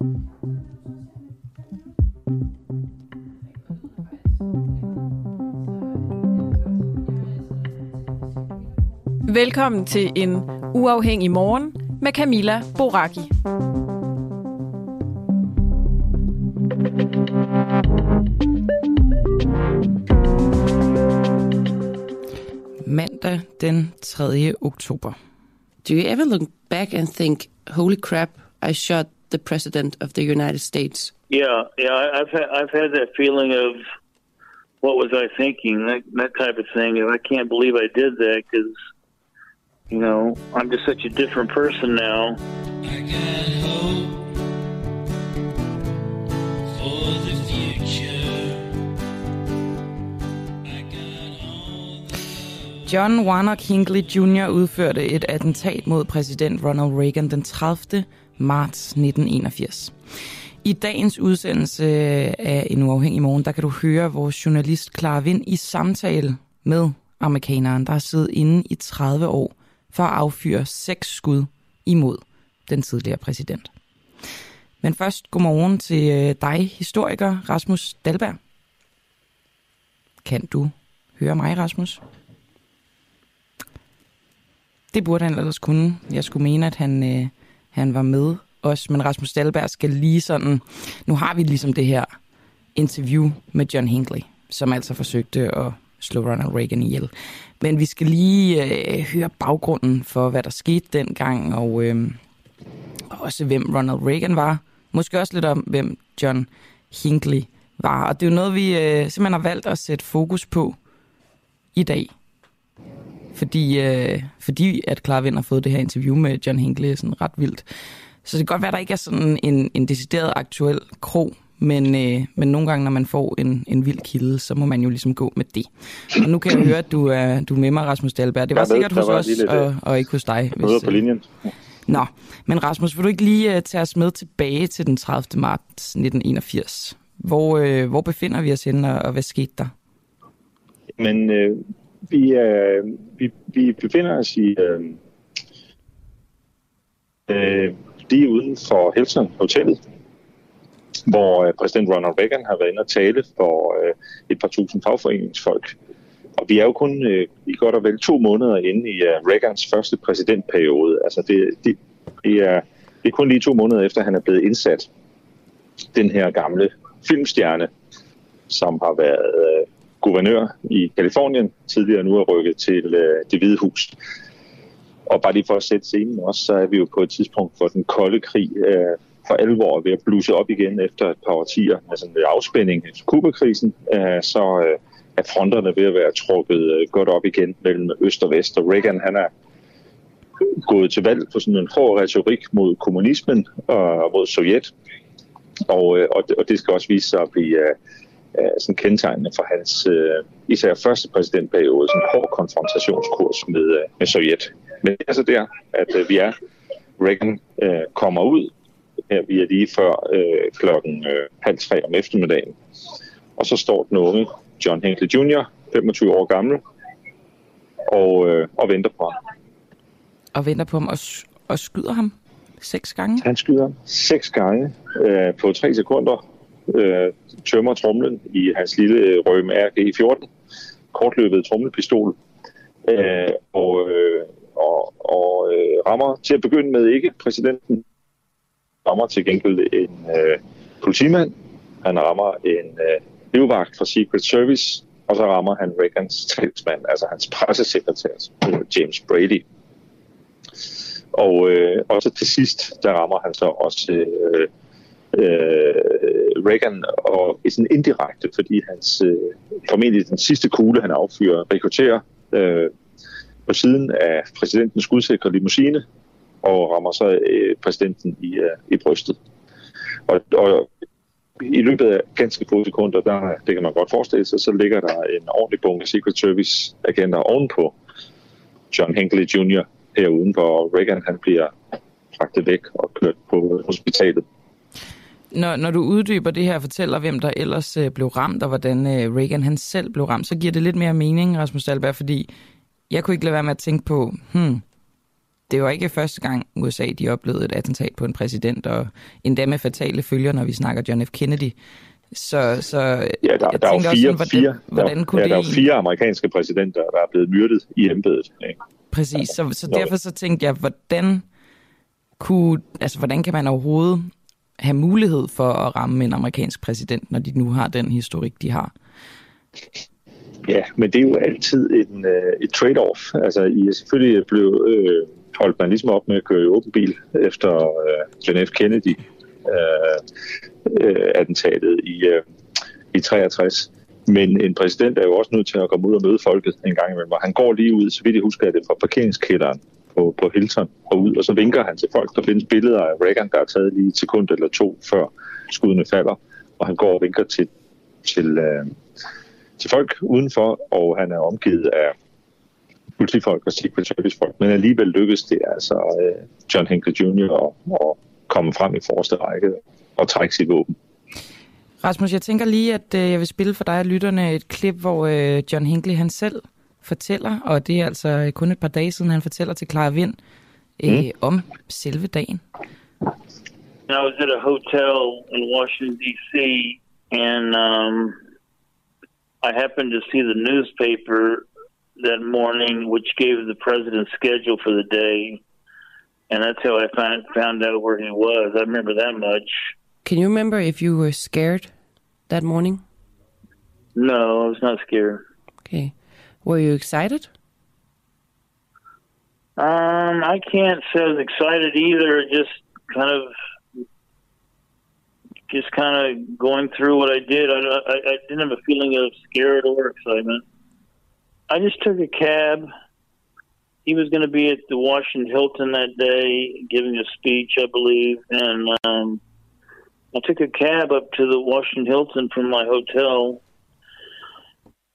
Velkommen til en uafhængig morgen med Camilla Boraki. Mandag den 3. oktober. Do you ever look back and think, holy crap, I shot the president of the United States? Yeah, yeah, I- I've had, I've had that feeling of what was I thinking, that, that type of thing. And I can't believe I did that because, you know, I'm just such a different person now. I got hope for the future. I got all John Warnock Hinckley Jr. udførte et attentat mod præsident Ronald Reagan den 30. marts 1981. I dagens udsendelse af En Uafhængig Morgen, der kan du høre vores journalist Clara Vind i samtale med amerikaneren, der har siddet inde i 30 år for at affyre seks skud imod den tidligere præsident. Men først godmorgen til øh, dig, historiker Rasmus Dalberg. Kan du høre mig, Rasmus? Det burde han ellers kunne. Jeg skulle mene, at han, øh, han var med os, men Rasmus Dahlberg skal lige sådan... Nu har vi ligesom det her interview med John Hinckley, som altså forsøgte at slå Ronald Reagan ihjel. Men vi skal lige øh, høre baggrunden for, hvad der skete dengang, og øh, også hvem Ronald Reagan var. Måske også lidt om, hvem John Hinckley var. Og det er jo noget, vi øh, simpelthen har valgt at sætte fokus på i dag. Fordi, øh, fordi at Clara Vind har fået det her interview med John Hinckley sådan ret vildt. Så det kan godt være, at der ikke er sådan en, en decideret aktuel krog, men, øh, men nogle gange, når man får en, en vild kilde, så må man jo ligesom gå med det. Og nu kan jeg høre, at du er, du er med mig, Rasmus Dahlberg. Det var Jeg ved, sikkert der hos var os, lige lidt, og, og ikke hos dig. møder på øh, linjen. Nå, men Rasmus, vil du ikke lige uh, tage os med tilbage til den 30. marts 1981? Hvor, øh, hvor befinder vi os henne, og, og hvad skete der? Men øh, vi, øh, vi, vi befinder os i øh, øh, lige uden for Hilton Hotellet, hvor øh, præsident Ronald Reagan har været inde og tale for øh, et par tusind fagforeningsfolk. Og vi er jo kun øh, i godt og vel to måneder inde i øh, Reagans første præsidentperiode. Altså det, det, det, er, det er kun lige to måneder efter, han er blevet indsat. Den her gamle filmstjerne, som har været øh, guvernør i Kalifornien, tidligere nu er rykket til øh, det hvide hus. Og bare lige for at sætte scenen også, så er vi jo på et tidspunkt, hvor den kolde krig øh, for alvor ved at bluse op igen efter et par årtier med sådan en afspænding efter Kubakrisen, øh, så øh, er fronterne ved at være trukket øh, godt op igen mellem øst og vest. Og Reagan, han er gået til valg på sådan en hård retorik mod kommunismen og mod Sovjet. Og, øh, og, det, og det skal også vise sig at blive øh, sådan kendetegnende for hans øh, især første præsidentperiode, sådan en hård konfrontationskurs med, øh, med Sovjet. Men det er så der, at øh, vi er. Reagan øh, kommer ud. Her vi er lige før øh, klokken øh, halv tre om eftermiddagen. Og så står den unge John Hinckley Jr., 25 år gammel, og, øh, og venter på ham. Og venter på ham og, og skyder ham seks gange? Han skyder seks gange øh, på tre sekunder, øh, tømmer tromlen i hans lille øh, Røm RG-14, kortløbet tromlepistol, øh, og, øh, og, og øh, rammer til at begynde med ikke præsidenten, rammer til gengæld en øh, politimand, han rammer en øh, livvagt fra Secret Service, og så rammer han Reagans talsmand, altså hans pressesekretær, øh, James Brady. Og, øh, og så til sidst, der rammer han så også øh, øh, Reagan, og sådan indirekte, fordi hans øh, formentlig den sidste kugle, han affyrer, rekrutterer øh, på siden af præsidentens skudsikre limousine, og rammer så øh, præsidenten i, øh, i brystet. Og, og i løbet af ganske få sekunder, der, det kan man godt forestille sig, så ligger der en ordentlig bunke Secret Service agenter ovenpå John Hinckley Jr. her udenfor, og Reagan han bliver fragtet væk og kørt på hospitalet. Når, når du uddyber det her og fortæller, hvem der ellers øh, blev ramt, og hvordan øh, Reagan han selv blev ramt, så giver det lidt mere mening, Rasmus Dahlberg, fordi jeg kunne ikke lade være med at tænke på, hmm, det var ikke første gang USA de oplevede et attentat på en præsident, og endda med fatale følger, når vi snakker John F. Kennedy. Så, så Ja, der, jeg der er fire, også sådan, fire, hvordan, hvordan der, kunne ja, det der er fire amerikanske præsidenter, der er blevet myrdet i embedet. Ikke? Præcis, så, så derfor så tænkte jeg, hvordan, kunne, altså, hvordan kan man overhovedet have mulighed for at ramme en amerikansk præsident, når de nu har den historik, de har? Ja, men det er jo altid en, øh, et trade-off. Altså, I selvfølgelig blev øh, holdt man ligesom op med at køre i åben bil efter øh, John F. Kennedy øh, øh, attentatet i, øh, i 63. Men en præsident er jo også nødt til at komme ud og møde folket en gang imellem. Og han går lige ud, så vidt jeg husker, er det fra parkeringskælderen på, på Hilton og ud, og så vinker han til folk. Der findes billeder af Reagan, der er taget lige et sekund eller to, før skuddene falder. Og han går og vinker til, til, øh, til folk udenfor, og han er omgivet af politifolk og Secret servicefolk, Men alligevel lykkes det altså øh, John Hinckley Jr. at, at komme frem i forreste række og trække sit våben. Rasmus, jeg tænker lige, at øh, jeg vil spille for dig og lytterne et klip, hvor øh, John Hinckley han selv fortæller, og det er altså kun et par dage siden, han fortæller til Clara Vind øh, mm. om selve dagen. I was at a hotel in Washington D.C. and um, I happened to see the newspaper that morning, which gave the president's schedule for the day, and that's how I found found out where he was. I remember that much. Can you remember if you were scared that morning? No, I was not scared. Okay. Were you excited? Um, I can't say I was excited either. Just kind of, just kind of going through what I did. I, I, I didn't have a feeling of scared or excitement. I just took a cab. He was going to be at the Washington Hilton that day, giving a speech, I believe, and um, I took a cab up to the Washington Hilton from my hotel.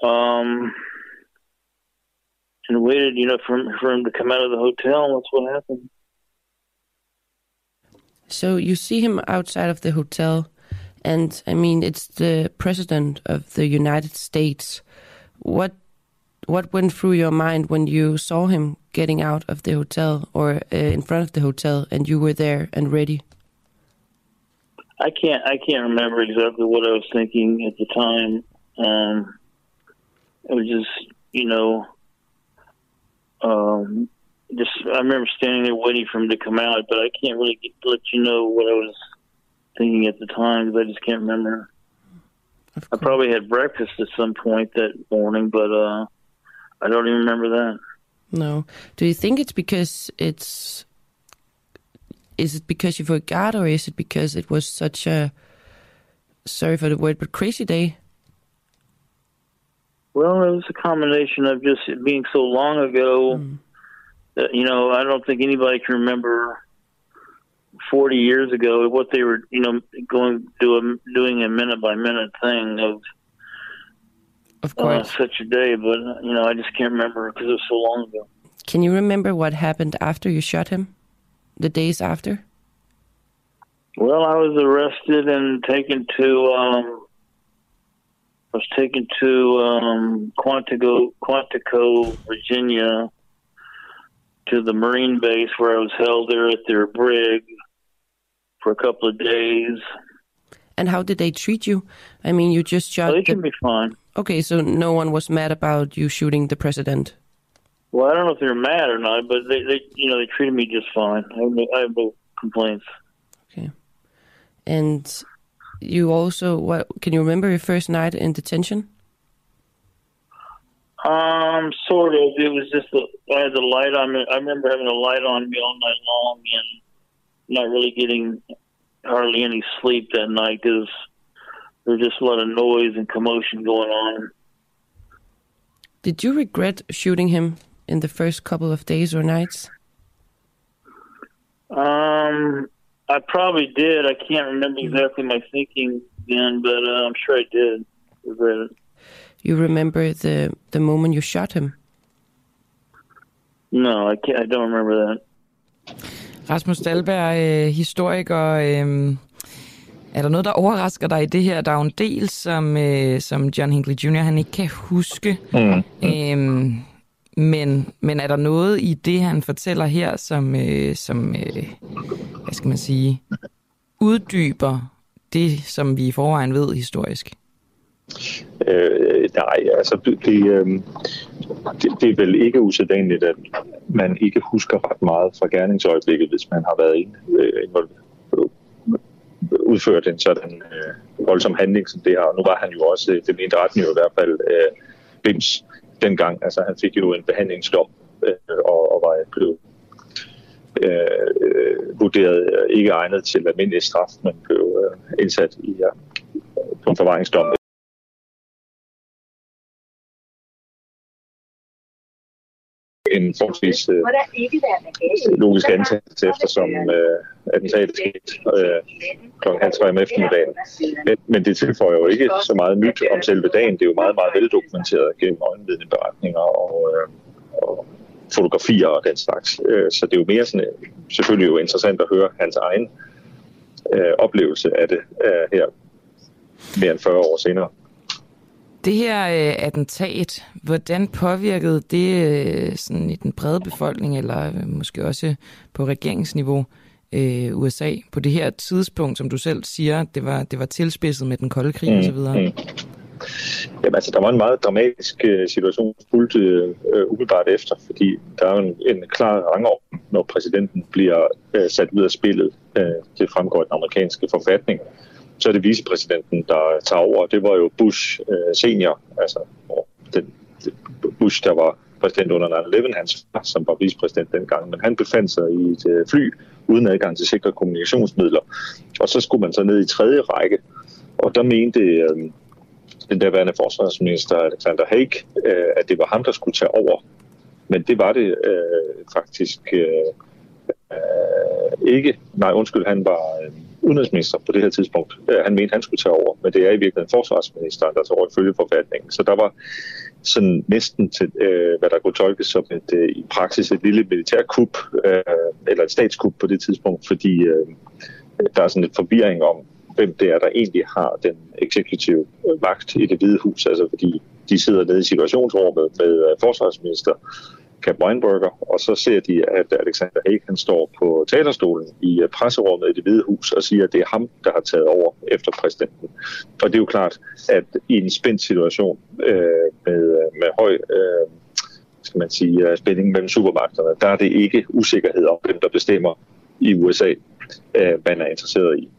Um, and waited, you know, for him, for him to come out of the hotel. And That's what happened. So you see him outside of the hotel, and I mean, it's the president of the United States. What what went through your mind when you saw him getting out of the hotel or uh, in front of the hotel, and you were there and ready? I can't I can't remember exactly what I was thinking at the time. Um, it was just you know, um, just I remember standing there waiting for him to come out, but I can't really get, let you know what I was thinking at the time because I just can't remember. I probably had breakfast at some point that morning, but uh, I don't even remember that. No. Do you think it's because it's is it because you forgot or is it because it was such a sorry for the word but crazy day? Well, it was a combination of just it being so long ago. That, you know, I don't think anybody can remember 40 years ago what they were, you know, going doing doing a minute by minute thing of Of uh, such a day. But you know, I just can't remember because it was so long ago. Can you remember what happened after you shot him? The days after? Well, I was arrested and taken to. Um, I was taken to um, Quantico, Quantico, Virginia, to the Marine base where I was held there at their brig for a couple of days. And how did they treat you? I mean, you just shot they the... be fine. Okay, so no one was mad about you shooting the president. Well, I don't know if they're mad or not, but they, they you know, they treated me just fine. I have no, I have no complaints. Okay. And you also what can you remember your first night in detention? Um, sort of. It was just the I had the light on me. I remember having a light on me all night long and not really getting hardly any sleep that night because there was just a lot of noise and commotion going on. Did you regret shooting him in the first couple of days or nights? Um, I probably did. I can't remember exactly my thinking then, but uh, I'm sure I did it. You remember the the moment you shot him? No, I can't. I don't remember that. Rasmus Dahlberg, øh, historiker. Øh, er der noget, der overrasker dig i det her? Der er jo en del, som, øh, som John Hinckley Jr. han ikke kan huske. Mm. Øh, men, men er der noget i det, han fortæller her, som, øh, som øh, hvad skal man sige, uddyber det, som vi i forvejen ved historisk? Øh, nej, altså det, det, øh, det, det er vel ikke usædvanligt, at man ikke husker ret meget fra gerningsøjeblikket, hvis man har været øh, involveret- øh, udført en sådan øh, voldsom handling som det her. Og nu var han jo også, øh, det mente retten jo i hvert fald, øh, Bims dengang. Altså han fik jo en behandlingsdom øh, og, og var blevet øh, vurderet øh, ikke egnet til almindelig straf, men blev øh, indsat i øh, på en forvaringsdom en forholdsvis øh, logisk antagelse, eftersom øh, attentatet skete øh, kl. halv tre om eftermiddagen. Men, men det tilføjer jo ikke så meget nyt om selve dagen. Det er jo meget, meget veldokumenteret gennem øjenvidneberetninger og, øh, og fotografier og den slags. Øh, så det er jo mere sådan, øh, selvfølgelig jo interessant at høre hans egen øh, oplevelse af det øh, her mere end 40 år senere. Det her øh, attentat, hvordan påvirkede det øh, sådan i den brede befolkning, eller øh, måske også på regeringsniveau øh, USA, på det her tidspunkt, som du selv siger, det var, det var tilspidset med den kolde krig mm, osv.? Mm. Jamen altså, der var en meget dramatisk øh, situation fuldt øh, umiddelbart efter, fordi der er en, en klar rangorden, når præsidenten bliver øh, sat ud af spillet. Øh, det fremgår af den amerikanske forfatning. Så er det vicepræsidenten, der tager over. Det var jo Bush øh, senior, altså den, Bush, der var præsident under 9-11, hans far, som var vicepræsident dengang, men han befandt sig i et øh, fly uden adgang til sikre kommunikationsmidler. Og så skulle man så ned i tredje række, og der mente øh, den daværende forsvarsminister Alexander Haig, øh, at det var ham, der skulle tage over. Men det var det øh, faktisk øh, øh, ikke. Nej, undskyld, han var øh, udenrigsminister på det her tidspunkt. Øh, han mente, han skulle tage over, men det er i virkeligheden forsvarsministeren, der tager over ifølge forfatningen. Så der var sådan næsten til, øh, hvad der kunne tolkes som et, øh, i praksis et lille militærkup, øh, eller et statskup på det tidspunkt, fordi øh, der er sådan lidt forvirring om, hvem det er, der egentlig har den eksekutive øh, magt i det hvide hus, altså fordi de sidder nede i situationsrummet med øh, forsvarsminister Cap Weinberger, og så ser de, at Alexander Haig han står på talerstolen i øh, presserummet i det hvide hus og siger, at det er ham, der har taget over efter præsidenten. Og det er jo klart, at i en spændt situation øh, med, øh, med høj øh, skal man sige, øh, spænding mellem supermagterne, der er det ikke usikkerhed om, hvem der bestemmer i USA, øh, man er interesseret i.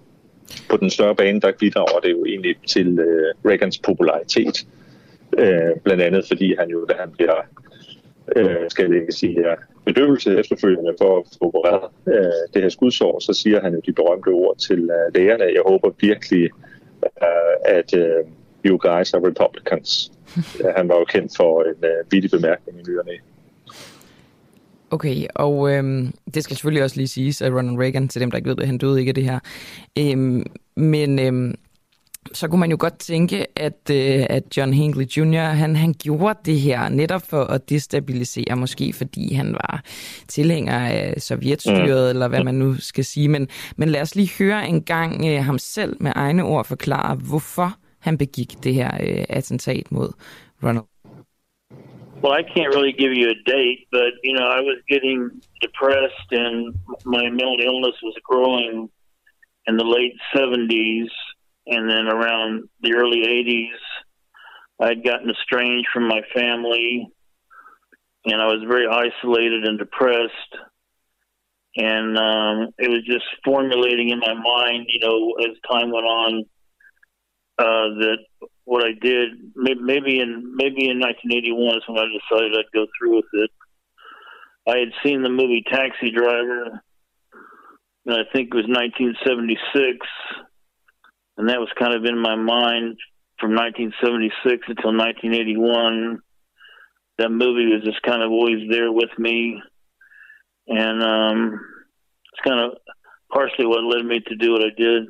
På den større bane, der bidrager det jo egentlig til øh, Reagans popularitet, øh, blandt andet fordi han jo, da han bliver øh, skal jeg ikke sige, ja, bedøvelse efterfølgende for at få opereret øh, det her skudsår, så siger han jo de berømte ord til øh, lægerne. Jeg håber virkelig, øh, at øh, you guys are Republicans. han var jo kendt for en øh, vittig bemærkning i nyerne. Okay, og øhm, det skal selvfølgelig også lige siges, at Ronald Reagan, til dem, der ikke ved det, han døde ikke af det her. Øhm, men øhm, så kunne man jo godt tænke, at, øh, at John Hinckley Jr., han, han gjorde det her netop for at destabilisere, måske fordi han var tilhænger af sovjetstyret, mm. eller hvad man nu skal sige. Men, men lad os lige høre en gang øh, ham selv med egne ord forklare, hvorfor han begik det her øh, attentat mod Ronald. Well, I can't really give you a date, but you know, I was getting depressed, and my mental illness was growing in the late '70s, and then around the early '80s, I'd gotten estranged from my family, and I was very isolated and depressed. And um, it was just formulating in my mind, you know, as time went on, uh, that what I did maybe, maybe in maybe in 1981 is when I decided I'd go through with it. I had seen the movie Taxi Driver, and I think it was 1976, and that was kind of in my mind from 1976 until 1981. That movie was just kind of always there with me, and um, it's kind of partially what led me to do what I did.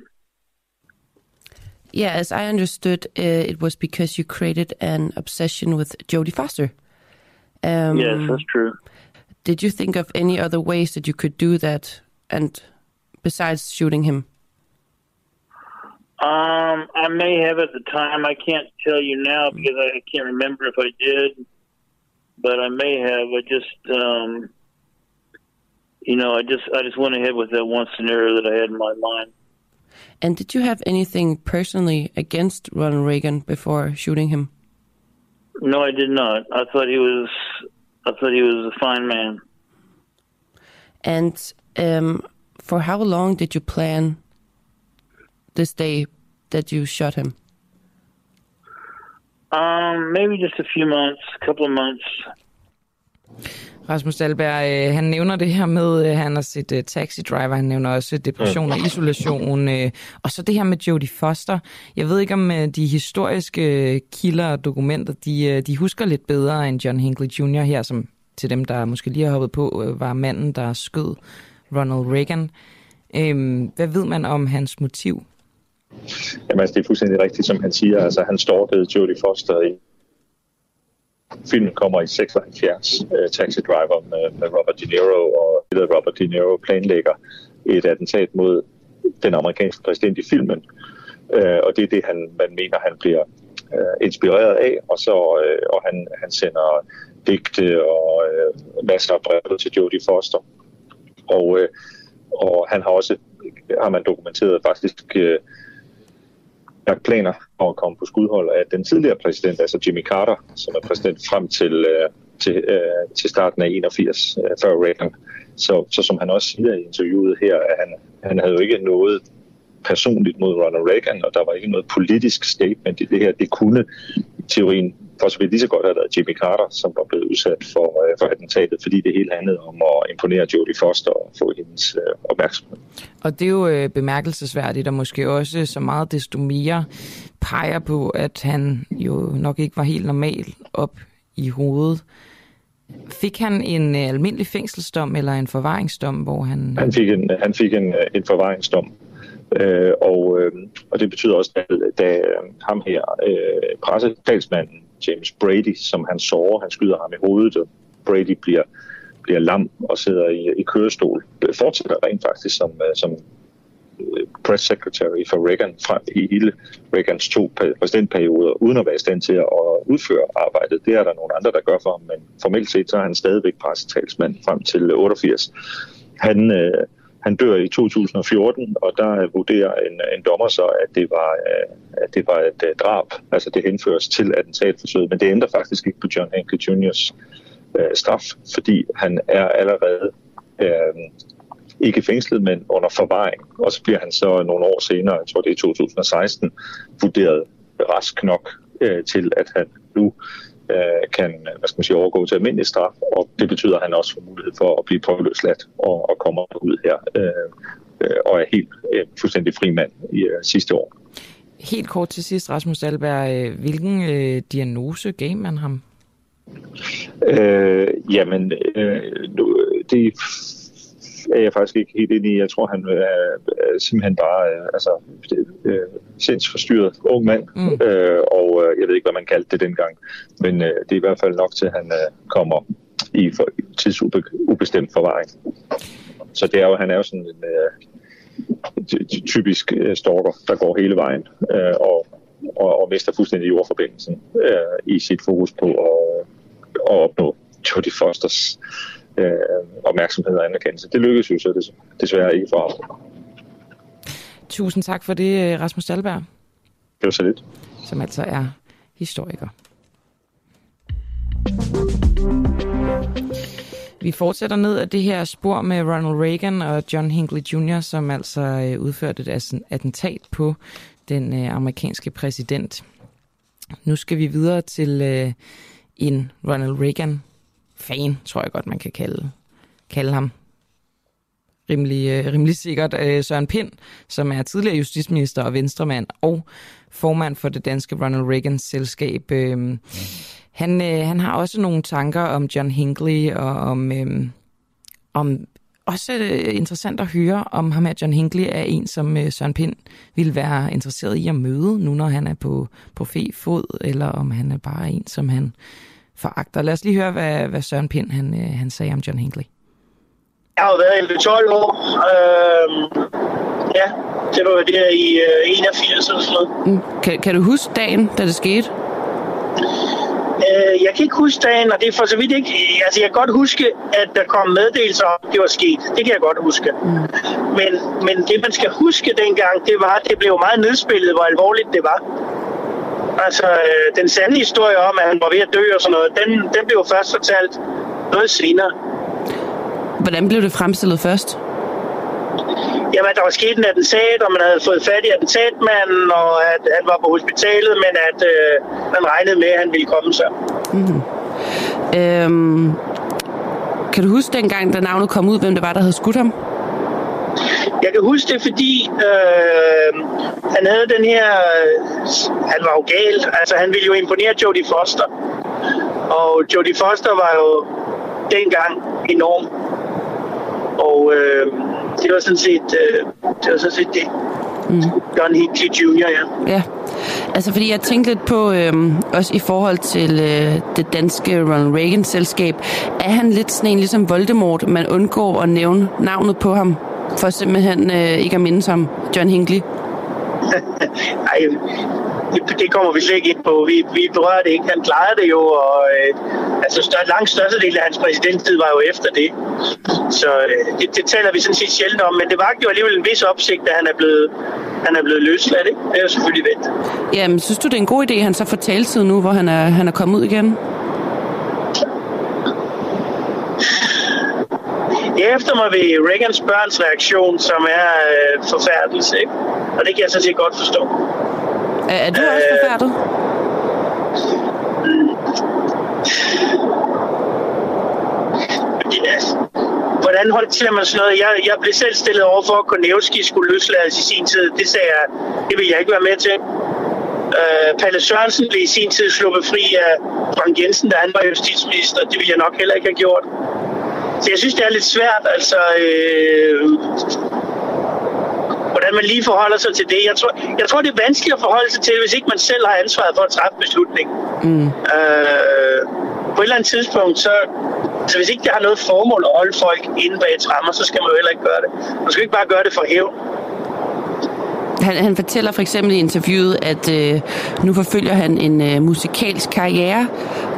Yeah, as I understood, uh, it was because you created an obsession with Jodie Foster. Um, yes, that's true. Did you think of any other ways that you could do that, and besides shooting him? Um, I may have at the time. I can't tell you now because I can't remember if I did. but I may have. I just, um, you know, I just I just went ahead with that one scenario that I had in my mind. And did you have anything personally against Ronald Reagan before shooting him? No, I did not. I thought he was, I thought he was a fine man. And um, for how long did you plan this day that you shot him? Um, maybe just a few months, a couple of months. Rasmus Dahlberg, øh, han nævner det her med, at han har set uh, Taxi Driver, han nævner også depression og isolation, øh, og så det her med Jodie Foster. Jeg ved ikke, om øh, de historiske kilder og dokumenter, de, øh, de husker lidt bedre end John Hinckley Jr. her, som til dem, der måske lige har hoppet på, øh, var manden, der skød Ronald Reagan. Øh, hvad ved man om hans motiv? Jamen, altså, det er fuldstændig rigtigt, som han siger. Altså, han stalkede Jodie Foster i Filmen kommer i 76, uh, øh, Taxi Driver med, med Robert De Niro, og det der Robert De Niro planlægger et attentat mod den amerikanske præsident i filmen. Uh, og det er det, han, man mener, han bliver uh, inspireret af, og så uh, og han, han sender digte og uh, masser af breve til Jodie Foster. Og, uh, og han har også, har man dokumenteret faktisk, uh, lagt planer om at komme på skudhold af den tidligere præsident, altså Jimmy Carter, som er præsident frem til, øh, til, øh, til starten af 81, øh, før Reagan. Så, så som han også siger i interviewet her, at han, han havde jo ikke noget personligt mod Ronald Reagan, og der var ikke noget politisk statement i det her. Det kunne i teorien for så vidt lige så godt have været Jimmy Carter, som var blevet udsat for, øh, for attentatet, fordi det hele handlede om at imponere Jodie Foster og få hendes øh, opmærksomhed. Og det er jo øh, bemærkelsesværdigt, og måske også så meget desto mere peger på, at han jo nok ikke var helt normal op i hovedet. Fik han en øh, almindelig fængselsdom eller en forvaringsdom, hvor han... Han fik en, han fik en, øh, en forvaringsdom, øh, og, øh, og det betyder også, at da ham her, øh, pressetalsmanden James Brady, som han sårer, han skyder ham i hovedet, og Brady bliver, bliver lam og sidder i, i kørestol, øh, fortsætter rent faktisk som, øh, som øh, press secretary for Reagan fra i hele Reagans to præsidentperioder, uden at være i stand til at udføre arbejdet. Det er der nogle andre, der gør for ham, men formelt set så er han stadigvæk pressetalsmand frem til 88. Han, øh, han dør i 2014, og der vurderer en, en dommer så, at det var, øh, at det var et øh, drab. Altså det henføres til attentatforsøget, men det ændrer faktisk ikke på John Hanke Jr.'s øh, straf, fordi han er allerede øh, ikke fængslet, men under forvaring. Og så bliver han så nogle år senere, jeg tror det er 2016, vurderet rask nok øh, til, at han nu kan hvad skal man sige, overgå til almindelig straf, og det betyder, at han også får mulighed for at blive prøveløsladt og, og kommer ud her øh, øh, og er helt øh, fuldstændig fri mand i øh, sidste år. Helt kort til sidst, Rasmus Dahlberg. Øh, hvilken øh, diagnose gav man ham? Øh, jamen, øh, det er jeg faktisk ikke helt inde i. Jeg tror, han er, simpelthen bare øh, altså, øh, sindsforstyrret ung mand, mm. øh, og øh, jeg ved ikke, hvad man kaldte det dengang, men øh, det er i hvert fald nok til, at han øh, kommer i for, tidsubestemt forvaring. Så det er jo, han er jo sådan en øh, typisk øh, stalker, der går hele vejen øh, og, og, og mister fuldstændig jordforbindelsen øh, i sit fokus på at, at opnå Jodie Fosters øh, opmærksomhed og anerkendelse. Det lykkedes jo så des, desværre ikke for ham. Tusind tak for det, Rasmus Dahlberg. Det var så lidt. Som altså er historiker. Vi fortsætter ned af det her spor med Ronald Reagan og John Hinckley Jr., som altså øh, udførte et attentat på den øh, amerikanske præsident. Nu skal vi videre til øh, en Ronald Reagan fan, tror jeg godt, man kan kalde, kalde ham. Rimelig, øh, rimelig sikkert. Øh, Søren Pind, som er tidligere justitsminister og venstremand og formand for det danske Ronald Reagan selskab. Øhm, han, øh, han har også nogle tanker om John Hinckley og om, øhm, om også interessant at høre, om ham her John Hinckley er en, som Søren Pind ville være interesseret i at møde, nu når han er på, på fe fod, eller om han er bare en, som han foragter. Lad os lige høre, hvad, hvad Søren Pind han, øh, han sagde om John Hinckley. Jeg har været i 12 år. Øhm, ja, det var det i øh, 81 eller sådan noget. Mm. Kan, kan du huske dagen, da det skete? Øh, jeg kan ikke huske dagen, og det er for så vidt ikke... Altså, jeg kan godt huske, at der kom meddelelser om, det var sket. Det kan jeg godt huske. Mm. Men, men det, man skal huske dengang, det var, at det blev meget nedspillet, hvor alvorligt det var. Altså, øh, den sande historie om, at han var ved at dø og sådan noget, den, den blev først fortalt noget senere. Hvordan blev det fremstillet først? Jamen, der var sket en attentat, og man havde fået fat i attentatmanden, og at han var på hospitalet, men at øh, man regnede med, at han ville komme sig. Øhm, kan du huske dengang, da navnet kom ud, hvem det var, der havde skudt ham? Jeg kan huske det, fordi øh, han havde den her... Han var jo gal. Altså, han ville jo imponere Jodie Foster. Og Jodie Foster var jo dengang enorm. Og øh, det var sådan set, øh, det var sådan set det. Mm. John Hinckley Jr., ja. Ja, altså fordi jeg tænkte lidt på, øhm, også i forhold til øh, det danske Ronald Reagan-selskab, er han lidt sådan en ligesom Voldemort, man undgår at nævne navnet på ham, for simpelthen øh, ikke at mindes ham, John Hinckley? Ej, det, det kommer vi slet ikke ind på. Vi, vi berører det ikke. Han klarede det jo, og øh, altså stør, langt størstedelen af hans præsidenttid var jo efter det. Så øh, det, det taler vi sådan set sjældent om, men det var jo alligevel en vis opsigt, at han er blevet, han er blevet løsladt. Ikke? Det er jo selvfølgelig vendt. Jamen, synes du, det er en god idé, at han så får taletid nu, hvor han er, han er kommet ud igen? Jeg efter mig ved Reagans børns reaktion, som er øh, forfærdelse, ikke? og det kan jeg sådan set godt forstå. Er, er du også Øh, forfærdet? Ja, hvordan håndterer man sådan noget? Jeg, jeg blev selv stillet over for, at Konevski skulle løslades i sin tid. Det sagde jeg, det vil jeg ikke være med til. Øh, Palle Sørensen blev i sin tid sluppet fri af Frank Jensen, da han var justitsminister. Det ville jeg nok heller ikke have gjort. Så jeg synes, det er lidt svært, altså... Øh, hvordan man lige forholder sig til det. Jeg tror, jeg tror, det er vanskeligt at forholde sig til, hvis ikke man selv har ansvaret for at træffe beslutningen. Mm. Øh, på et eller andet tidspunkt, så, så hvis ikke det har noget formål at holde folk inde bag trammer, så skal man jo heller ikke gøre det. Man skal ikke bare gøre det for hævn. Han, han fortæller for eksempel i interviewet, at øh, nu forfølger han en øh, musikalsk karriere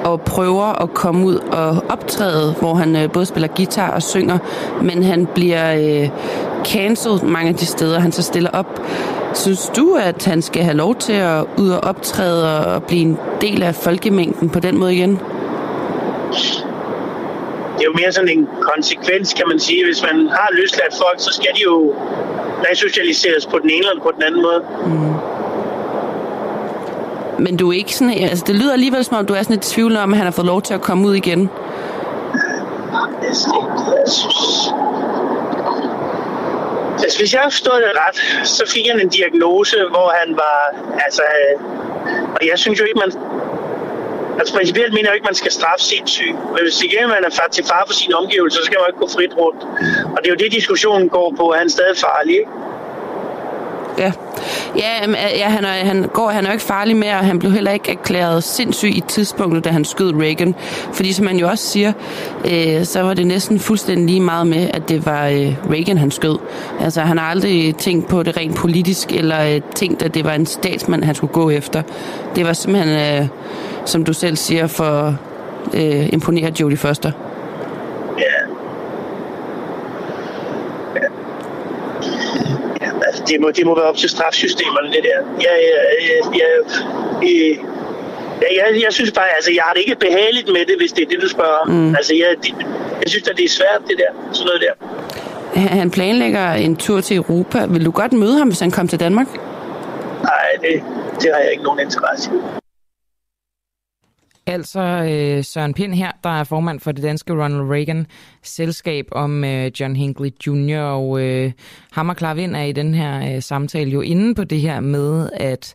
og prøver at komme ud og optræde, hvor han øh, både spiller guitar og synger, men han bliver øh, cancelled mange af de steder, han så stiller op. Synes du, at han skal have lov til at ud og optræde og blive en del af folkemængden på den måde igen? Det er jo mere sådan en konsekvens, kan man sige. Hvis man har løsladt folk, så skal de jo resocialiseres på den ene eller på den anden måde. Men du er ikke sådan, altså det lyder alligevel som om, du er sådan lidt i tvivl om, at han har fået lov til at komme ud igen. Altså. Altså, hvis jeg har forstået det ret, så fik han en diagnose, hvor han var... Altså, øh, og jeg synes jo ikke, man... Altså, principielt mener jeg ikke, man skal straffe sindssyg. Men hvis igen man er far- til far for sine omgivelser, så skal man ikke gå frit rundt. Og det er jo det, diskussionen går på. at han stadig farlig, ikke? Ja, ja, ja han, er, han, går, han er jo ikke farlig mere, og han blev heller ikke erklæret sindssyg i tidspunktet, da han skød Reagan. Fordi som man jo også siger, øh, så var det næsten fuldstændig lige meget med, at det var øh, Reagan, han skød. Altså, han har aldrig tænkt på det rent politisk, eller øh, tænkt, at det var en statsmand, han skulle gå efter. Det var simpelthen, øh, som du selv siger, for øh, imponere Jodie Foster. Ja. Ja. Ja, altså, det, må, det må være op til strafsystemerne, det der. Jeg, jeg, jeg, jeg, jeg, jeg, jeg, synes bare, altså, jeg har det ikke behageligt med det, hvis det er det, du spørger om. Mm. Altså, jeg, det, jeg synes, at det er svært, det der. Sådan noget der. Han han planlægger en tur til Europa. Vil du godt møde ham, hvis han kom til Danmark? Nej, det, det har jeg ikke nogen interesse i. Altså øh, Søren Pind her, der er formand for det danske Ronald Reagan selskab om øh, John Hinckley Jr. Og øh, Hammer Klarvind er i den her øh, samtale jo inde på det her med, at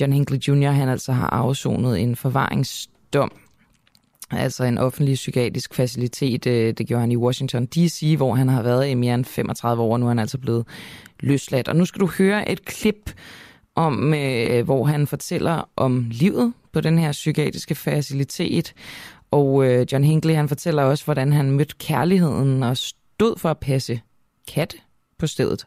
John Hinckley Jr. han altså har afsonet en forvaringsdom altså en offentlig psykiatrisk facilitet. øh, Det gjorde han i Washington D.C., hvor han har været i mere end 35 år, og nu er han altså blevet løsladt. Og nu skal du høre et klip om, øh, hvor han fortæller om livet på den her psykiatriske facilitet. Og øh, John Hinckley, han fortæller også, hvordan han mødte kærligheden og stod for at passe katte på stedet.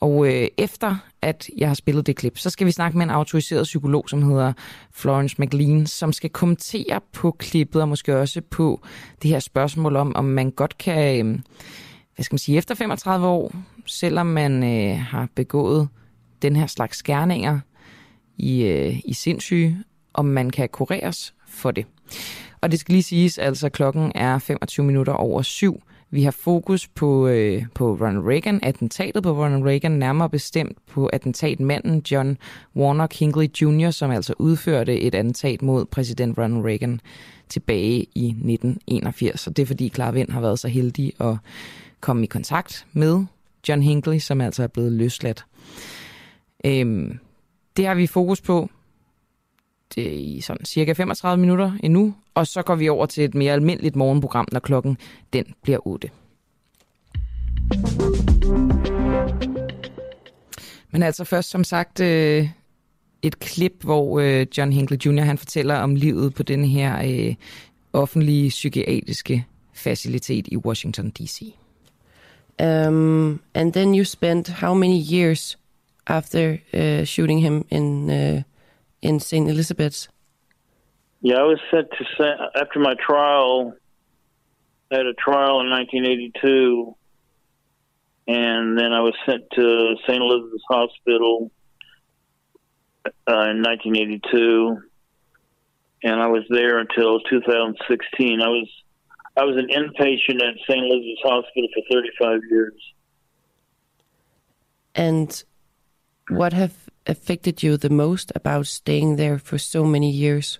Og øh, efter at jeg har spillet det klip, så skal vi snakke med en autoriseret psykolog, som hedder Florence McLean, som skal kommentere på klippet og måske også på det her spørgsmål om, om man godt kan, øh, hvad skal man sige, efter 35 år, selvom man øh, har begået den her slags skærninger i, øh, i sindssyge, om man kan kureres for det. Og det skal lige siges, altså klokken er 25 minutter over syv. Vi har fokus på, øh, på Ronald Reagan, attentatet på Ronald Reagan, nærmere bestemt på attentatmanden John Warner Hinckley Jr., som altså udførte et attentat mod præsident Ronald Reagan tilbage i 1981. Og det er fordi Clara Vind har været så heldig at komme i kontakt med John Hinckley, som altså er blevet løsladt. Øhm, det har vi fokus på det i sådan cirka 35 minutter endnu, og så går vi over til et mere almindeligt morgenprogram, når klokken den bliver 8. Men altså først som sagt øh, et klip, hvor øh, John Hinkle Jr. han fortæller om livet på den her øh, offentlige psykiatriske facilitet i Washington D.C. Um, and then you spent how many years after uh, shooting him in uh, in St. Elizabeth's? Yeah, I was sent to Sa- after my trial. I had a trial in 1982, and then I was sent to St. Elizabeth's Hospital uh, in 1982, and I was there until 2016. I was I was an inpatient at St. Elizabeth's Hospital for 35 years. And what have affected you the most about staying there for so many years?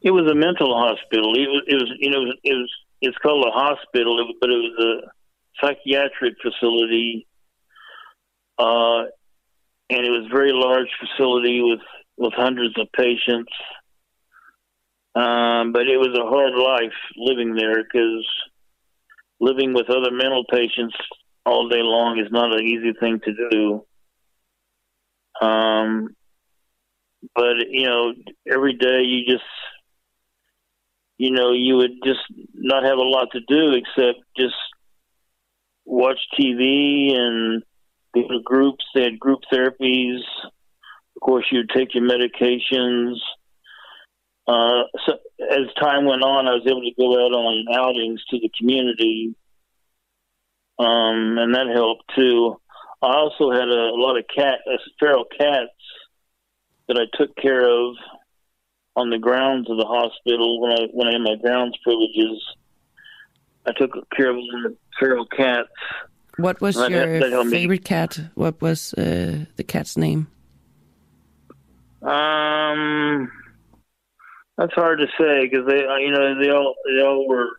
It was a mental hospital. It was, it was you know, it was it's called a hospital, but it was a psychiatric facility, uh, and it was a very large facility with with hundreds of patients. Um, but it was a hard life living there because living with other mental patients all day long is not an easy thing to do. Um, but you know, every day you just, you know, you would just not have a lot to do except just watch TV and go to groups. They had group therapies. Of course, you'd take your medications. Uh, so as time went on, I was able to go out on outings to the community, um, and that helped too. I also had a, a lot of cat, uh, feral cats that I took care of on the grounds of the hospital when I when I had my grounds privileges. I took care of the feral cats. What was That- your that helped me. favorite cat? What was uh, the cat's name? Um, that's hard to say because they, uh, you know, they all they all were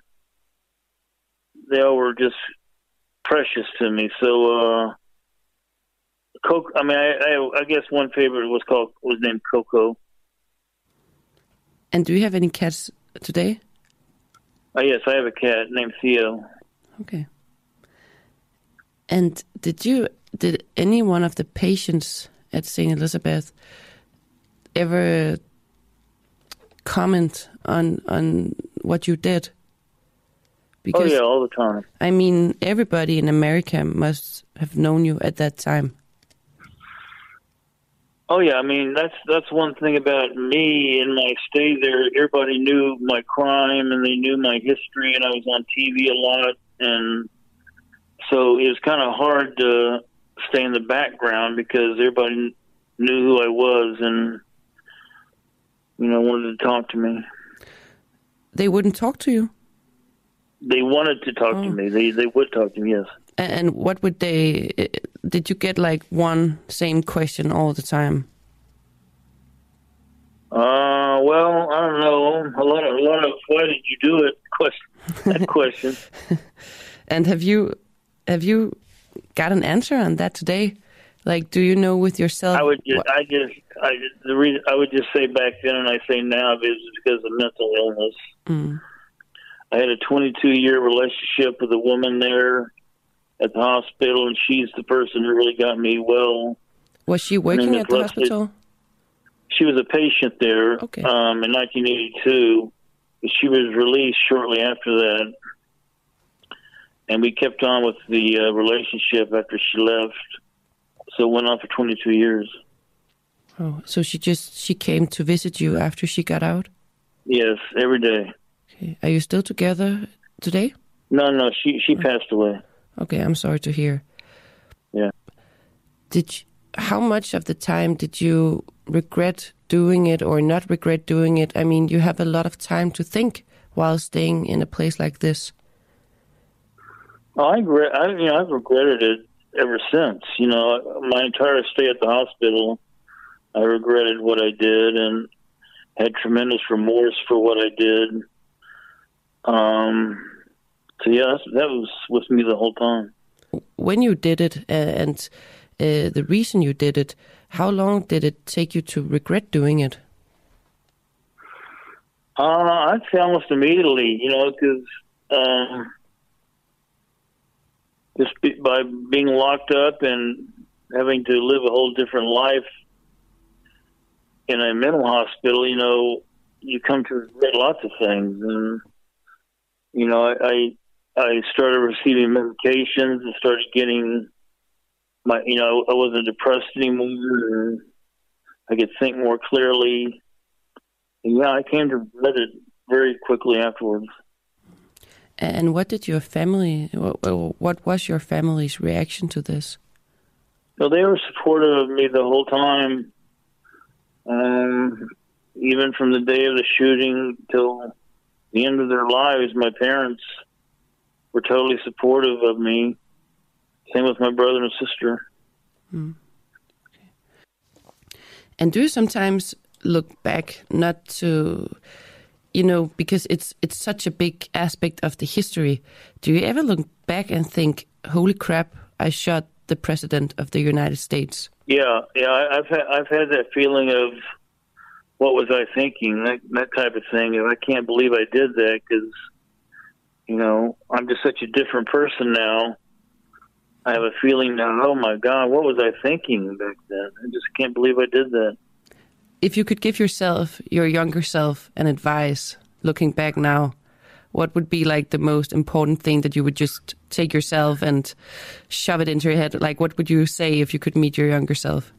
they all were just precious to me. So, uh, Coco. I mean, I, I I guess one favorite was called was named Coco. And do you have any cats today? Oh yes, I have a cat named Theo. Okay. And did you did any one of the patients at St. Elizabeth ever comment on on what you did? Oh Because yeah, all the time. I mean, everybody in America must have known you at that time. Oh yeah, I mean that's that's one thing about me and my stay there. Everybody knew my crime and they knew my history, and I was on TV a lot, and so it was kind of hard to stay in the background because everybody knew who I was and you know wanted to talk to me. They wouldn't talk to you. They wanted to talk to Oh. me. They they would talk to me. Yes. And what would they? Did you get like one same question all the time? Uh, well, I don't know. A lot of a lot of why did you do it? Question that question. And have you have you got an answer on that today? Like, do you know with yourself? I would just, I just, I the reason I would just say back then, and I say now, is because of mental illness. Mm. I had a 22 year relationship with a woman there at the hospital, and she's the person who really got me well. was she working at the roughly- hospital? She was a patient there Okay. um, in 1982. She was released shortly after that, and we kept on with the uh, relationship after she left. So it went on for 22 years. Oh, so she just she came to visit you after she got out. Yes, every day. Okay. Are you still together today? No, no, she she passed away. Okay, I'm sorry to hear. Yeah. Did you, how much of the time did you regret doing it or not regret doing it? I mean, you have a lot of time to think while staying in a place like this. I regret. I you know I've regretted it ever since. You know, my entire stay at the hospital, I regretted what I did and had tremendous remorse for what I did. Um. So yeah, that's, that was with me the whole time. When you did it uh, and uh, the reason you did it, how long did it take you to regret doing it? Uh, I'd say almost immediately. You know, because um, just be, by being locked up and having to live a whole different life in a mental hospital, you know, you come to regret lots of things, and you know, I I, I started receiving medications and started getting my, you know, I wasn't depressed anymore, and I could think more clearly. And yeah, I came to it very quickly afterwards. And what did your family? What, what was your family's reaction to this? Well, they were supportive of me the whole time, um, even from the day of the shooting till the end of their lives. My parents were totally supportive of me. Same with my brother and sister. Hmm. And do you sometimes look back, not to, you know, because it's it's such a big aspect of the history. Do you ever look back and think, "Holy crap! I shot the president of the United States"? Yeah, yeah, I, I've had I've had that feeling of what was I thinking, that that type of thing. And I can't believe I did that because, you know, I'm just such a different person now. I have a feeling now. Oh my God, what was I thinking back then? I just can't believe I did that. If you could give yourself, your younger self, an advice, looking back now, what would be like the most important thing that you would just take yourself and shove it into your head? Like, what would you say if you could meet your younger self?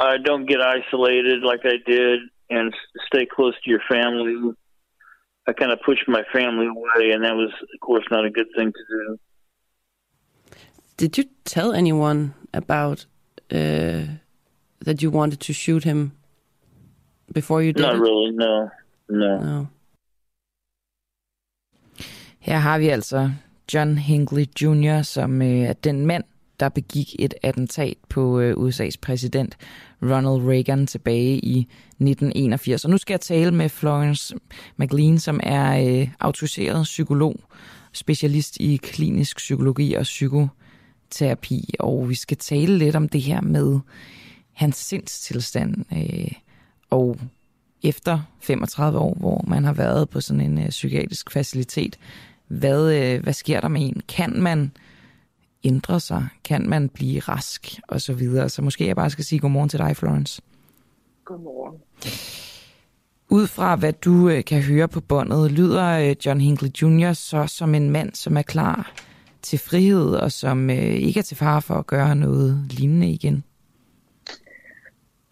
uh, don't get isolated like I did, and stay close to your family. I kind of pushed my family away, and that was, of course, not a good thing to do. Did you tell anyone about uh, that you wanted to shoot him before you did Not it? really, no, no. No. Her har vi altså John Hinckley Jr., som øh, er den mand, der begik et attentat på øh, USA's præsident Ronald Reagan tilbage i 1981. Og nu skal jeg tale med Florence McLean, som er øh, autoriseret psykolog, specialist i klinisk psykologi og psykoterapi. Og vi skal tale lidt om det her med hans sindstilstand. Øh, og efter 35 år, hvor man har været på sådan en øh, psykiatrisk facilitet, hvad, øh, hvad sker der med en? Kan man ændre sig? Kan man blive rask? Og så videre. Så måske jeg bare skal sige godmorgen til dig, Florence. Godmorgen. Ud fra hvad du øh, kan høre på båndet, lyder øh, John Hinckley Jr. så som en mand, som er klar til frihed, og som øh, ikke er til fare for at gøre noget lignende igen.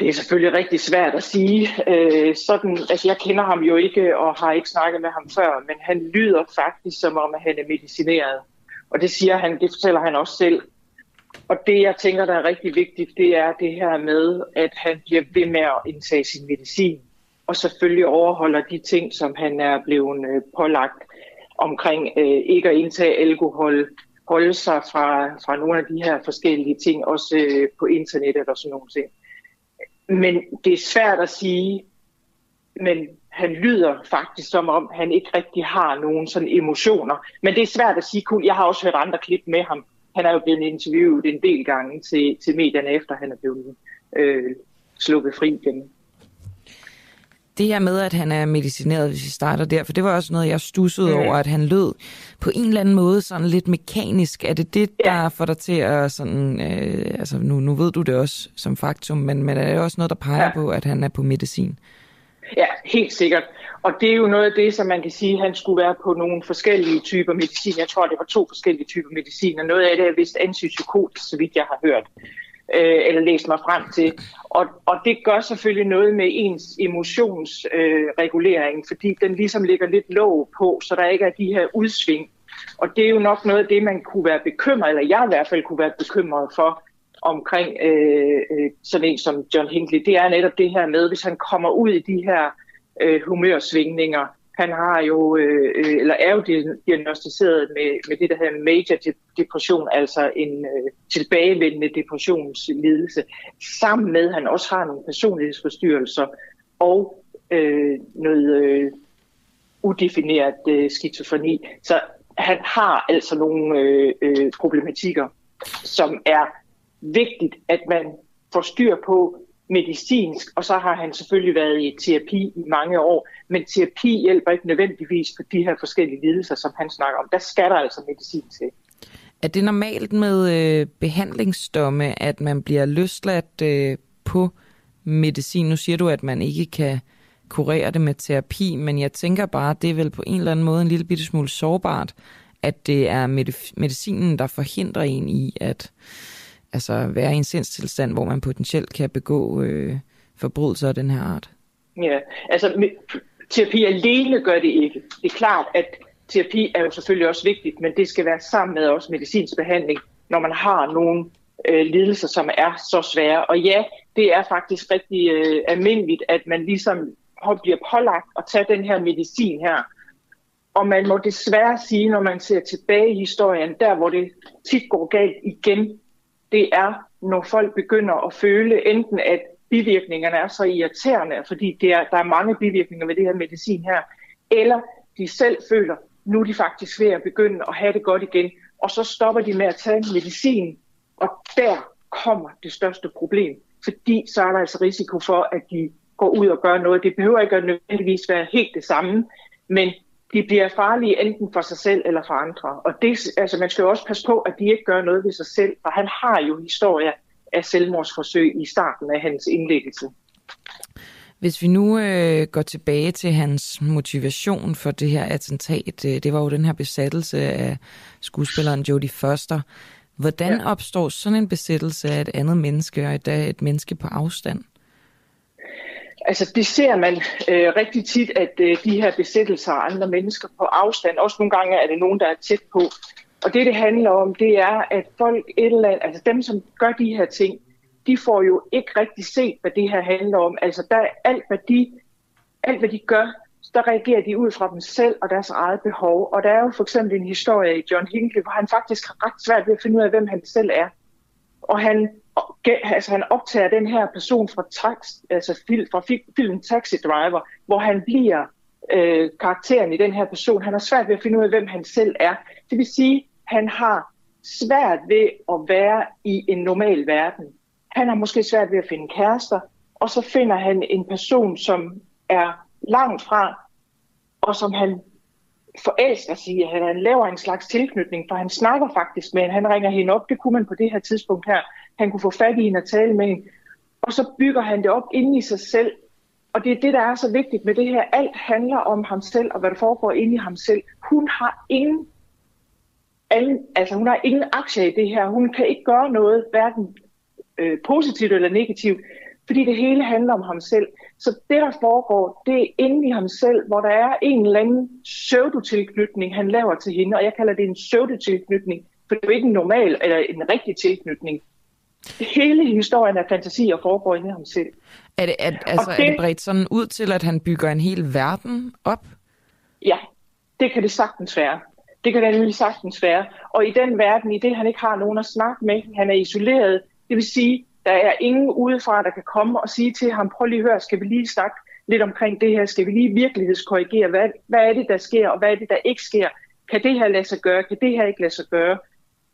Det er selvfølgelig rigtig svært at sige. Øh, sådan, altså jeg kender ham jo ikke og har ikke snakket med ham før, men han lyder faktisk som om, at han er medicineret. Og det siger han, det fortæller han også selv. Og det, jeg tænker, der er rigtig vigtigt, det er det her med, at han bliver ved med at indtage sin medicin. Og selvfølgelig overholder de ting, som han er blevet øh, pålagt omkring øh, ikke at indtage alkohol, holde sig fra, fra nogle af de her forskellige ting, også øh, på internettet og sådan nogle ting. Men det er svært at sige, men han lyder faktisk som om, han ikke rigtig har nogen sådan emotioner. Men det er svært at sige kun. Jeg har også hørt andre klip med ham. Han er jo blevet interviewet en del gange til, til medierne, efter han er blevet øh, sluppet fri igen. Det her med, at han er medicineret, hvis vi starter der, for det var også noget, jeg stussede Mm. over, at han lød på en eller anden måde sådan lidt mekanisk. Er det det, Ja. der får dig til at sådan, øh, altså nu, nu ved du det også som faktum, men, men er det også noget, der peger Ja. på, at han er på medicin? Ja, helt sikkert. Og det er jo noget af det, som man kan sige, han skulle være på nogle forskellige typer medicin. Jeg tror, det var to forskellige typer medicin, og noget af det er vist antipsykotisk, så vidt jeg har hørt øh, eller læst mig frem til. Og, og det gør selvfølgelig noget med ens emotionsregulering, øh, fordi den ligesom ligger lidt låg på, så der ikke er de her udsving. Og det er jo nok noget af det, man kunne være bekymret, eller jeg i hvert fald kunne være bekymret for, omkring øh, øh, sådan en som John Hinckley, det er netop det her med, hvis han kommer ud i de her øh, humørsvingninger. Han har jo, øh, øh eller er jo diagnostiseret med, med det, der hedder major depression, altså en øh, tilbagevendende depressionslidelse, sammen med, at han også har nogle personlighedsforstyrrelser og øh, noget øh, udefineret øh, skizofreni. Så han har altså nogle øh, øh, problematikker, som er vigtigt, at man får styr på medicinsk, og så har han selvfølgelig været i terapi i mange år, men terapi hjælper ikke nødvendigvis på de her forskellige lidelser, som han snakker om. Der skal der altså medicin til. Er det normalt med øh, behandlingsdomme, at man bliver løsladt øh, på medicin? Nu siger du, at man ikke kan kurere det med terapi, men jeg tænker bare, at det er vel på en eller anden måde en lille bitte smule sårbart, at det er medicinen, der forhindrer en i at altså, være i en sindstilstand, hvor man potentielt kan begå øh, forbrydelser af den her art. Ja, altså terapi alene gør det ikke. Det er klart, at terapi er jo selvfølgelig også vigtigt, men det skal være sammen med også medicinsk behandling, når man har nogle øh, lidelser, som er så svære. Og ja, det er faktisk rigtig øh, almindeligt, at man ligesom bliver pålagt at tage den her medicin her. Og man må desværre sige, når man ser tilbage i historien, der hvor det tit går galt igen, det er, når folk begynder at føle enten, at bivirkningerne er så irriterende, fordi det er, der er mange bivirkninger ved det her medicin her, eller de selv føler, nu er de faktisk ved at begynde at have det godt igen, og så stopper de med at tage medicin, og der kommer det største problem, fordi så er der altså risiko for, at de går ud og gør noget. Det behøver ikke at nødvendigvis være helt det samme, men de bliver farlige enten for sig selv eller for andre. Og det, altså, man skal jo også passe på, at de ikke gør noget ved sig selv, for han har jo historier af selvmordsforsøg i starten af hans indlæggelse. Hvis vi nu øh, går tilbage til hans motivation for det her attentat, øh, det var jo den her besættelse af skuespilleren Jodie Foster. Hvordan ja. opstår sådan en besættelse af et andet menneske, og et, af et menneske på afstand? Altså det ser man øh, rigtig tit, at øh, de her besættelser af andre mennesker på afstand, også nogle gange er det nogen, der er tæt på. Og det, det handler om, det er, at folk et eller andet, altså dem, som gør de her ting, de får jo ikke rigtig set, hvad det her handler om. Altså der er alt, hvad de, alt, hvad de gør, der reagerer de ud fra dem selv og deres eget behov. Og der er jo for eksempel en historie i John Hinckley, hvor han faktisk har ret svært ved at finde ud af, hvem han selv er. Og han, altså han optager den her person fra, tax, altså fil, fra filmen Taxi Driver, hvor han bliver øh, karakteren i den her person. Han har svært ved at finde ud af, hvem han selv er. Det vil sige, at han har svært ved at være i en normal verden. Han har måske svært ved at finde kærester, og så finder han en person, som er langt fra, og som han forelsker sig i. Han laver en slags tilknytning, for han snakker faktisk med hende. Han ringer hende op. Det kunne man på det her tidspunkt her. Han kunne få fat i hende og tale med hende. Og så bygger han det op inde i sig selv. Og det er det, der er så vigtigt med det her. Alt handler om ham selv, og hvad der foregår inde i ham selv. Hun har ingen, alle, altså hun har ingen aktie i det her. Hun kan ikke gøre noget, hverken øh, positivt eller negativt, fordi det hele handler om ham selv. Så det, der foregår, det er inde i ham selv, hvor der er en eller anden pseudotilknytning, han laver til hende, og jeg kalder det en pseudotilknytning, for det er jo ikke en normal eller en rigtig tilknytning. Hele historien er fantasi og foregår inde i ham selv. Er det, er, altså, det- er det bredt sådan ud til, at han bygger en hel verden op? Ja, det kan det sagtens være. Det kan det nemlig sagtens være. Og i den verden, i det han ikke har nogen at snakke med, han er isoleret, det vil sige, der er ingen udefra, der kan komme og sige til ham, prøv lige at høre, skal vi lige snakke lidt omkring det her, skal vi lige virkelighedskorrigere, hvad, hvad er det, der sker, og hvad er det, der ikke sker? Kan det her lade sig gøre? Kan det her ikke lade sig gøre?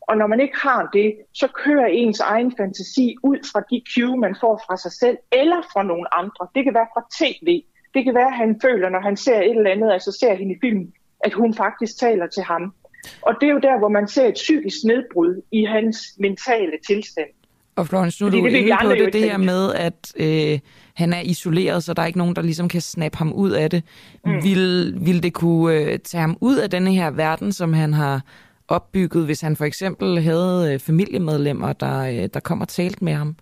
Og når man ikke har det, så kører ens egen fantasi ud fra de cue, man får fra sig selv, eller fra nogle andre. Det kan være fra tv. Det kan være, at han føler, når han ser et eller andet, altså ser hende i filmen, at hun faktisk taler til ham. Og det er jo der, hvor man ser et psykisk nedbrud i hans mentale tilstand. Og Florence, nu er Fordi du det inde på det, det her med, at øh, han er isoleret, så der er ikke nogen, der ligesom kan snappe ham ud af det. Mm. Vil, vil det kunne øh, tage ham ud af denne her verden, som han har opbygget, hvis han for eksempel havde øh, familiemedlemmer, der, øh, der kom og talte med ham?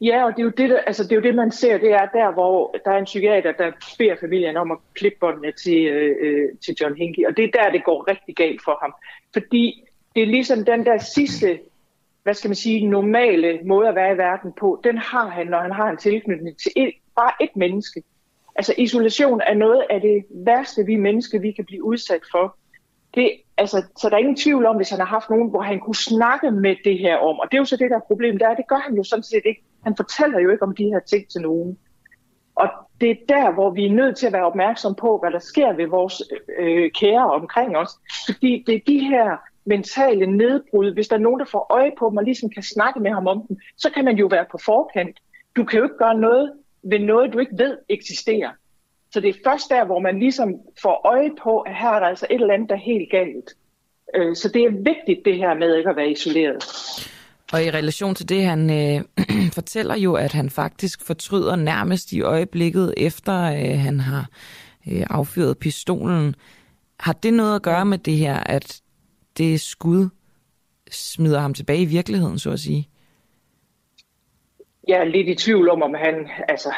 Ja, og det er, jo det, der, altså, det er jo det, man ser, det er der, hvor der er en psykiater, der beder familien om at klippe båndene til, øh, øh, til John Hinckley, og det er der, det går rigtig galt for ham. Fordi det er ligesom den der sidste, hvad skal man sige, normale måde at være i verden på, den har han, når han har en tilknytning til et, bare et menneske. Altså isolation er noget af det værste, vi mennesker vi kan blive udsat for. Det, altså, så der er ingen tvivl om, hvis han har haft nogen, hvor han kunne snakke med det her om. Og det er jo så det der problem, der er, det gør han jo sådan set ikke. Han fortæller jo ikke om de her ting til nogen. Og det er der, hvor vi er nødt til at være opmærksom på, hvad der sker ved vores øh, øh kære omkring os. Fordi det er de her mentale nedbrud. Hvis der er nogen, der får øje på dem og ligesom kan snakke med ham om dem, så kan man jo være på forkant. Du kan jo ikke gøre noget ved noget, du ikke ved eksisterer. Så det er først der, hvor man ligesom får øje på, at her er der altså et eller andet, der er helt galt. Øh, så det er vigtigt, det her med ikke at være isoleret. Og i relation til det, han øh, fortæller jo, at han faktisk fortryder nærmest i øjeblikket, efter øh, han har øh, affyret pistolen. Har det noget at gøre med det her, at det skud smider ham tilbage i virkeligheden, så at sige? Jeg er lidt i tvivl om, om han altså,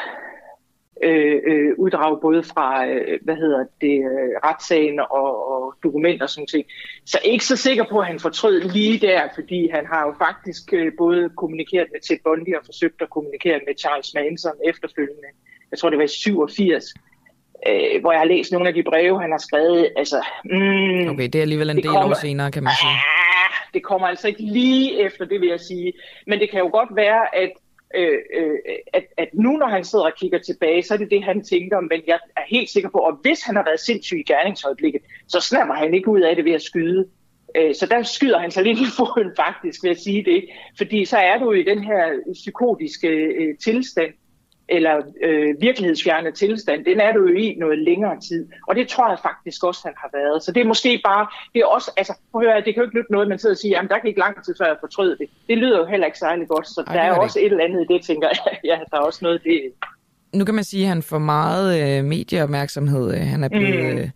øh, øh, uddrag både fra øh, hvad hedder det, øh, retssagen og, og dokumenter og sådan ting. Så ikke så sikker på, at han fortrød lige der, fordi han har jo faktisk øh, både kommunikeret med Ted Bundy og forsøgt at kommunikere med Charles Manson efterfølgende. Jeg tror, det var i 87, øh, hvor jeg har læst nogle af de breve, han har skrevet. Altså, mm, Okay, det er alligevel en del år kommer- senere, kan man sige. Ah, det kommer altså ikke lige efter det, vil jeg sige. Men det kan jo godt være, at, øh, øh, at, at nu, når han sidder og kigger tilbage, så er det det, han tænker. Men jeg er helt sikker på, at hvis han har været sindssyg i gerningsøjeblikket, så snapper han ikke ud af det ved at skyde. Øh, Så der skyder han sig lidt i foden faktisk, vil jeg sige det. Fordi så er du i den her psykotiske øh, tilstand, eller øh, virkelighedsfjerne tilstand, den er du jo i noget længere tid. Og det tror jeg faktisk også, han har været. Så det er måske bare, det er også, altså, prøv at høre, det kan jo ikke nytte noget, man sidder og siger, jamen der gik lang tid før jeg fortrød det. Det lyder jo heller ikke særlig godt, så Ej, der er det også et eller andet i det, tænker jeg. ja, der er også noget det. Nu kan man sige, at han får meget øh, medieopmærksomhed. Øh, Han er blevet, Mm. øh,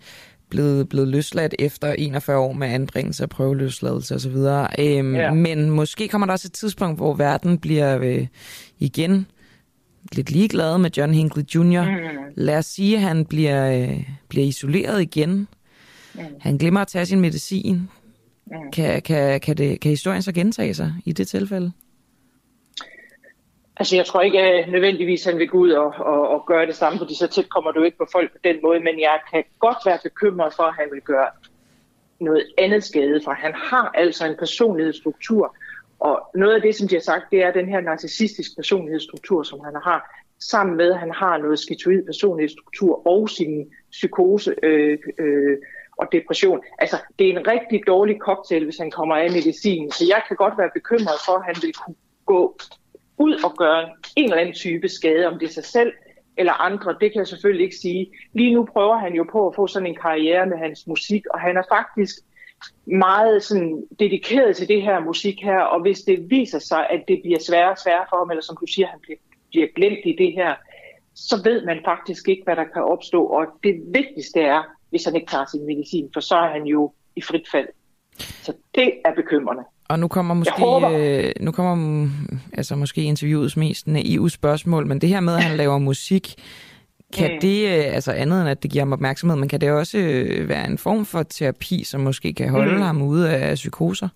blevet, blevet løsladt efter 41 år med anbringelse og prøveløsladelse osv. Øhm, Ja. Men måske kommer der også et tidspunkt, hvor verden bliver øh, igen lidt ligeglad med John Hinckley Jr. Mm. Lad os sige, at han bliver, øh, bliver isoleret igen. Mm. Han glemmer at tage sin medicin. Mm. Kan, kan, kan, det, kan historien så gentage sig i det tilfælde? Altså, jeg tror ikke at nødvendigvis, han vil gå ud og, og, og gøre det samme, fordi så tæt kommer du ikke på folk på den måde, men jeg kan godt være bekymret for, at han vil gøre noget andet skade, for han har altså en personlighedsstruktur, og noget af det, som de har sagt, det er den her narcissistisk personlighedsstruktur, som han har, sammen med, at han har noget skizoid personlighedsstruktur og sin psykose øh, øh, og depression. Altså, det er en rigtig dårlig cocktail, hvis han kommer af medicin, så jeg kan godt være bekymret for, at han vil kunne gå ud og gøre en eller anden type skade, om det er sig selv eller andre, det kan jeg selvfølgelig ikke sige. Lige nu prøver han jo på at få sådan en karriere med hans musik, og han er faktisk meget sådan dedikeret til det her musik her, og hvis det viser sig, at det bliver sværere og sværere for ham, eller som du siger, han bliver, bliver glemt i det her, så ved man faktisk ikke, hvad der kan opstå, og det vigtigste er, hvis han ikke tager sin medicin, for så er han jo i frit fald. Så det er bekymrende. Og nu kommer måske, øh, nu kommer mm, altså måske interviewets mest naive spørgsmål, men det her med, at han laver musik, kan Mm. det, øh, altså andet end at det giver ham opmærksomhed, men kan det også øh, være en form for terapi, som måske kan holde Mm. ham ude af psykoser?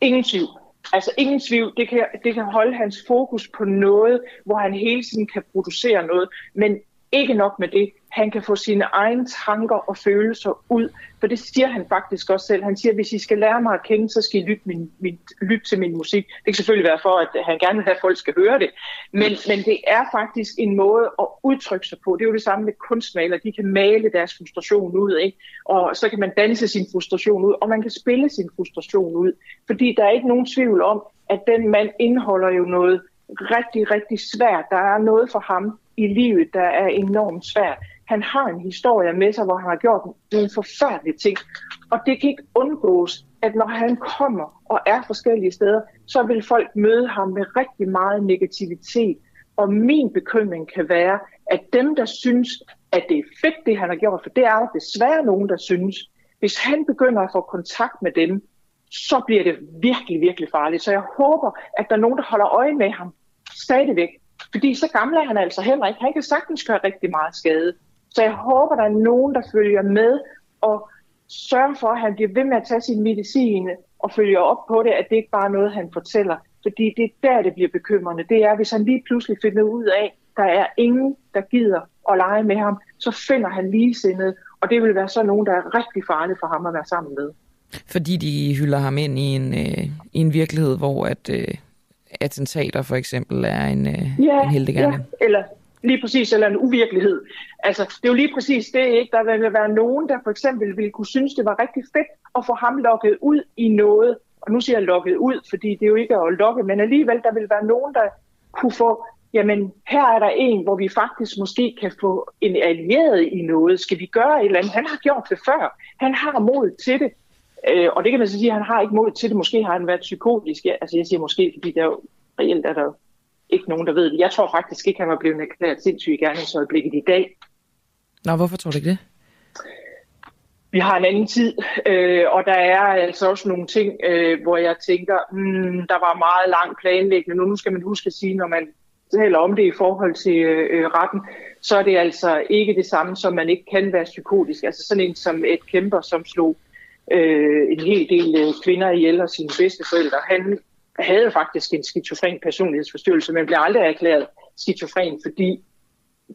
Ingen tvivl. Altså ingen tvivl. Det kan, det kan holde hans fokus på noget, hvor han hele tiden kan producere noget. Men ikke nok med det. Han kan få sine egne tanker og følelser ud. For det siger han faktisk også selv. Han siger, hvis I skal lære mig at kende, så skal I lytte, min, min, lytte til min musik. Det kan selvfølgelig være for, at han gerne vil have, at folk skal høre det. Men, men det er faktisk en måde at udtrykke sig på. Det er jo det samme med kunstmalere. De kan male deres frustration ud, ikke? og så kan man danse sin frustration ud, og man kan spille sin frustration ud. Fordi der er ikke nogen tvivl om, at den mand indeholder jo noget rigtig, rigtig svært. Der er noget for ham i livet, der er enormt svært. Han har en historie med sig, hvor han har gjort nogle forfærdelige ting, og det kan ikke undgås, at når han kommer og er forskellige steder, så vil folk møde ham med rigtig meget negativitet. Og min bekymring kan være, at dem, der synes, at det er fedt, det han har gjort, for det er der desværre nogen, der synes, hvis han begynder at få kontakt med dem, så bliver det virkelig, virkelig farligt. Så jeg håber, at der er nogen, der holder øje med ham stadigvæk. Fordi så gammel er han altså heller ikke. Han kan sagtens gøre rigtig meget skade. Så jeg håber, der er nogen, der følger med og sørger for, at han bliver ved med at tage sin medicin og følger op på det, at det ikke bare er noget, han fortæller. Fordi det er der, det bliver bekymrende. Det er, hvis han lige pludselig finder ud af, der er ingen, der gider at lege med ham, så finder han ligesindede, og det vil være så nogen, der er rigtig farlige for ham at være sammen med. Fordi de hylder ham ind i en, øh, i en virkelighed, hvor at øh, attentater for eksempel er en, øh, Ja, en heldegærning. ja, eller lige præcis, eller en uvirkelighed. Altså, det er jo lige præcis det, ikke? Der vil være nogen, der for eksempel ville kunne synes, det var rigtig fedt at få ham lukket ud i noget. Og nu siger jeg lukket ud, fordi det er jo ikke at lukke, men alligevel, der vil være nogen, der kunne få, jamen, her er der en, hvor vi faktisk måske kan få en allieret i noget. Skal vi gøre et eller andet? Han har gjort det før. Han har mod til det. Øh, og det kan man så sige, at han har ikke mod til det. Måske har han været psykotisk. Ja, altså jeg siger måske, fordi der er jo reelt er der jo ikke nogen, der ved det. Jeg tror faktisk ikke, han var blevet erklæret sindssyg i gerningsøjeblikket i dag. Nå, hvorfor tror du ikke det? Vi har en anden tid, øh, og der er altså også nogle ting, øh, hvor jeg tænker, hmm, der var meget lang planlæggende. Nu, nu skal man huske at sige, når man taler om det i forhold til øh, retten, så er det altså ikke det samme, som man ikke kan være psykotisk. Altså sådan en som et kæmper, som slog øh, en hel del øh, kvinder ihjel og sine bedsteforældre. Han havde faktisk en skizofren personlighedsforstyrrelse, men blev aldrig erklæret skizofren, fordi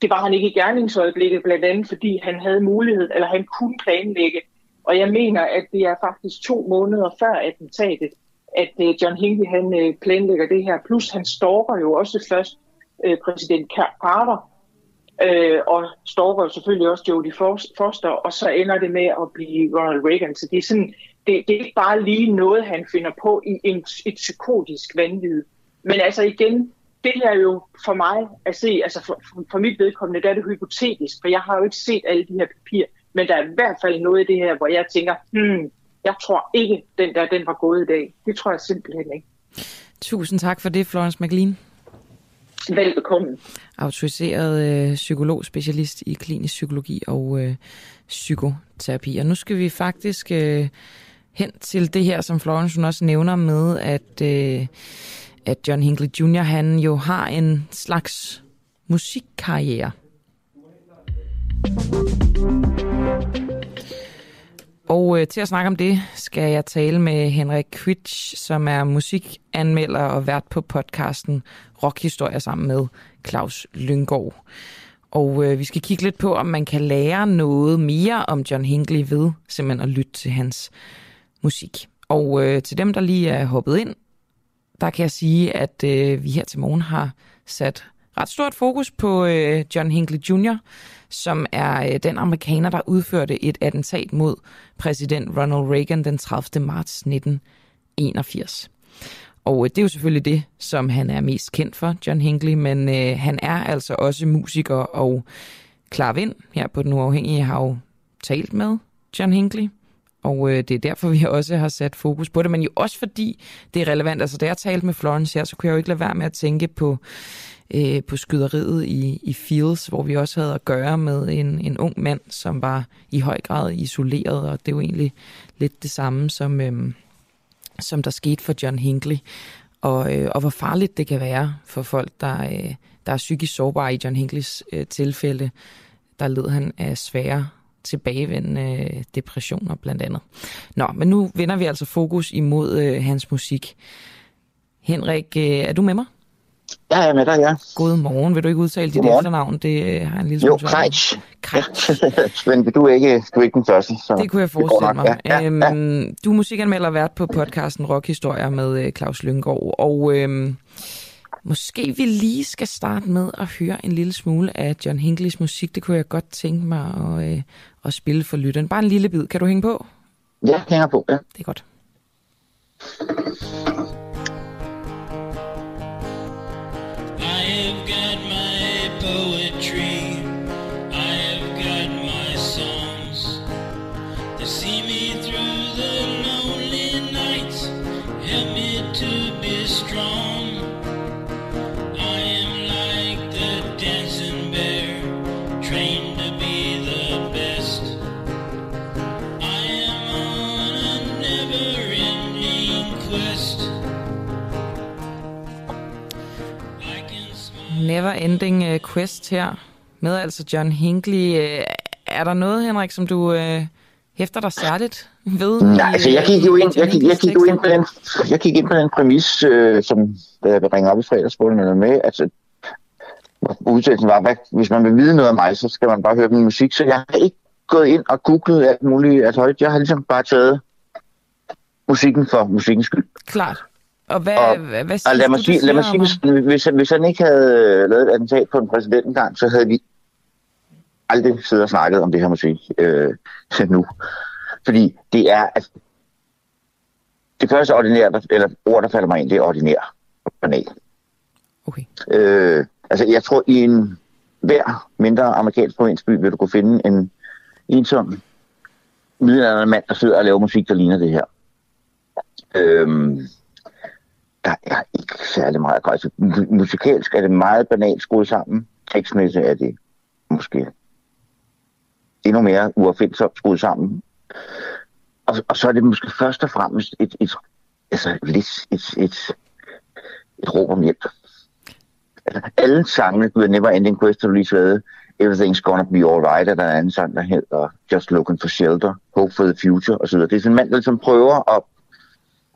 det var han ikke i gerningsøjeblikket, blandt andet fordi han havde mulighed, eller han kunne planlægge. Og jeg mener, at det er faktisk to måneder før attentatet, at øh, John Hinckley han øh, planlægger det her. Plus han stalker jo også først øh, præsident Carter, øh, og stalker selvfølgelig også Jodie Foster, og så ender det med at blive Ronald Reagan. Så det er sådan, det, det er ikke bare lige noget, han finder på i en, et psykotisk vanvid. Men altså igen, det er jo for mig at se, altså for, for, for mit vedkommende, der er det hypotetisk, for jeg har jo ikke set alle de her papirer, men der er i hvert fald noget i det her, hvor jeg tænker, hmm, jeg tror ikke, den der, den var gået i dag. Det tror jeg simpelthen ikke. Tusind tak for det, Florence McLean. Velbekomme. Autoriseret øh, psykolog, specialist i klinisk psykologi og øh, psykoterapi. Og nu skal vi faktisk øh, hen til det her, som Florence hun også nævner med, at, øh, at John Hinckley Jr. han jo har en slags musikkarriere. Og øh, til at snakke om det, skal jeg tale med Henrik Kvitsch, som er musikanmelder og vært på podcasten Rockhistorie sammen med Claus Lyngård. Og øh, vi skal kigge lidt på, om man kan lære noget mere om John Hinckley ved simpelthen at lytte til hans musik. Og øh, til dem, der lige er hoppet ind, der kan jeg sige, at øh, vi her til morgen har sat ret stort fokus på øh, John Hinckley Jr., som er øh, den amerikaner, der udførte et attentat mod præsident Ronald Reagan den 30. marts 1981. Og øh, det er jo selvfølgelig det, som han er mest kendt for, John Hinckley, men øh, han er altså også musiker og klar vind her på Den Uafhængige. Jeg har jo talt med John Hinckley, og øh, det er derfor, vi også har sat fokus på det, men jo også fordi det er relevant. Altså, da jeg talte med Florence her, så kunne jeg jo ikke lade være med at tænke på, øh, på skyderiet i, i Fields, hvor vi også havde at gøre med en, en ung mand, som var i høj grad isoleret, og det er jo egentlig lidt det samme, som, øh, som der skete for John Hinckley. Og, øh, og hvor farligt det kan være for folk, der, øh, der er psykisk sårbare i John Hinckley's øh, tilfælde. Der led han af svære tilbagevendende øh, depressioner blandt andet. Nå, men nu vender vi altså fokus imod øh, hans musik. Henrik, øh, er du med mig? Ja, jeg er med dig, ja. God morgen. Vil du ikke udtale dit Godmorgen. efternavn? Det øh, har en lille Jo, smule med. Kreitsch. Kreitsch. Men du er ikke, du er ikke den første. Så Det kunne jeg forestille mig. Ja, ja, ja. Øhm, du er musikanmelder vært på podcasten Rockhistorier med øh, Claus Lyngård, og øhm, måske vi lige skal starte med at høre en lille smule af John Hinckley's musik. Det kunne jeg godt tænke mig at, øh, at spille for lytteren. Bare en lille bid. Kan du hænge på? Jeg hænger på, ja. Det er godt. Poetry. Never ending øh, quest her med altså John Hinckley. Øh, Er der noget, Henrik, som du øh, hæfter dig særligt ved? Nej, altså jeg øh, gik jo ind, jeg gik, jeg gik jo ind på den, jeg gik ind på den præmis, øh, som da jeg ringede op i fredagsbollen med, altså udtalelsen var, hvad, hvis man vil vide noget om mig, så skal man bare høre min musik, så jeg har ikke gået ind og googlet alt muligt, altså jeg har ligesom bare taget musikken for musikkens skyld. Klart. Og hvad, Og- hvad, hvad Og lad mig sige, lad mig sige hvis, hvis, hvis han ikke havde lavet et attentat på en præsident engang, så havde vi aldrig siddet og snakket om det her musik øh, nu. Fordi det er, at det første ordinære, eller ord, der falder mig ind, det er ordinær og banal. Okay. Øh, altså, jeg tror, i en hver mindre amerikansk provinsby vil du kunne finde en ensom middelalderen mand, der sidder og laver musik, der ligner det her. Øhm, der er ikke særlig meget godt. Altså, musikalsk er det meget banalt skruet sammen. Tekstmæssigt er det måske endnu mere uopfindsomt skruet sammen. Og, og så er det måske først og fremmest et, et, altså lidt et, et, et råb om hjælp. Altså, alle sangene, du Never Ending Quest, har du lige svaret, Everything's Gonna Be Alright, og der er en anden sang, der hedder Just Looking for Shelter, Hope for the Future, osv. Det er sådan en mand, der ligesom prøver at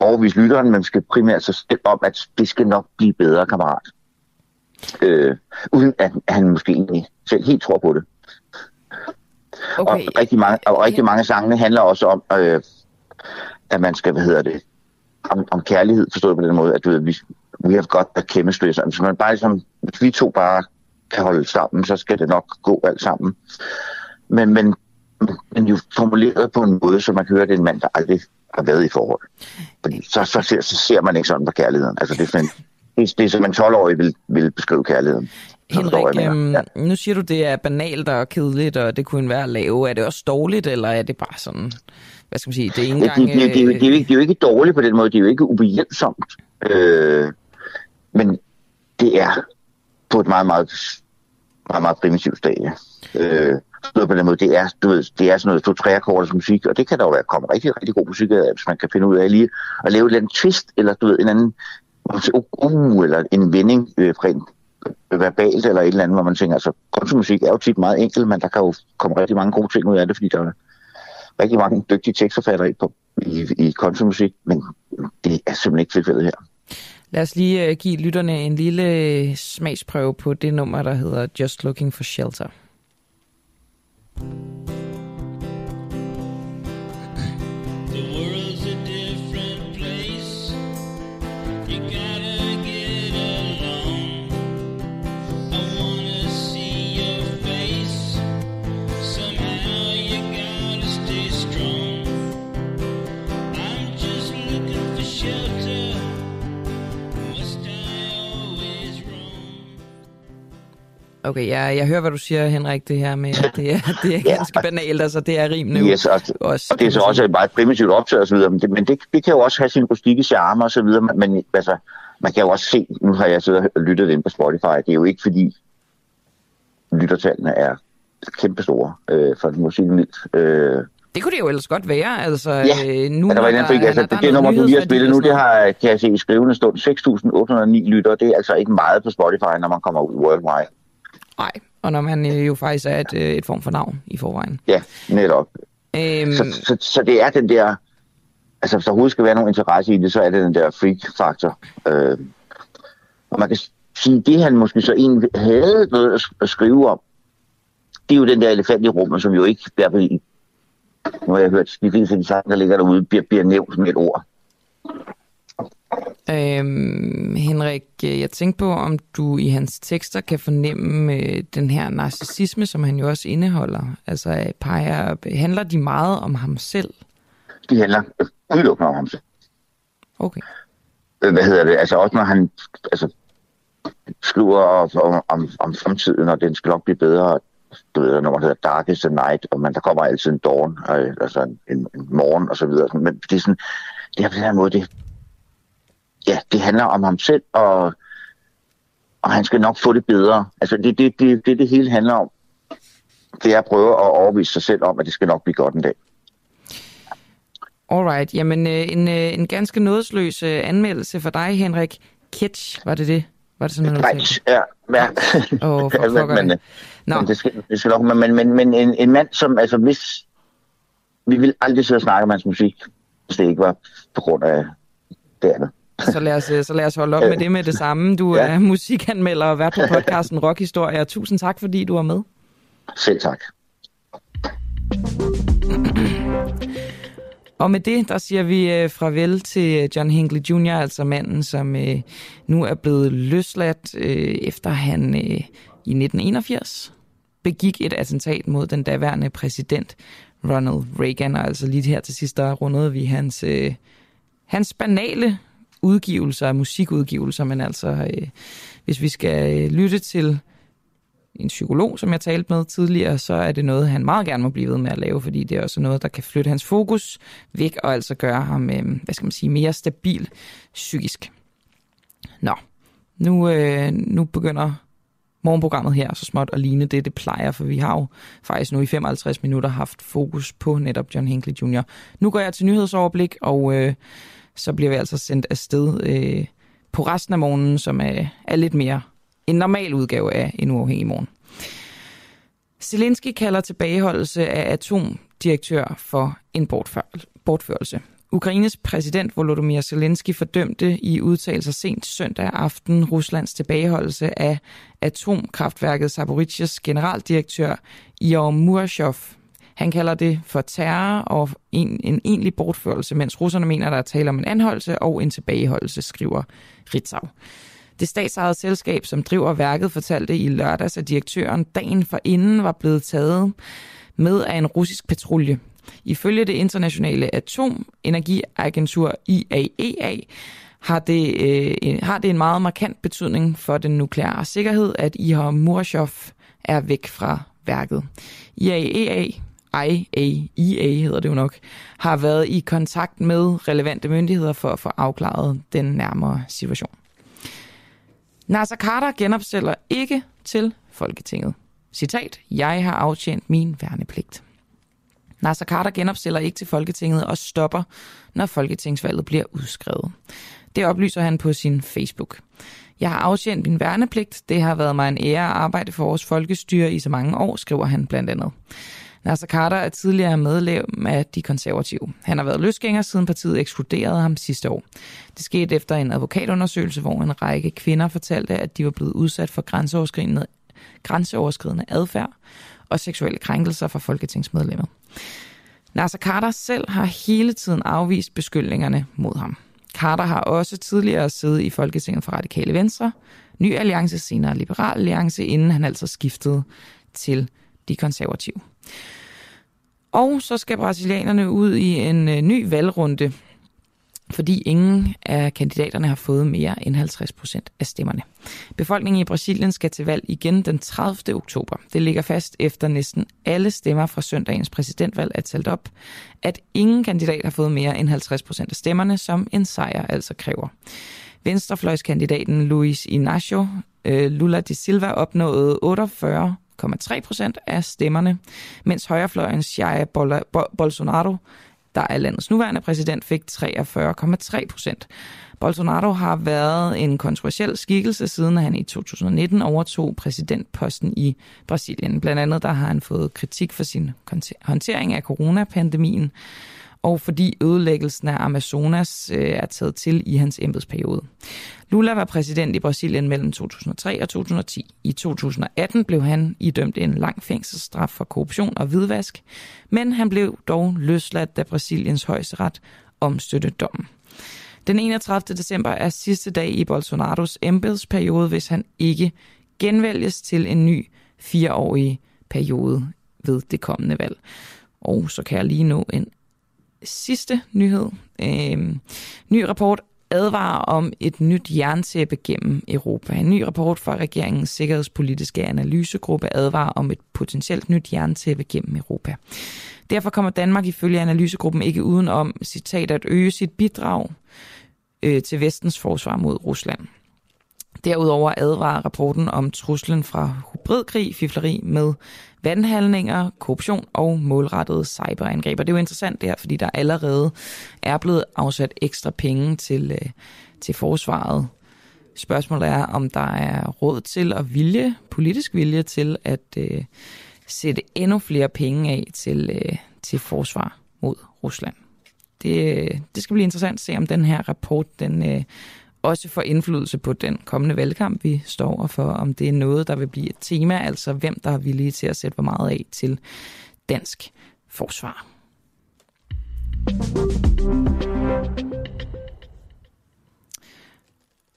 overbevise lytteren, men skal primært så stille om, at det skal nok blive bedre, kammerat. Øh, uden at han måske egentlig selv helt tror på det. okay. Og rigtig mange, og rigtig mange sangene handler også om, øh, at man skal, hvad hedder det, om, om kærlighed, forstået på den måde, at du ved, vi, we have got the chemistry. Så hvis man bare ligesom, hvis vi to bare kan holde sammen, så skal det nok gå alt sammen. Men, men, men jo formuleret på en måde, så man kan høre, at det er en mand, der aldrig har været i forhold. Fordi så, så, ser, så ser man ikke sådan på kærligheden. Altså det er det, det er som en 12-årig vil, vil beskrive kærligheden. Henrik, jeg, øhm, nu siger du, det er banalt og kedeligt, og det kunne være at lave. Er det også dårligt, eller er det bare sådan, hvad skal man sige, det er ikke Ja, engang... det, det, det, det, det, er jo ikke, det er jo ikke dårligt på den måde, det er jo ikke ubehjælpsomt. Øh, men det er på et meget, meget, meget, meget primitivt stadie. Øh, noget på den måde, det er, du ved, det er sådan noget to-tre akkorders musik, og det kan der jo være komme rigtig, rigtig god musik af, hvis man kan finde ud af lige at lave et eller andet twist, eller du ved, en anden, uh, eller en vending øh, rent øh, verbalt, eller et eller andet, hvor man tænker, altså, countrymusik er jo tit meget enkelt, men der kan jo komme rigtig mange gode ting ud af det, fordi der er rigtig mange dygtige tekstforfattere på i, i countrymusik, men det er simpelthen ikke tilfældet her. Lad os lige øh, give lytterne en lille øh, smagsprøve på det nummer, der hedder Just Looking for Shelter. Okay, jeg, jeg hører, hvad du siger, Henrik, det her med, at det er, det er Ja. ganske banalt, altså det er rimende Yes, og, også, og det er så også sige. meget primitivt optaget osv., men, det, men det, det kan jo også have sin rustikke charme og så videre, men, men altså, man kan jo også se, nu har jeg siddet og lyttet ind på Spotify, det er jo ikke fordi lyttertallene er kæmpe store øh, for musikken mildt. Øh, Det kunne det jo ellers godt være, altså Ja, øh, nu Ja, der var en anden, altså, når det, det er nummer, du lige har spillet og nu, det har, kan jeg se i skrivende stund 6.809 lytter. Det er altså ikke meget på Spotify, når man kommer ud worldwide. Nej, og når man øh, jo faktisk er et, øh, et form for navn i forvejen. Ja, netop. Øhm, Så, så, så det er den der... Altså, hvis der overhovedet skal være nogen interesse i det, så er det den der freak-faktor. Øh, og man kan sige, det han måske så egentlig havde noget at, skrive om, det er jo den der elefant i rummet, som jo ikke i hvert fald i nu har jeg hørt, de fleste af de sange, der ligger derude, bliver, bliver nævnt med et ord. Øhm, Henrik, øh, jeg tænkte på, om du i hans tekster kan fornemme øh, den her narcissisme, som han jo også indeholder. Altså, øh, peger, handler de meget om ham selv? De handler udelukkende om ham selv. Okay. Øh, hvad hedder det, altså også når han altså, skriver om, om, om fremtiden, og den skal nok blive bedre, du ved, når man hedder Darkest at Night, og man, der kommer altid en dawn, øh, altså en, en, en morgen og så videre. Men det er sådan, det er på den her måde, det, ja, det handler om ham selv, og, og han skal nok få det bedre. Altså det det, det, det, det hele handler om, det er at prøve at overbevise sig selv om, at det skal nok blive godt en dag. Alright, jamen øh, en, øh, en ganske nådesløs øh, anmeldelse for dig, Henrik. Kitsch, var det det? Var det sådan noget, sagde? ja. ja. Åh, for pokker men, det. Nå, men, det skal, det skal nok, men, men, men, men en, en mand, som, altså hvis, vi vil aldrig sidde og snakke om hans musik, hvis det ikke var på grund af det andet. Så lad, os, øh, så lad os holde op med det med det samme. Du Ja. er musikanmelder og vært på podcasten Rockhistorie. Tusind tak, fordi du var med. Selv tak. Og med det, der siger vi øh, farvel til John Hinckley Jr., altså manden, som øh, nu er blevet løsladt, øh, efter han øh, i 1981 begik et attentat mod den daværende præsident Ronald Reagan. Og altså lige her til sidst, der rundede vi hans, øh, hans banale udgivelser, musikudgivelser, men altså øh, hvis vi skal øh, lytte til en psykolog, som jeg talte med tidligere, så er det noget, han meget gerne må blive ved med at lave, fordi det er også noget, der kan flytte hans fokus væk og altså gøre ham, øh, hvad skal man sige, mere stabil psykisk. Nå, nu, øh, nu begynder morgenprogrammet her så småt at ligne det, det plejer, for vi har jo faktisk nu i 55 minutter haft fokus på netop John Hinckley Jr. Nu går jeg til nyhedsoverblik, og øh, så bliver vi altså sendt afsted øh, på resten af morgenen, som er, er lidt mere en normal udgave af en uafhængig morgen. Zelensky kalder tilbageholdelse af atomdirektør for en bortfør- bortførelse. Ukraines præsident Volodymyr Zelensky fordømte i udtalelser sent søndag aften Ruslands tilbageholdelse af atomkraftværket Zaporizhias generaldirektør Igor Murashov. Han kalder det for terror og en, en egentlig bortførelse, mens russerne mener, der er tale om en anholdelse og en tilbageholdelse, skriver Ritzau. Det statsejede selskab, som driver værket, fortalte i lørdags, at direktøren dagen for inden var blevet taget med af en russisk patrulje. Ifølge det internationale atomenergiagentur IAEA har det, øh, en- har det en meget markant betydning for den nukleare sikkerhed, at Ihor Murashov er væk fra værket. IAEA IAEA hedder det jo nok, har været i kontakt med relevante myndigheder for at få afklaret den nærmere situation. Nasser Carter genopstiller ikke til Folketinget. Citat, jeg har aftjent min værnepligt. Nasser Carter genopstiller ikke til Folketinget og stopper, når Folketingsvalget bliver udskrevet. Det oplyser han på sin Facebook. Jeg har aftjent min værnepligt. Det har været mig en ære at arbejde for vores folkestyre i så mange år, skriver han blandt andet. Nasser Carter er tidligere medlem af de konservative. Han har været løsgænger, siden partiet ekskluderede ham sidste år. Det skete efter en advokatundersøgelse, hvor en række kvinder fortalte, at de var blevet udsat for grænseoverskridende, grænseoverskridende adfærd og seksuelle krænkelser fra folketingsmedlemmet. Nasser Carter selv har hele tiden afvist beskyldningerne mod ham. Carter har også tidligere siddet i Folketinget for Radikale Venstre, Ny Alliance, senere Liberal Alliance, inden han altså skiftede til de konservative. Og så skal brasilianerne ud i en øh, ny valgrunde, fordi ingen af kandidaterne har fået mere end 50 procent af stemmerne. Befolkningen i Brasilien skal til valg igen den 30. oktober. Det ligger fast efter næsten alle stemmer fra søndagens præsidentvalg er talt op, at ingen kandidat har fået mere end 50 procent af stemmerne, som en sejr altså kræver. Venstrefløjskandidaten Luis Inacio øh, Lula de Silva opnåede 48 48,3 procent af stemmerne, mens højrefløjens Jair Bolsonaro, der er landets nuværende præsident, fik 43,3 procent. Bolsonaro har været en kontroversiel skikkelse, siden han i 2019 overtog præsidentposten i Brasilien. Blandt andet der har han fået kritik for sin håndtering af coronapandemien, og fordi ødelæggelsen af Amazonas øh, er taget til i hans embedsperiode. Lula var præsident i Brasilien mellem 2003 og 2010. I 2018 blev han idømt en lang fængselsstraf for korruption og hvidvask, men han blev dog løsladt, da Brasiliens højesteret omstøtte dommen. Den 31. december er sidste dag i Bolsonaros embedsperiode, hvis han ikke genvælges til en ny fireårig periode ved det kommende valg. Og så kan jeg lige nå en sidste nyhed. Øh, ny rapport advarer om et nyt jerntæppe gennem Europa. En ny rapport fra regeringens sikkerhedspolitiske analysegruppe advarer om et potentielt nyt jerntæppe gennem Europa. Derfor kommer Danmark ifølge analysegruppen ikke uden om citat at øge sit bidrag øh, til vestens forsvar mod Rusland. Derudover advarer rapporten om truslen fra hybridkrig, fifleri med vandhandlinger, korruption og målrettede cyberangreb. Og det er jo interessant det her, fordi der allerede er blevet afsat ekstra penge til, øh, til forsvaret Spørgsmålet er, om der er råd til og vilje, politisk vilje til at øh, sætte endnu flere penge af til, øh, til forsvar mod Rusland. Det, øh, det skal blive interessant at se, om den her rapport den, øh, også får indflydelse på den kommende valgkamp, vi står over for, om det er noget, der vil blive et tema, altså hvem der er villige til at sætte hvor meget af til dansk forsvar.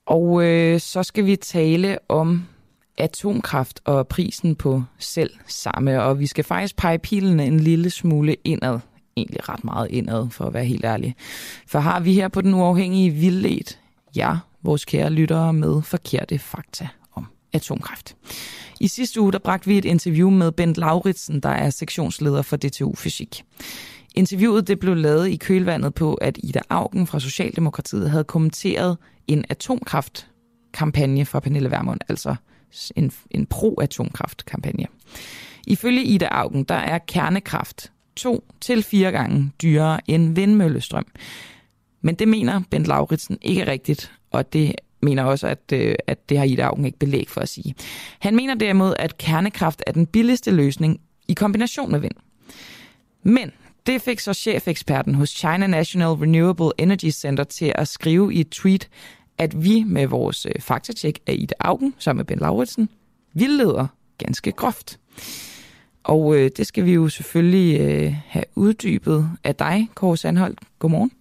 Og øh, så skal vi tale om atomkraft og prisen på selv samme. Og vi skal faktisk pege pilen en lille smule indad. Egentlig ret meget indad, for at være helt ærlig. For har vi her på Den Uafhængige vildledt jer, vores kære lyttere, med forkerte fakta om atomkraft. I sidste uge der bragte vi et interview med Bent Lauritsen, der er sektionsleder for DTU Fysik. Interviewet det blev lavet i kølvandet på, at Ida Augen fra Socialdemokratiet havde kommenteret en atomkraftkampagne fra Pernille Vermund, altså en, en pro-atomkraftkampagne. Ifølge Ida Augen, der er kernekraft to til fire gange dyrere end vindmøllestrøm. Men det mener Bent Lauritsen ikke rigtigt, og det mener også, at, øh, at det har Ida Augen ikke belæg for at sige. Han mener derimod, at kernekraft er den billigste løsning i kombination med vind. Men det fik så chefeksperten hos China National Renewable Energy Center til at skrive i et tweet, at vi med vores øh, faktatjek af Ida Augen, sammen med Ben Lauritsen, vildleder ganske groft. Og øh, det skal vi jo selvfølgelig øh, have uddybet af dig, Kåre Sandholdt. Godmorgen.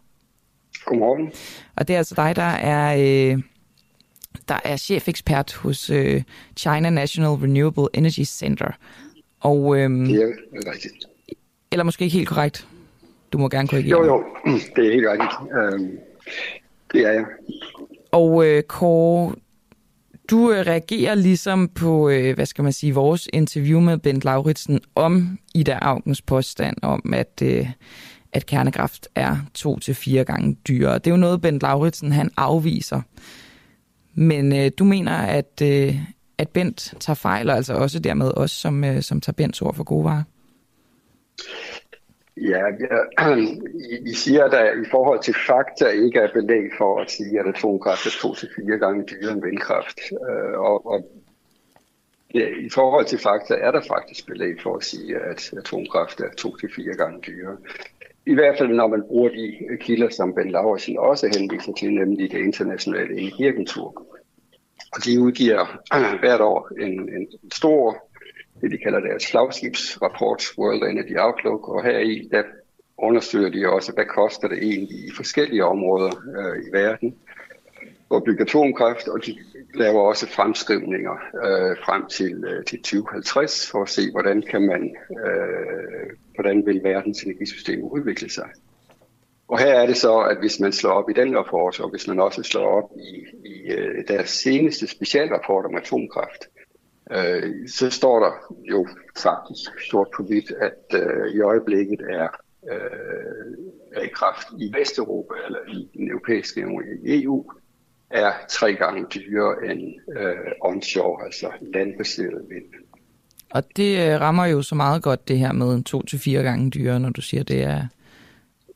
Godmorgen. Og det er altså dig, der er, øh, der er chefekspert hos øh, China National Renewable Energy Center. Og, øh, Det er rigtigt. eller måske ikke helt korrekt. Du må gerne korrigere. Jo, jo, det er helt rigtigt. Øhm, det er jeg. Og øh, Kåre, du øh, reagerer ligesom på, øh, hvad skal man sige, vores interview med Bent Lauritsen om Ida Augens påstand om, at, øh, at kernekraft er to til fire gange dyrere. Det er jo noget, Bent Lauritsen han afviser. Men øh, du mener, at, øh, at Bent tager fejl, og altså også dermed os, som, øh, som tager Bents ord for gode varer. Ja, jeg, I, I siger, at der i forhold til fakta ikke er belæg for at sige, at atomkraft er to til fire gange dyrere end vindkraft. Øh, og, og ja, i forhold til fakta er der faktisk belæg for at sige, at atomkraft er to til fire gange dyrere. I hvert fald når man bruger de kilder, som Ben Lauritsen også henviser til, nemlig det internationale energiagentur. Og de udgiver hvert år en, en stor det, de kalder deres flagskibsrapport, World Energy Outlook, og her i der undersøger de også, hvad koster det egentlig i forskellige områder øh, i verden. At bygge atomkraft, og de laver også fremskrivninger øh, frem til, øh, til 2050 for at se, hvordan kan man, øh, hvordan vil verdens energisystem udvikle sig. Og her er det så, at hvis man slår op i den rapport, og hvis man også slår op i, i øh, deres seneste specialrapport om atomkraft, øh, så står der jo faktisk stort på hvidt, at øh, i øjeblikket er øh, er i kraft i Vesteuropa eller i den europæiske union i EU, er tre gange dyrere end øh, onshore, altså landbaseret vind. Og det øh, rammer jo så meget godt det her med en to til fire gange dyrere, når du siger, det er,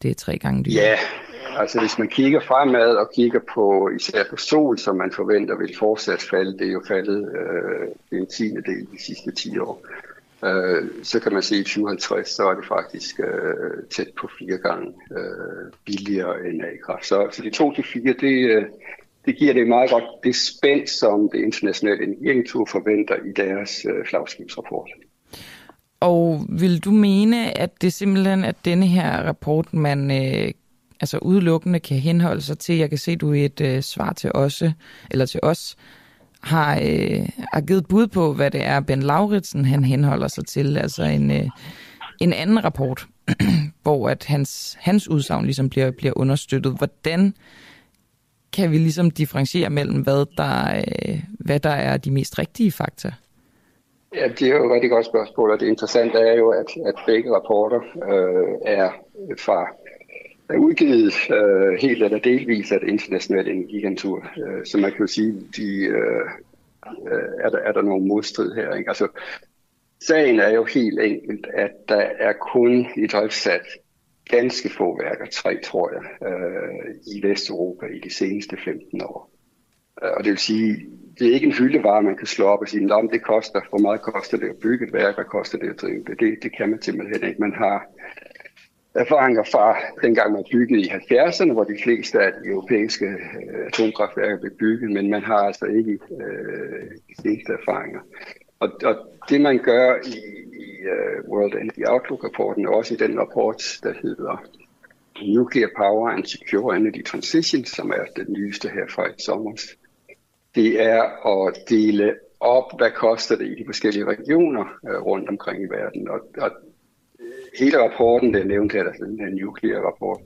det er tre gange dyrere. Ja, altså hvis man kigger fremad og kigger på især på sol, som man forventer vil fortsat falde, det er jo faldet øh, en tiende del de sidste 10 år, øh, så kan man se, at i 2050, så er det faktisk øh, tæt på fire gange øh, billigere end A-kraft. Så, så de to til fire, det, øh, det giver det meget godt det spænd, som det internationale energiagentur forventer i deres øh, flagskibsrapport. Og vil du mene, at det simpelthen er denne her rapport, man øh, altså udelukkende kan henholde sig til? Jeg kan se, du i et øh, svar til os, eller til os har, øh, har givet bud på, hvad det er, Ben Lauritsen han henholder sig til. Altså en, øh, en anden rapport, hvor at hans, hans udsagn ligesom bliver, bliver understøttet. Hvordan kan vi ligesom differentiere mellem, hvad der, øh, hvad der er de mest rigtige fakta? Ja, det er jo et rigtig godt spørgsmål, og det interessante er jo, at, at begge rapporter øh, er fra er udgivet øh, helt eller delvis af det internationale energiagentur. Øh, så man kan jo sige, de, øh, øh er, der, er der nogle modstrid her. Ikke? Altså, sagen er jo helt enkelt, at der er kun i ganske få værker, tre tror jeg, øh, i Vesteuropa i de seneste 15 år. Øh, og det vil sige, det er ikke en hyldevare, man kan slå op og sige, om det koster, hvor meget koster det at bygge et værk, hvad koster det at drive det. Det, det kan man simpelthen ikke. Man har erfaringer fra dengang man byggede i 70'erne, hvor de fleste af de europæiske øh, atomkraftværker blev bygget, men man har altså ikke øh, de seneste erfaringer. Og, og det man gør i uh, World Energy Outlook-rapporten, og også i den rapport, der hedder Nuclear Power and Secure Energy Transition, som er den nyeste her fra i sommer, det er at dele op, hvad koster det i de forskellige regioner øh, rundt omkring i verden. Og, og hele rapporten, der nævnte her, den her nuclear-rapport,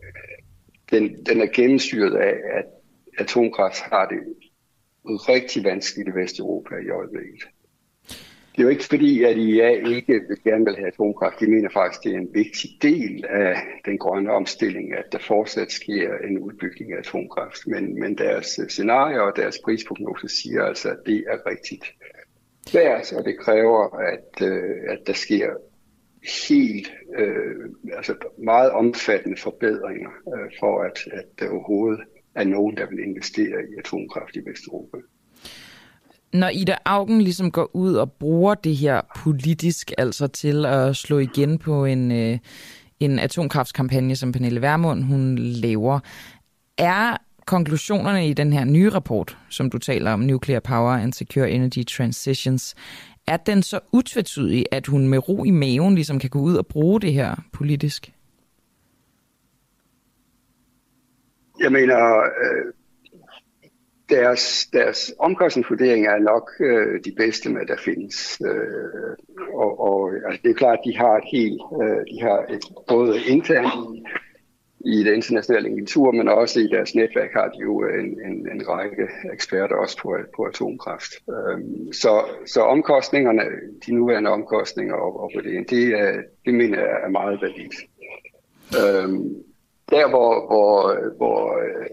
den, den er gennemsyret af, at atomkraft har det rigtig vanskeligt i Vesteuropa i øjeblikket. Det er jo ikke fordi, at IA ikke gerne vil have atomkraft. De mener faktisk, at det er en vigtig del af den grønne omstilling, at der fortsat sker en udbygning af atomkraft. Men, men deres scenarier og deres prisprognose siger altså, at det er rigtigt svært, og det kræver, at, øh, at der sker helt, øh, altså meget omfattende forbedringer øh, for, at, at der overhovedet er nogen, der vil investere i atomkraft i Vesteuropa. Når Ida Augen ligesom går ud og bruger det her politisk, altså til at slå igen på en, øh, en atomkraftskampagne, som Pernille Vermund hun laver, er konklusionerne i den her nye rapport, som du taler om, Nuclear Power and Secure Energy Transitions, er den så utvetydig, at hun med ro i maven ligesom kan gå ud og bruge det her politisk? Jeg mener, øh, deres, deres omkostningsvurderinger er nok øh, de bedste med, der findes. Øh, og og altså, det er klart, at de har et helt, øh, de har et, både internt i, i det internationale agentur, men også i deres netværk har de jo øh, en, en, en række eksperter også på, på atomkraft. Øh, så, så omkostningerne, de nuværende omkostninger og, og det, det, er, det mener jeg er meget værdigt. Øh, der hvor, hvor, hvor øh,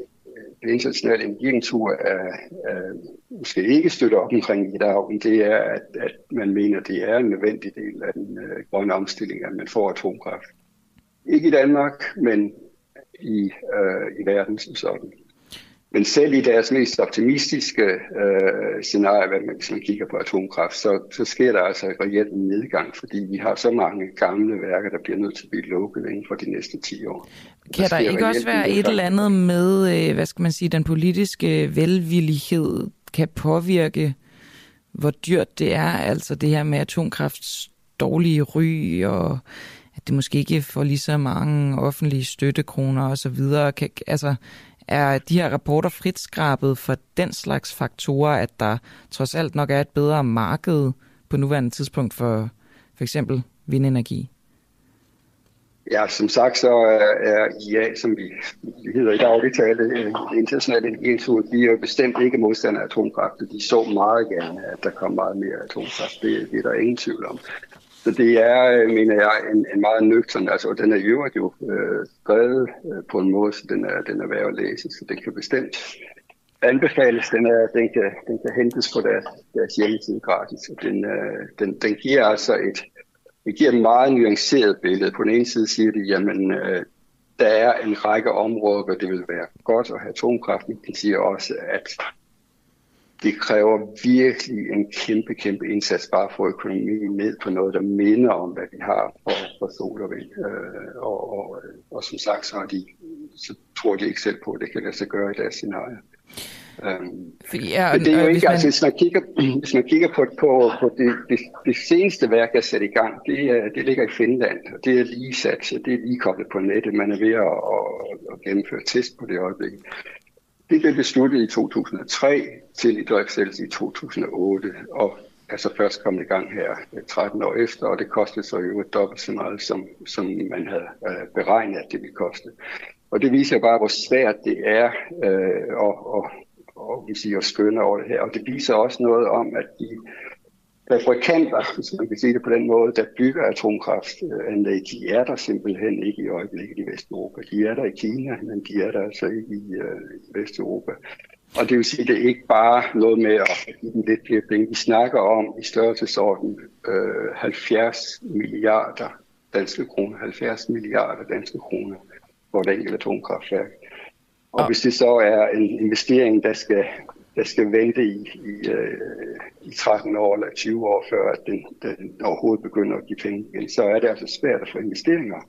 den internationale energiagentur er, er, måske ikke støtter op omkring i dag, det er, at, at man mener, det er en nødvendig del af den øh, grønne omstilling, at man får atomkraft. Ikke i Danmark, men i, øh, i verden som sådan. Men selv i deres mest optimistiske øh, scenarie, hvis man kigger på atomkraft, så, så sker der altså en reelt nedgang, fordi vi har så mange gamle værker, der bliver nødt til at blive lukket inden for de næste 10 år. Kan der, der ikke også være et eller andet med, øh, hvad skal man sige, den politiske velvillighed kan påvirke, hvor dyrt det er, altså det her med atomkrafts dårlige ry, og at det måske ikke får lige så mange offentlige støttekroner osv. Kan, altså, er de her rapporter frit skrabet for den slags faktorer, at der trods alt nok er et bedre marked på nuværende tidspunkt for for eksempel vindenergi? Ja, som sagt, så er IA, som vi, hedder i daglig tale, internationalt internationale energiinstitut, de er jo bestemt ikke modstandere af atomkraft. De så meget gerne, at der kom meget mere atomkraft. Det, det er der ingen tvivl om. Så det er, øh, mener jeg, en, en meget nøgtern, altså den er jo, jo øh, skrevet øh, på en måde, så den er, den er værd at læse, så den kan bestemt anbefales. Den, er, den, kan, den kan hentes på deres, deres hjemmeside gratis, og den, øh, den, den giver altså et, det giver et meget nuanceret billede. På den ene side siger de, jamen øh, der er en række områder, hvor det vil være godt at have atomkraft, men de siger også, at det kræver virkelig en kæmpe, kæmpe indsats bare for økonomien ned på noget, der minder om, hvad vi har for, for sol og vind. Øh, og, og, og som sagt, så, de, så tror de ikke selv på, at det kan lade sig gøre i deres scenarie. Ja, men det er jo ikke, man... altså, hvis man kigger, hvis man kigger på, på, på det, det, det seneste værk, er sat i gang, det, det ligger i Finland, og det er lige sat, det er lige koblet på nettet. Man er ved at, at, at gennemføre test på det øjeblik. Det blev besluttet i 2003 til i i 2008, og altså først kommet i gang her øh, 13 år efter, og det kostede så jo dobbelt så meget, som, som man havde øh, beregnet, at det ville koste. Og det viser bare, hvor svært det er øh, at, at, og vi at skønne over det her. Og det viser også noget om, at de fabrikanter, hvis man kan sige det på den måde, der bygger atomkraftanlæg, de er der simpelthen ikke i øjeblikket i Vesteuropa. De er der i Kina, men de er der altså ikke i, uh, i Vesteuropa. Og det vil sige, at det er ikke bare noget med at give dem lidt flere penge. Vi snakker om i størrelsesorden øh, 70 milliarder danske kroner, 70 milliarder danske kroner for et enkelt atomkraftværk. Og hvis det så er en investering, der skal der skal vente i, i, øh, i 13 år eller 20 år, før at den, den overhovedet begynder at give penge igen, så er det altså svært at få investeringer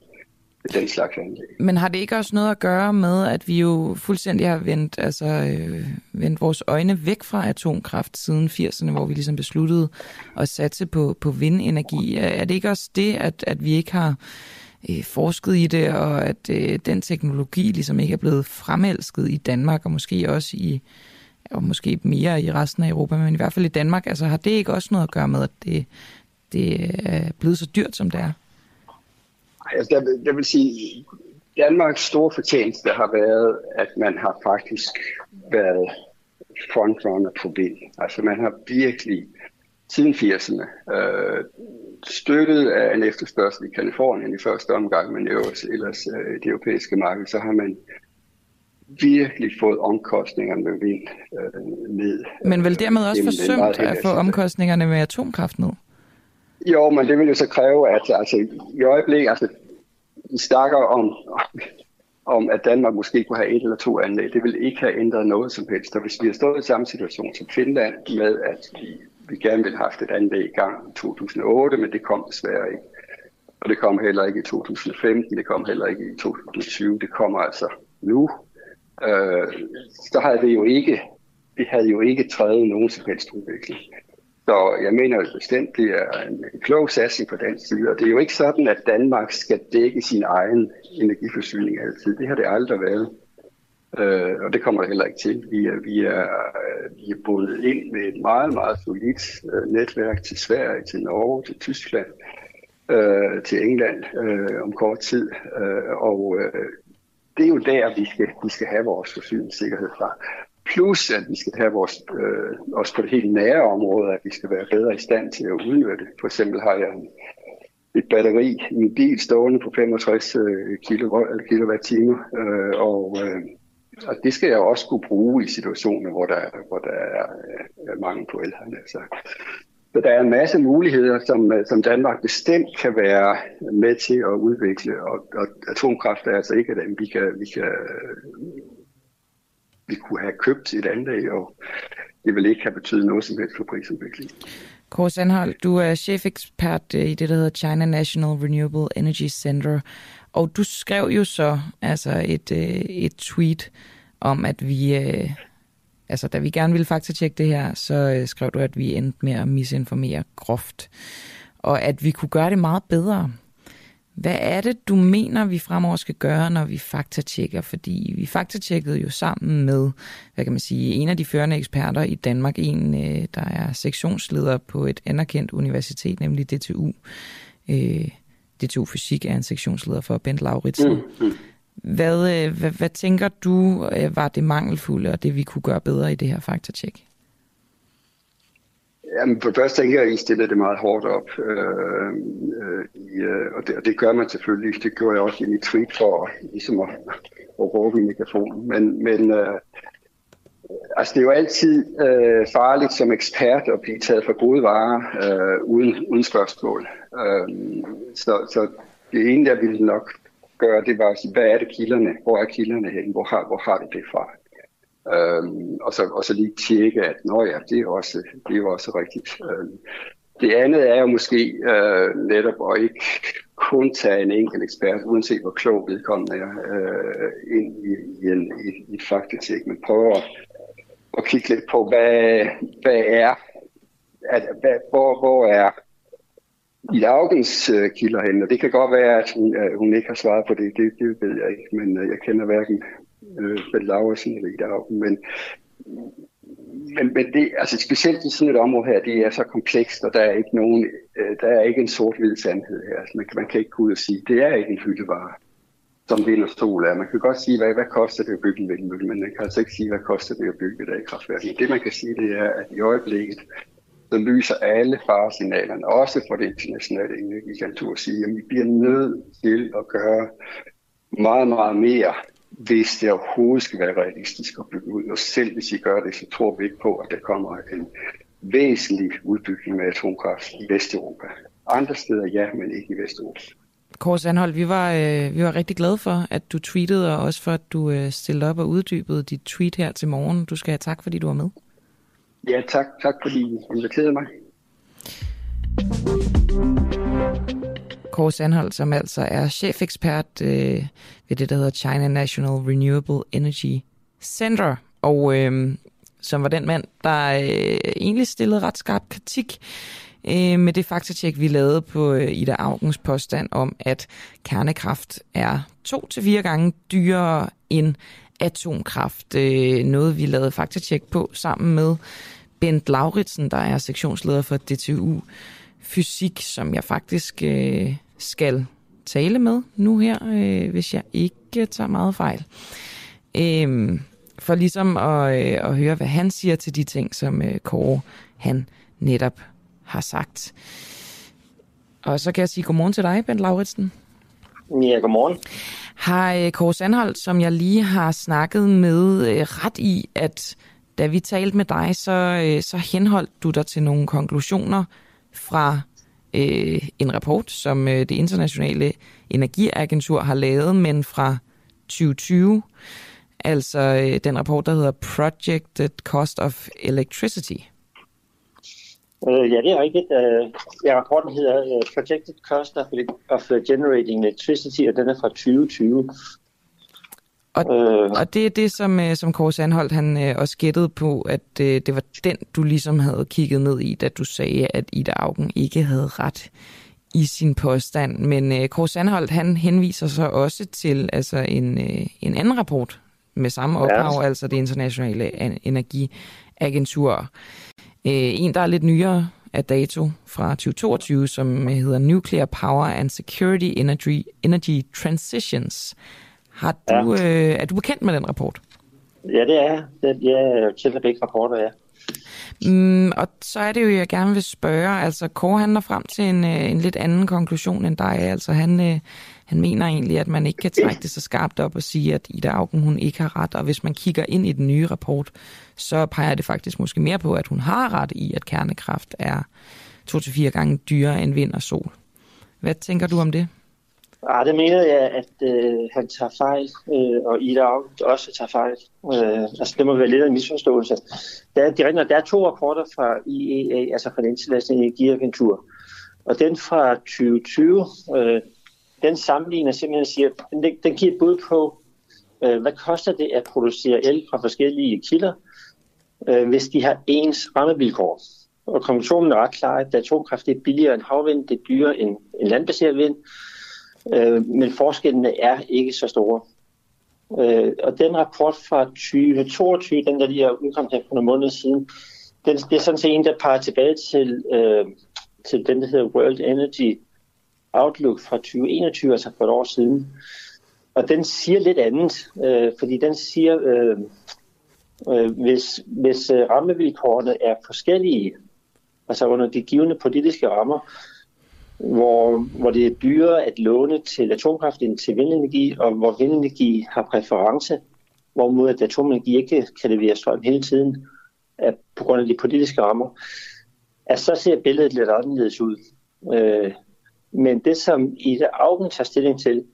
i den slags anlæg. Men har det ikke også noget at gøre med, at vi jo fuldstændig har vendt, altså, øh, vendt vores øjne væk fra atomkraft siden 80'erne, hvor vi ligesom besluttede at satse på, på vindenergi? Er det ikke også det, at, at vi ikke har øh, forsket i det, og at øh, den teknologi ligesom ikke er blevet fremelsket i Danmark, og måske også i og måske mere i resten af Europa, men i hvert fald i Danmark. Altså har det ikke også noget at gøre med, at det, det er blevet så dyrt, som det er? Altså, jeg, vil, jeg vil sige, Danmarks store fortjeneste har været, at man har faktisk været frontrunner på vind. Altså man har virkelig siden 80'erne øh, støttet af en efterspørgsel i Kalifornien i første omgang, men jo ellers øh, det europæiske marked, så har man virkelig fået omkostningerne med vind øh, ned. Men vel dermed også forsømt at få omkostningerne med atomkraft ned? Jo, men det vil jo så kræve, at altså, i øjeblikket, altså, vi snakker om, om, at Danmark måske kunne have et eller to anlæg. Det vil ikke have ændret noget som helst. Og hvis vi har stået i samme situation som Finland med, at vi, vi gerne ville have haft et anlæg i gang i 2008, men det kom desværre ikke. Og det kom heller ikke i 2015, det kom heller ikke i 2020, det kommer altså nu. Øh, så havde det jo ikke, vi havde jo ikke trædet nogen som helst udvikling. Så jeg mener jo bestemt, det er en en klog satsning på dansk side, og det er jo ikke sådan, at Danmark skal dække sin egen energiforsyning altid. Det har det aldrig været, øh, og det kommer det heller ikke til. Vi er, vi er, øh, vi er bundet ind med et meget, meget solidt øh, netværk til Sverige, til Norge, til Tyskland, øh, til England øh, om kort tid, øh, og øh, det er jo der, vi skal, vi skal have vores forsyningssikkerhed fra. Plus, at vi skal have vores, øh, også på det helt nære område, at vi skal være bedre i stand til at udnytte. For eksempel har jeg en, et batteri i en bil stående på 65 øh, eller kilowatt-timer, øh, og, øh, og det skal jeg også kunne bruge i situationer, hvor der, hvor der er, er mangel på el. Altså. Så der er en masse muligheder, som, øh, som Danmark bestemt kan være med til at udvikle, og, og atomkraft er altså ikke af dem, vi kan, vi kan vi kunne have købt et anlæg, og det vil ikke have betydet noget som helst for prisudviklingen. Kåre Sandhold, du er chefekspert øh, i det, der hedder China National Renewable Energy Center, og du skrev jo så altså et, øh, et tweet om, at vi, altså da vi gerne ville faktatjekke det her, så øh, skrev du, at vi endte med at misinformere groft, og at vi kunne gøre det meget bedre. Hvad er det, du mener, vi fremover skal gøre, når vi faktatjekker? Fordi vi faktatjekkede jo sammen med, hvad kan man sige, en af de førende eksperter i Danmark, en, øh, der er sektionsleder på et anerkendt universitet, nemlig DTU. Øh, DTU Fysik er en sektionsleder for Bent Lauritsen. Mm. mm. Hvad, øh, hvad, hvad tænker du øh, var det mangelfulde, og det vi kunne gøre bedre i det her faktatjek? Jamen, for det første tænker jeg, at I stillede det meget hårdt op. Øh, øh, i, øh, og, det, og det gør man selvfølgelig. Det gjorde jeg også i mit tweet for ligesom at, at råbe i mikrofonen. Men, men øh, altså, det er jo altid øh, farligt som ekspert at blive taget for gode varer øh, uden, uden spørgsmål. Øh, så, så det ene, jeg ville nok gøre, det var at sige, hvad er det kilderne? Hvor er kilderne hen? Hvor har, hvor har vi det fra? Øhm, og, så, og så lige tjekke, at nå ja, det er, også, det er jo også rigtigt. Øhm, det andet er jo måske øh, netop at ikke kun tage en enkelt ekspert, uanset hvor klog vedkommende er, øh, ind i, i, en, i, i faktatjek, men prøve at, at kigge lidt på, hvad, hvad er, at, hvad, hvor, hvor er i Laugens øh, kilder henne, og det kan godt være, at hun, øh, hun ikke har svaret på det, det, det ved jeg ikke, men øh, jeg kender hverken øh, Bent eller Ida Augen, men, men, men det, altså specielt i sådan et område her, det er så komplekst, og der er ikke nogen, øh, der er ikke en sort-hvid sandhed her. Altså, man, man kan ikke gå ud og sige, det er ikke en hyldevare, som vind og sol er. Man kan godt sige, hvad, hvad koster det at bygge en vindmølle, men man kan altså ikke sige, hvad koster det at bygge et A-kraftværk. Det man kan sige, det er, at i øjeblikket, så lyser alle faresignalerne, også for det internationale energiagentur, at sige, at vi bliver nødt til at gøre meget, meget mere, hvis det overhovedet skal være realistisk at bygge ud. Og selv hvis I gør det, så tror vi ikke på, at der kommer en væsentlig udbygning med atomkraft i Vesteuropa. Andre steder ja, men ikke i Vesteuropa. Kåre Sandhold, vi var, øh, vi var rigtig glade for, at du tweetede, og også for, at du øh, stillede op og uddybede dit tweet her til morgen. Du skal have tak, fordi du var med. Ja, tak, tak fordi I inviterede mig. Kåre Sandholdt, som altså er chefekspert øh, ved det, der hedder China National Renewable Energy Center, og øh, som var den mand, der øh, egentlig stillede ret skarp kritik øh, med det faktatjek, vi lavede på øh, Ida Augens påstand om, at kernekraft er to til fire gange dyrere end atomkraft. Øh, noget, vi lavede faktatjek på sammen med Bent Lauritsen, der er sektionsleder for DTU Fysik, som jeg faktisk øh, skal tale med nu her, øh, hvis jeg ikke tager meget fejl. Øh, for ligesom at, øh, at høre, hvad han siger til de ting, som øh, Kåre han netop har sagt. Og så kan jeg sige godmorgen til dig, Bent Lauritsen. Ja, godmorgen. Har øh, Kåre Sandholdt, som jeg lige har snakket med, øh, ret i, at da vi talte med dig, så, øh, så henholdt du dig til nogle konklusioner fra øh, en rapport, som øh, det internationale energiagentur har lavet, men fra 2020. Altså øh, den rapport, der hedder Projected Cost of Electricity. Øh, ja, det er rigtigt. Øh, ja, rapporten hedder øh, Projected Cost of, of Generating Electricity, og den er fra 2020. Og, øh, og det er det, som, øh, som Kåre Sandholdt han øh, også gættede på, at øh, det var den, du ligesom havde kigget ned i, da du sagde, at Ida Augen ikke havde ret i sin påstand. Men øh, Kåre Sandholdt han henviser så også til altså en, øh, en anden rapport med samme ophav, ja. altså det internationale energiagentur. Øh, en, der er lidt nyere af dato fra 2022, som hedder Nuclear Power and Security Energy, Energy Transitions. Har du, ja. øh, er du bekendt med den rapport? Ja, det er jeg. Det, jeg er til begge rapporter, ja. Mm, og så er det jo, jeg gerne vil spørge, altså Kåre han når frem til en, øh, en lidt anden konklusion end dig. Altså han, øh, han mener egentlig, at man ikke kan trække det så skarpt op og sige, at Ida Augen hun ikke har ret. Og hvis man kigger ind i den nye rapport, så peger det faktisk måske mere på, at hun har ret i, at kernekraft er to til fire gange dyrere end vind og sol. Hvad tænker du om det? Ja, det mener jeg, at øh, han tager fejl, øh, og Ida også tager fejl. Øh, altså, det må være lidt af en misforståelse. Der er, de, der er to rapporter fra IEA, altså fra den internationale energiagentur. Og den fra 2020, øh, den sammenligner simpelthen siger, den, den giver et bud på, øh, hvad koster det at producere el fra forskellige kilder, øh, hvis de har ens rammevilkår. Og konklusionen er ret klar, at atomkraft er billigere end havvind, det er dyrere end, end landbaseret vind, øh, men forskellene er ikke så store. Øh, og den rapport fra 2022, den der lige er udkommet her for nogle måneder siden, den, det er sådan set en, der peger tilbage til, øh, til den, der hedder World Energy Outlook fra 2021, altså for et år siden. Og den siger lidt andet, øh, fordi den siger, øh, øh, hvis, hvis øh, rammevilkårene er forskellige, altså under de givende politiske rammer, hvor, hvor det er dyrere at låne til atomkraft end til vindenergi, og hvor vindenergi har præference, hvorimod at atomenergi ikke kan levere strøm hele tiden at på grund af de politiske rammer, at så ser billedet lidt anderledes ud. Øh, men det, som Ida Augen tager stilling til,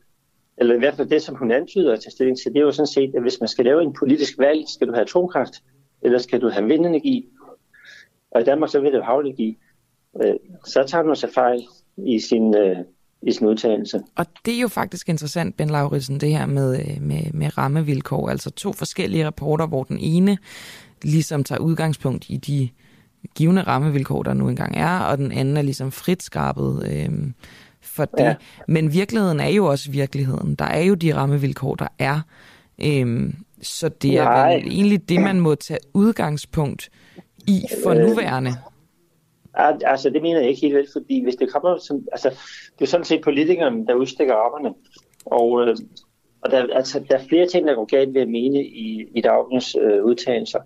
eller i hvert fald det, som hun antyder at tage stilling til, det er jo sådan set, at hvis man skal lave en politisk valg, skal du have atomkraft, eller skal du have vindenergi, og i Danmark så vil det havenergi, øh, så tager man sig fejl i sin, øh, i sin udtalelse. Og det er jo faktisk interessant, Ben Lauritsen, det her med, øh, med, med rammevilkår. Altså to forskellige rapporter, hvor den ene ligesom tager udgangspunkt i de givende rammevilkår, der nu engang er, og den anden er ligesom frit skrabet øh, for det. Ja. Men virkeligheden er jo også virkeligheden. Der er jo de rammevilkår, der er. Øh, så det er Nej. vel egentlig det, man må tage udgangspunkt i for øh, nuværende. Altså, det mener jeg ikke helt vel, fordi hvis det kommer som, altså, det er sådan set politikerne, der udstikker rammerne, og, øh, og der, altså, der er flere ting, der går galt ved at mene i, i dagens øh, udtalelser.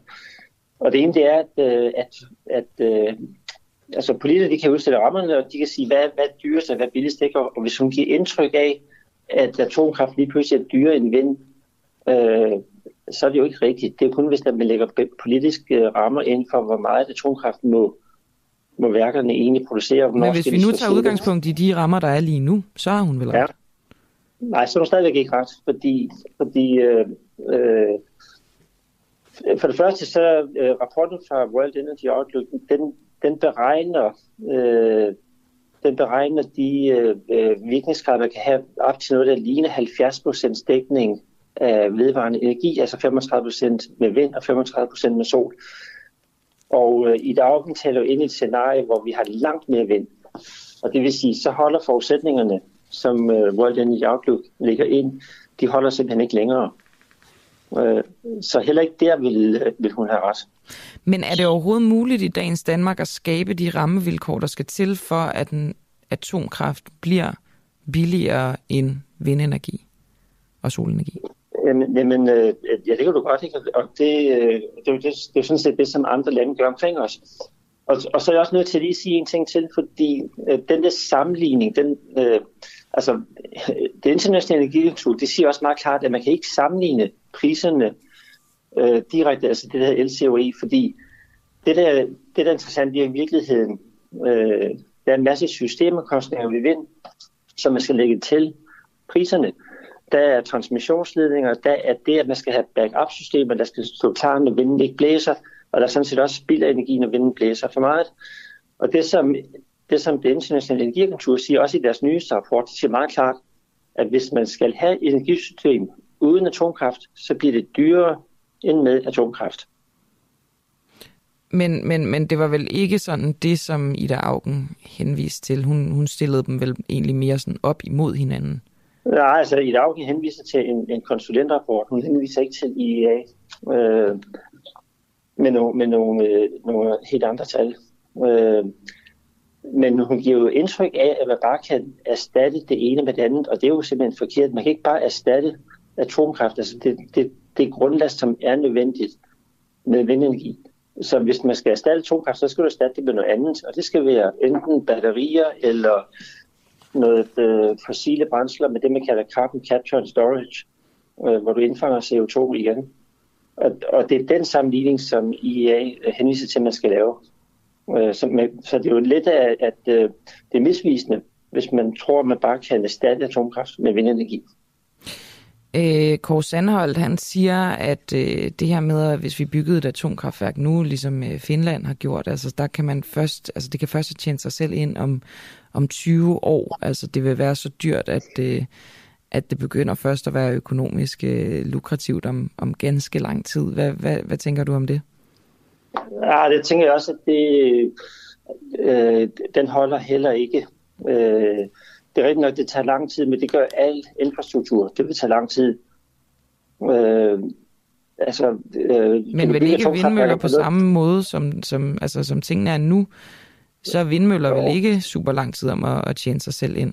Og det ene, det er, at, øh, at, at øh, altså, politikere de kan udstille rammerne, og de kan sige, hvad, hvad er dyrest og hvad er billigst, ikke? Og hvis hun giver indtryk af, at atomkraft lige pludselig er dyrere end vind, øh, så er det jo ikke rigtigt. Det er kun, hvis der man lægger politiske øh, rammer ind for, hvor meget atomkraft må, må værkerne egentlig producere. Men hvis vi nu tager udgangspunkt i de rammer, der er lige nu, så har hun vel ret? Ja. Nej, så er hun stadigvæk ikke ret, fordi, fordi øh, øh, For det første, så øh, rapporten fra World Energy Outlook, den, den beregner øh, den beregner de øh, øh, virkningsgrader, man kan have op til noget, der ligner 70% dækning af vedvarende energi, altså 35% med vind og 35% med sol. Og øh, i dag taler vi ind i et scenarie, hvor vi har langt mere vind. Og det vil sige, så holder forudsætningerne, som øh, World Energy Outlook ligger ind, de holder simpelthen ikke længere. Øh, så heller ikke der vil, øh, vil hun have ret. Men er det overhovedet muligt i dagens Danmark at skabe de rammevilkår, der skal til for, at en atomkraft bliver billigere end vindenergi og solenergi? Jamen, jamen øh, ja, det kan du godt, ikke? Og det, øh, det, det, det er sådan set det, som andre lande gør omkring os. Og, og så er jeg også nødt til at lige sige en ting til, fordi øh, den der sammenligning, den, øh, altså det internationale energiagentur, det siger også meget klart, at man kan ikke sammenligne priserne øh, direkte, altså det der LCOE, fordi det der, det der er interessant er i virkeligheden, øh, der er en masse systemomkostninger ved vind, som man skal lægge til priserne. Der er transmissionsledninger, der er det, at man skal have backup-systemer, der skal stå klar, når vinden ikke blæser, og der er sådan set også spild af energi, når vinden blæser for meget. Og det, som det, som det internationale energiagentur siger også i deres nyeste rapport, det siger meget klart, at hvis man skal have et energisystem uden atomkraft, så bliver det dyrere end med atomkraft. Men, men, men det var vel ikke sådan det, som Ida Augen henviste til. Hun, hun stillede dem vel egentlig mere sådan op imod hinanden. Nej, altså Ida Augen henviser til en, en konsulentrapport. Hun henviser ikke til IEA øh, med, no, med nogle, øh, nogle helt andre tal. Øh, men hun giver jo indtryk af, at man bare kan erstatte det ene med det andet, og det er jo simpelthen forkert. Man kan ikke bare erstatte atomkraft. Altså det, det, det grundlast, som er nødvendigt med vindenergi. Så hvis man skal erstatte atomkraft, så skal du erstatte det med noget andet, og det skal være enten batterier eller noget øh, fossile brændsler med det, man kalder carbon capture and storage, øh, hvor du indfanger CO2 igen. Og, og det er den sammenligning, som IEA henviser til, at man skal lave. Øh, så, med, så det er jo lidt af, at øh, det er misvisende, hvis man tror, at man bare kan erstatte atomkraft med vindenergi. Øh, Kåre Sandholdt, han siger, at øh, det her med, at hvis vi byggede et atomkraftværk nu, ligesom øh, Finland har gjort, altså der kan man først, altså det kan først tjene sig selv ind om, om 20 år. Altså det vil være så dyrt, at, øh, at det begynder først at være økonomisk øh, lukrativt om, om ganske lang tid. Hvad, hvad, hvad tænker du om det? Ja, det tænker jeg også, at det, øh, den holder heller ikke. Øh, det er rigtigt nok, det tager lang tid, men det gør al infrastruktur. Det vil tage lang tid. Øh, altså, øh, men vel ikke vindmøller på samme måde, som, som, altså, som tingene er nu? Så er vindmøller jo. vel ikke super lang tid om at, at tjene sig selv ind?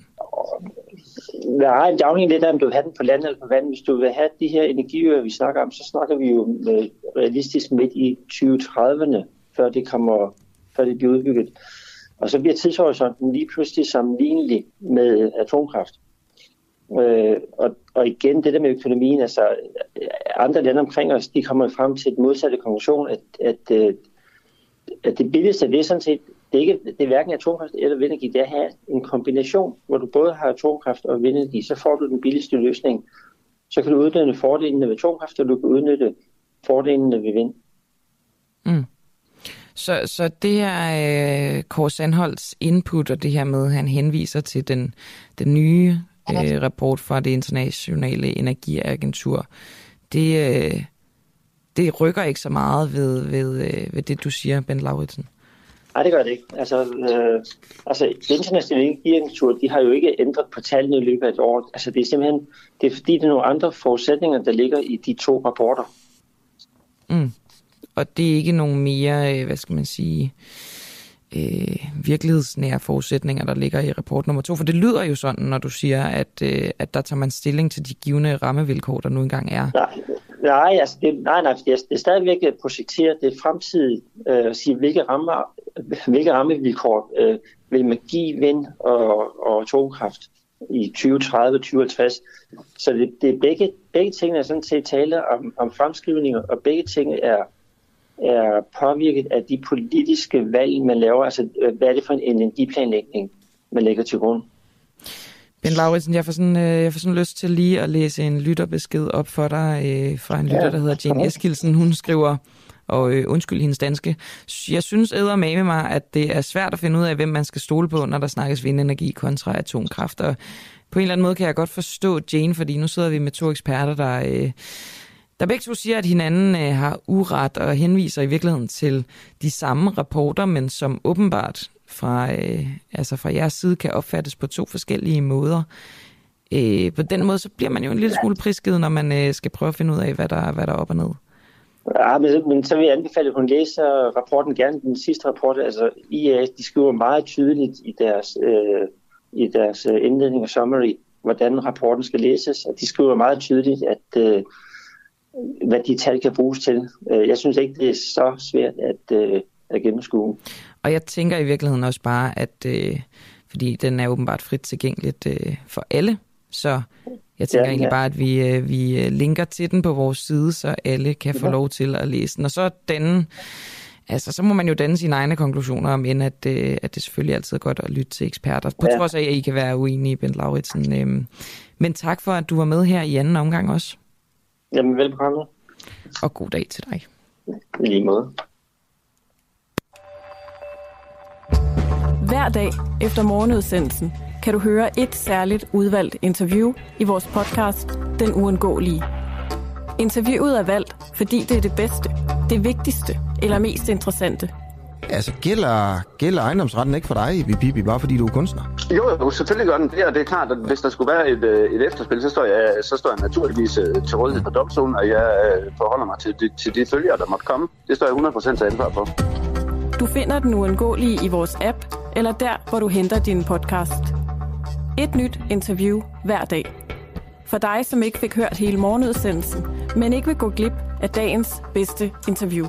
Nej, det afhænger lidt af, om du vil have den på land eller på vand. Hvis du vil have de her energiøer, vi snakker om, så snakker vi jo realistisk midt i 2030'erne, før det kommer, før det bliver udbygget. Og så bliver tidshorisonten lige pludselig sammenlignelig med atomkraft. Øh, og, og igen, det der med økonomien, altså andre lande omkring os, de kommer frem til et modsatte konklusion, at, at, øh, at det billigste, det er sådan set, det er, ikke, det er hverken atomkraft eller vindenergi, det er at have en kombination, hvor du både har atomkraft og vindenergi, så får du den billigste løsning. Så kan du udnytte fordelene ved atomkraft, og du kan udnytte fordelene ved vind. Mm. Så, så det her øh, Kåre Sandholds input og det her med, at han henviser til den, den nye øh, rapport fra det internationale energiagentur, det, øh, det rykker ikke så meget ved, ved, øh, ved det, du siger, Ben Lauritsen. Nej, det gør det ikke. Altså, øh, altså internationale energiagentur, de har jo ikke ændret på tallene i løbet af et år. Altså, det er simpelthen, det er fordi, det er nogle andre forudsætninger, der ligger i de to rapporter. Mm og det er ikke nogen mere, øh, hvad skal man sige, øh, virkelighedsnære forudsætninger, der ligger i rapport nummer to. For det lyder jo sådan, når du siger, at, øh, at der tager man stilling til de givende rammevilkår, der nu engang er. Nej, nej, altså det, nej, nej det, altså, er, det er stadigvæk øh, at projektere det fremtidige, øh, at sige, hvilke, rammer, hvilke rammevilkår øh, vil man give vind og, og atomkraft i 2030, 2050. Så det, det er begge, begge ting er sådan set tale om, om fremskrivninger, og begge ting er er påvirket af de politiske valg, man laver. Altså, øh, hvad er det for en energiplanlægning, man lægger til grund? Ben Lauritsen, jeg får, sådan, øh, jeg får sådan lyst til lige at læse en lytterbesked op for dig øh, fra en lytter, der hedder Jane. Eskilsen. Hun skriver, og øh, undskyld hendes danske, jeg synes æder med mig, at det er svært at finde ud af, hvem man skal stole på, når der snakkes vindenergi kontra atomkraft. Og på en eller anden måde kan jeg godt forstå Jane, fordi nu sidder vi med to eksperter, der... Øh, der begge to siger, at hinanden øh, har uret og henviser i virkeligheden til de samme rapporter, men som åbenbart fra, øh, altså fra jeres side kan opfattes på to forskellige måder. Øh, på den måde, så bliver man jo en lille smule prisgivet, når man øh, skal prøve at finde ud af, hvad der, hvad der er op og ned. Ja, men, men så vil jeg anbefale, at hun læser rapporten gerne, den sidste rapport. Altså, IA, de skriver meget tydeligt i deres, øh, i deres øh, indledning og summary, hvordan rapporten skal læses. Og de skriver meget tydeligt, at øh, hvad de tal kan bruges til. Øh, Jeg synes ikke, det er så svært at, øh, at gennemskue. Og jeg tænker i virkeligheden også bare, at øh, fordi den er åbenbart frit tilgængeligt øh, for alle, så jeg tænker Ja, egentlig ja. bare, at vi, øh, vi øh, linker til den på vores side, så alle kan få Ja. lov til at læse den. Og så den, altså så må man jo danne sine egne konklusioner om, end at, øh, at det selvfølgelig altid er godt at lytte til eksperter. På Ja. trods af, at I kan være uenige, Bent Lauritsen. Øh, men tak for, at du var med her i anden omgang også. Jamen, velkommen. Og god dag til dig. I lige måde. Hver dag efter morgenudsendelsen kan du høre et særligt udvalgt interview i vores podcast Den Uundgåelige. Interviewet er valgt, fordi det er det bedste, det vigtigste eller mest interessante. Altså, gælder, gælder ejendomsretten ikke for dig, Bibi, bare fordi du er kunstner? Jo, jo, selvfølgelig gør den det, og det er klart, at hvis der skulle være et, øh, et efterspil, så står, jeg, så står jeg naturligvis øh, til rådighed for domstolen, og jeg øh, forholder mig til de, til de følger, der måtte komme. Det står jeg 100% til ansvar for. Du finder Den Uundgåelige i vores app, eller der, hvor du henter din podcast. Et nyt interview hver dag. For dig, som ikke fik hørt hele morgenudsendelsen, men ikke vil gå glip af dagens bedste interview.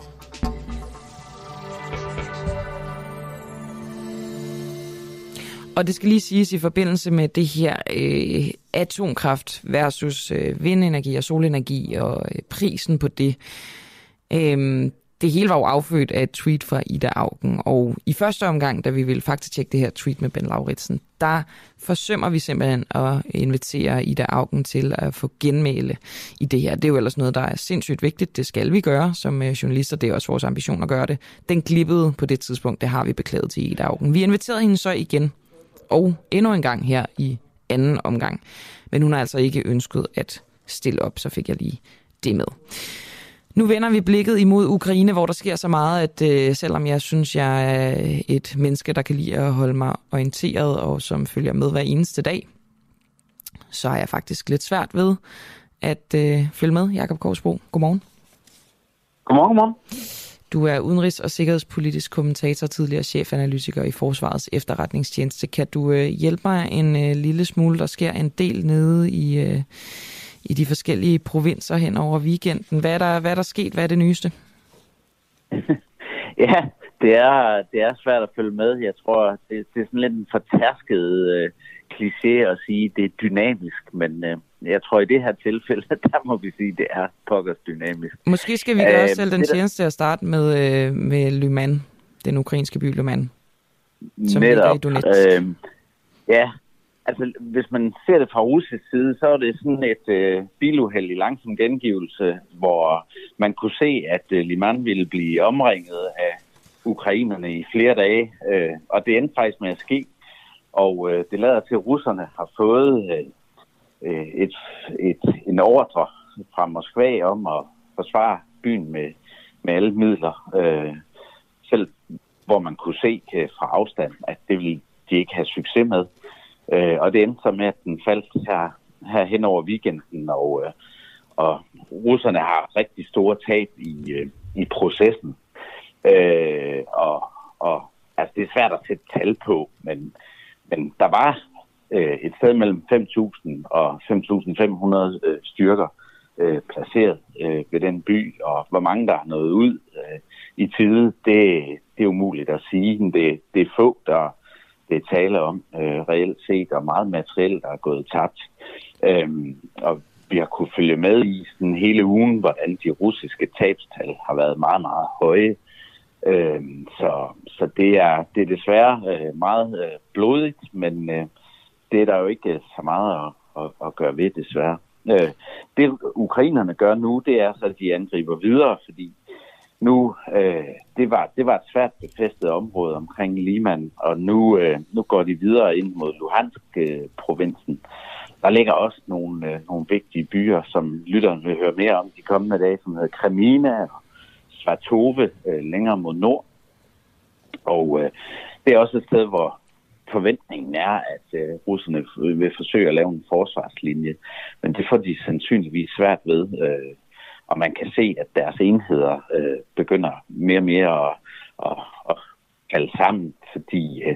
Og det skal lige siges i forbindelse med det her øh, atomkraft versus øh, vindenergi og solenergi og øh, prisen på det. Øh, det hele var jo affødt af et tweet fra Ida Augen, og i første omgang, da vi ville faktisk tjekke det her tweet med Ben Lauritsen, der forsømmer vi simpelthen at invitere Ida Augen til at få genmæle i det her. Det er jo ellers noget, der er sindssygt vigtigt. Det skal vi gøre som øh, journalister. Det er også vores ambition at gøre det. Den glippede på det tidspunkt, det har vi beklaget til Ida Augen. Vi inviterede hende så igen og endnu en gang her i anden omgang. Men hun har altså ikke ønsket at stille op, så fik jeg lige det med. Nu vender vi blikket imod Ukraine, hvor der sker så meget, at øh, selvom jeg synes, jeg er et menneske, der kan lide at holde mig orienteret og som følger med hver eneste dag, så er jeg faktisk lidt svært ved at øh, følge med. Jakob Korsbro, godmorgen. Godmorgen, godmorgen. Du er udenrigs- og sikkerhedspolitisk kommentator, tidligere chefanalytiker i Forsvarets efterretningstjeneste. Kan du øh, hjælpe mig en øh, lille smule? Der sker en del nede i, øh, i de forskellige provinser hen over weekenden. Hvad er, der, hvad er der sket? Hvad er det nyeste? Ja, det er, det er svært at følge med. Jeg tror, det, det er sådan lidt en fortærsket øh, kliché at sige, det er dynamisk, men øh, jeg tror i det her tilfælde, der må vi sige, det er pokkers dynamisk. Måske skal vi gøre Øh, selv den tjeneste at starte med, øh, med Lyman, den ukrainske by Lyman. Som ligger i Netop. Donetsk. Øh, ja, altså hvis man ser det fra russisk side, så er det sådan et øh, biluheld i langsom gengivelse, hvor man kunne se, at øh, Liman ville blive omringet af ukrainerne i flere dage, øh, og det endte faktisk med at ske. Og øh, det lader til, at russerne har fået øh, øh et, et, en ordre fra Moskva om at forsvare byen med, med alle midler. Øh, selv hvor man kunne se øh, fra afstand, at det ville de ikke have succes med. Øh, og det endte så med, at den faldt her, her hen over weekenden, og, øh, og russerne har rigtig store tab i, øh, i processen. Øh, og, og altså, det er svært at sætte tal på, men, men der var øh, et sted mellem 5.000 og 5.500 øh, styrker øh, placeret øh, ved den by, og hvor mange der er nået ud øh, i tide, det, det er umuligt at sige. Men Det, det er få, der det er tale om øh, reelt set, og meget materiel, der er gået tabt. Øhm, og vi har kunne følge med i sådan hele ugen, hvordan de russiske tabstal har været meget, meget høje. Øhm, så, så det er, det er desværre øh, meget øh, blodigt, men, øh, det er der jo ikke øh, så meget at, at, at gøre ved, desværre. Øh, det ukrainerne gør nu, det er så, at de angriber videre, fordi nu, øh, det, var, det var et svært befæstet område omkring Liman, og nu, øh, nu går de videre ind mod Luhansk-provinsen. Der ligger også nogle, øh, nogle vigtige byer, som lytterne vil høre mere om de kommende dage, som hedder Kremina og Svatove øh, længere mod nord. Og øh, det er også et sted, hvor forventningen er, at øh, russerne vil forsøge at lave en forsvarslinje. Men det får de sandsynligvis svært ved. Øh, og man kan se, at deres enheder øh, begynder mere og mere at, at, at falde sammen, fordi øh,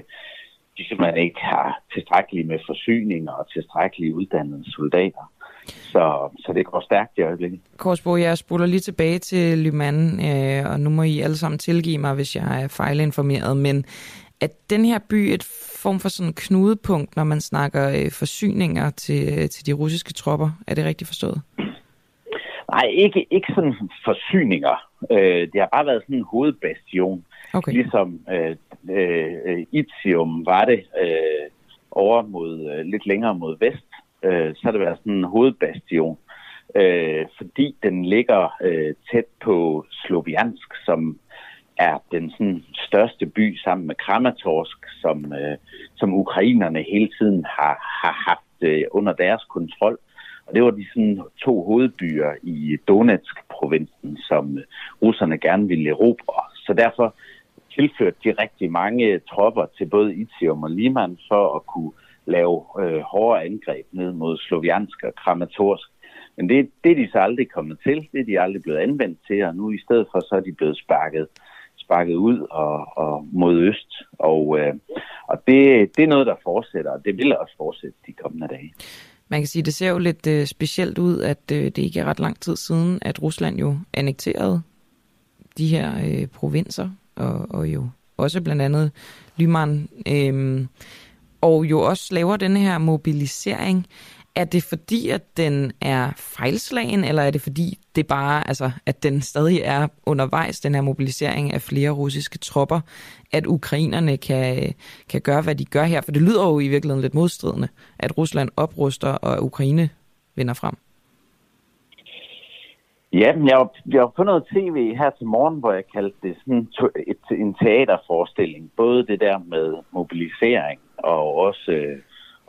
de simpelthen ikke har tilstrækkeligt med forsyninger og tilstrækkeligt uddannede soldater. Så, så det går stærkt i øjeblikket. Korsbo, jeg spoler lige tilbage til Lyman, øh, og nu må I alle sammen tilgive mig, hvis jeg er fejlinformeret, men at den her by et form for sådan knudepunkt, når man snakker øh, forsyninger til, øh, til de russiske tropper? Er det rigtigt forstået? Nej, ikke, ikke sådan forsyninger. Øh, det har bare været sådan en hovedbastion. Okay. Ligesom øh, øh, Itium var det øh, over mod, øh, lidt længere mod vest, øh, så har det været sådan en hovedbastion. Øh, fordi den ligger øh, tæt på Sloviansk, som er den sådan, største by sammen med Kramatorsk, som, øh, som ukrainerne hele tiden har, har haft øh, under deres kontrol. Og det var de sådan, to hovedbyer i Donetsk-provinsen, som øh, russerne gerne ville erobre. Så derfor tilførte de rigtig mange tropper til både Itium og Liman for at kunne lave øh, hårde angreb ned mod Sloviansk og Kramatorsk. Men det, det er de så aldrig kommet til. Det er de aldrig blevet anvendt til, og nu i stedet for så er de blevet sparket, sparket ud og, og mod øst. Og, øh, og det, det er noget, der fortsætter, og det vil også fortsætte de kommende dage. Man kan sige, det ser jo lidt øh, specielt ud, at øh, det ikke er ret lang tid siden, at Rusland jo annekterede de her øh, provinser, og, og jo også blandt andet Lyman, øh, og jo også laver den her mobilisering. Er det fordi, at den er fejlslagen, eller er det fordi, det bare, altså, at den stadig er undervejs, den her mobilisering af flere russiske tropper, at ukrainerne kan, kan gøre, hvad de gør her? For det lyder jo i virkeligheden lidt modstridende, at Rusland opruster, og Ukraine vinder frem. Ja, men jeg var, jeg var på noget tv her til morgen, hvor jeg kaldte det sådan et, en teaterforestilling. Både det der med mobilisering og også, øh,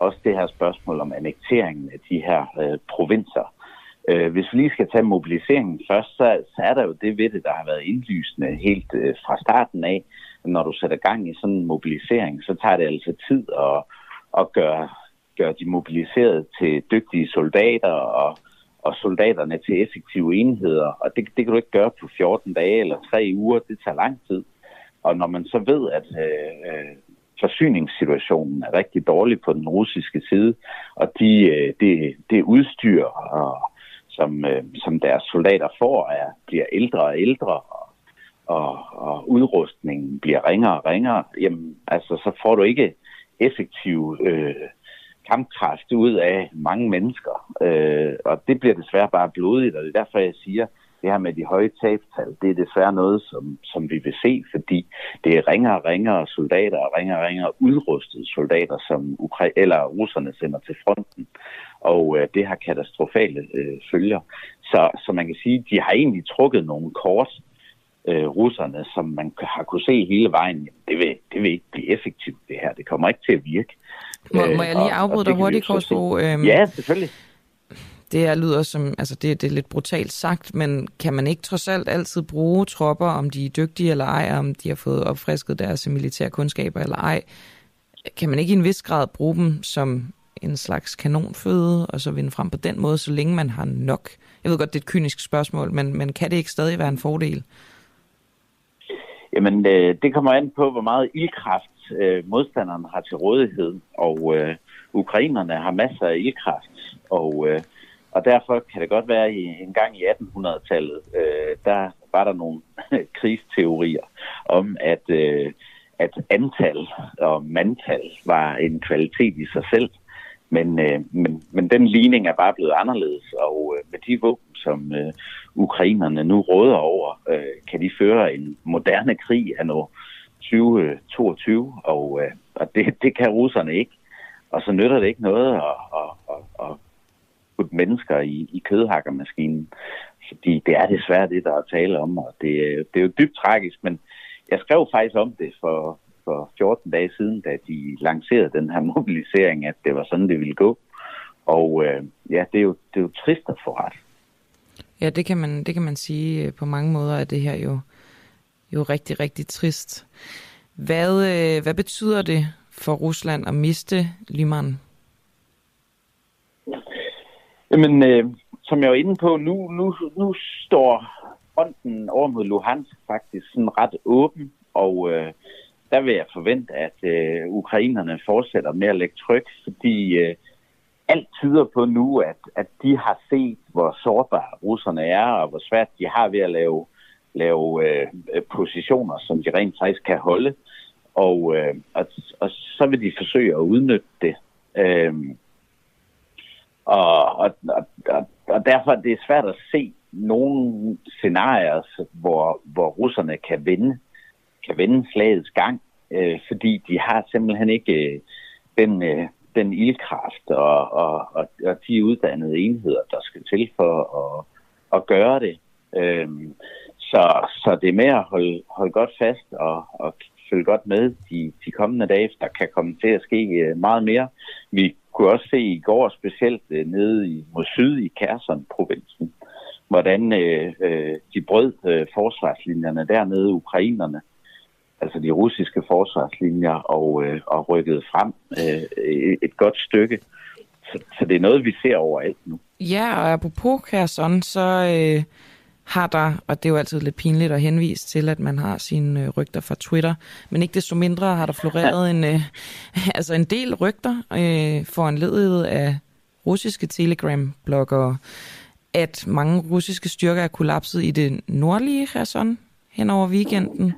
også det her spørgsmål om annekteringen af de her øh, provinser. Øh, hvis vi lige skal tage mobiliseringen først, så, så er der jo det ved det, der har været indlysende helt øh, fra starten af. Når du sætter gang i sådan en mobilisering, så tager det altså tid at, at gøre, gøre de mobiliserede til dygtige soldater og og soldaterne til effektive enheder. Og det, det kan du ikke gøre på 14 dage eller 3 uger. Det tager lang tid. Og når man så ved, at øh, øh forsyningssituationen er rigtig dårlig på den russiske side, og de, øh, det, det udstyr, og, som, øh, som deres soldater får, er, bliver ældre og ældre, og, og, og udrustningen bliver ringere og ringere, jamen, altså, så får du ikke effektiv øh, kampkraft ud af mange mennesker. Øh, og det bliver desværre bare blodigt, og det er derfor, jeg siger, det her med de høje tabstal, det er desværre noget, som, som vi vil se, fordi det er ringere og ringere soldater og ringere og ringere udrustede soldater, som Ukra- eller russerne sender til fronten. Og øh, det har katastrofale øh, følger. Så, så man kan sige, de har egentlig trukket nogle kort, øh, russerne, som man har kunne se hele vejen. Det vil, det vil ikke blive effektivt, det her. Det kommer ikke til at virke. Må, må jeg lige afbryde dig hurtigt, Korsbro? Øhm, ja, selvfølgelig. Det her lyder som, altså det, det er lidt brutalt sagt, men kan man ikke trods alt altid bruge tropper, om de er dygtige eller ej, om de har fået opfrisket deres militære kundskaber eller ej? Kan man ikke i en vis grad bruge dem som en slags kanonføde, og så vinde frem på den måde, så længe man har nok? Jeg ved godt, det er et kynisk spørgsmål, men, men kan det ikke stadig være en fordel? Jamen, øh, det kommer an på, hvor meget ildkraft øh, modstanderne har til rådighed, og øh, ukrainerne har masser af ildkraft, og, øh, og derfor kan det godt være, at en gang i 1800-tallet, øh, der var der nogle krigsteorier om, at, øh, at antal og mandtal var en kvalitet i sig selv, men, øh, men, men den ligning er bare blevet anderledes, og øh, med de våben, som øh, ukrainerne nu råder over, øh, kan de føre en moderne krig af nu 2022, og, øh, og det, det kan russerne ikke. og så nytter det ikke noget at, at, at, at putte mennesker i, i kødhakkermaskinen. Fordi det er desværre det, der er tale om, og det, det er jo dybt tragisk, men jeg skrev faktisk om det for, for 14 dage siden, da de lancerede den her mobilisering, at det var sådan, det ville gå. Og øh, ja, det er, jo, det er jo trist at få ret. Ja, det kan man, det kan man sige øh, på mange måder, at det her jo, jo rigtig, rigtig trist. Hvad, øh, hvad betyder det for Rusland at miste Liman? Jamen, øh, som jeg var inde på, nu, nu, nu står fronten over mod Luhansk faktisk sådan ret åben, og øh, der vil jeg forvente, at øh, ukrainerne fortsætter med at lægge tryk, fordi øh, alt tyder på nu, at, at de har set, hvor sårbare russerne er, og hvor svært de har ved at lave, lave øh, positioner, som de rent faktisk kan holde. Og, øh, og, og så vil de forsøge at udnytte det. Øh, og, og, og, og derfor er det svært at se nogle scenarier, hvor, hvor russerne kan vinde, kan vinde slagets gang, øh, fordi de har simpelthen ikke øh, den, øh, den ildkraft og, og, og, og de uddannede enheder, der skal til for at, at gøre det. Øh, så, så det er med at holde, holde godt fast og, og følge godt med de, de kommende dage. Der kan komme til at ske øh, meget mere. Vi kunne også se i går specielt øh, nede i, mod syd i Kherson-provinsen, hvordan øh, øh, de brød øh, forsvarslinjerne dernede, ukrainerne, altså de russiske forsvarslinjer, og, øh, og rykkede frem øh, et godt stykke. Så, så det er noget, vi ser overalt nu. Ja, og apropos Kherson, så øh, har der, og det er jo altid lidt pinligt at henvise til, at man har sine øh, rygter fra Twitter, men ikke desto mindre har der floreret en, øh, altså en del rygter øh, foranledet en af russiske Telegram-bloggere, at mange russiske styrker er kollapset i det nordlige Kherson hen over weekenden.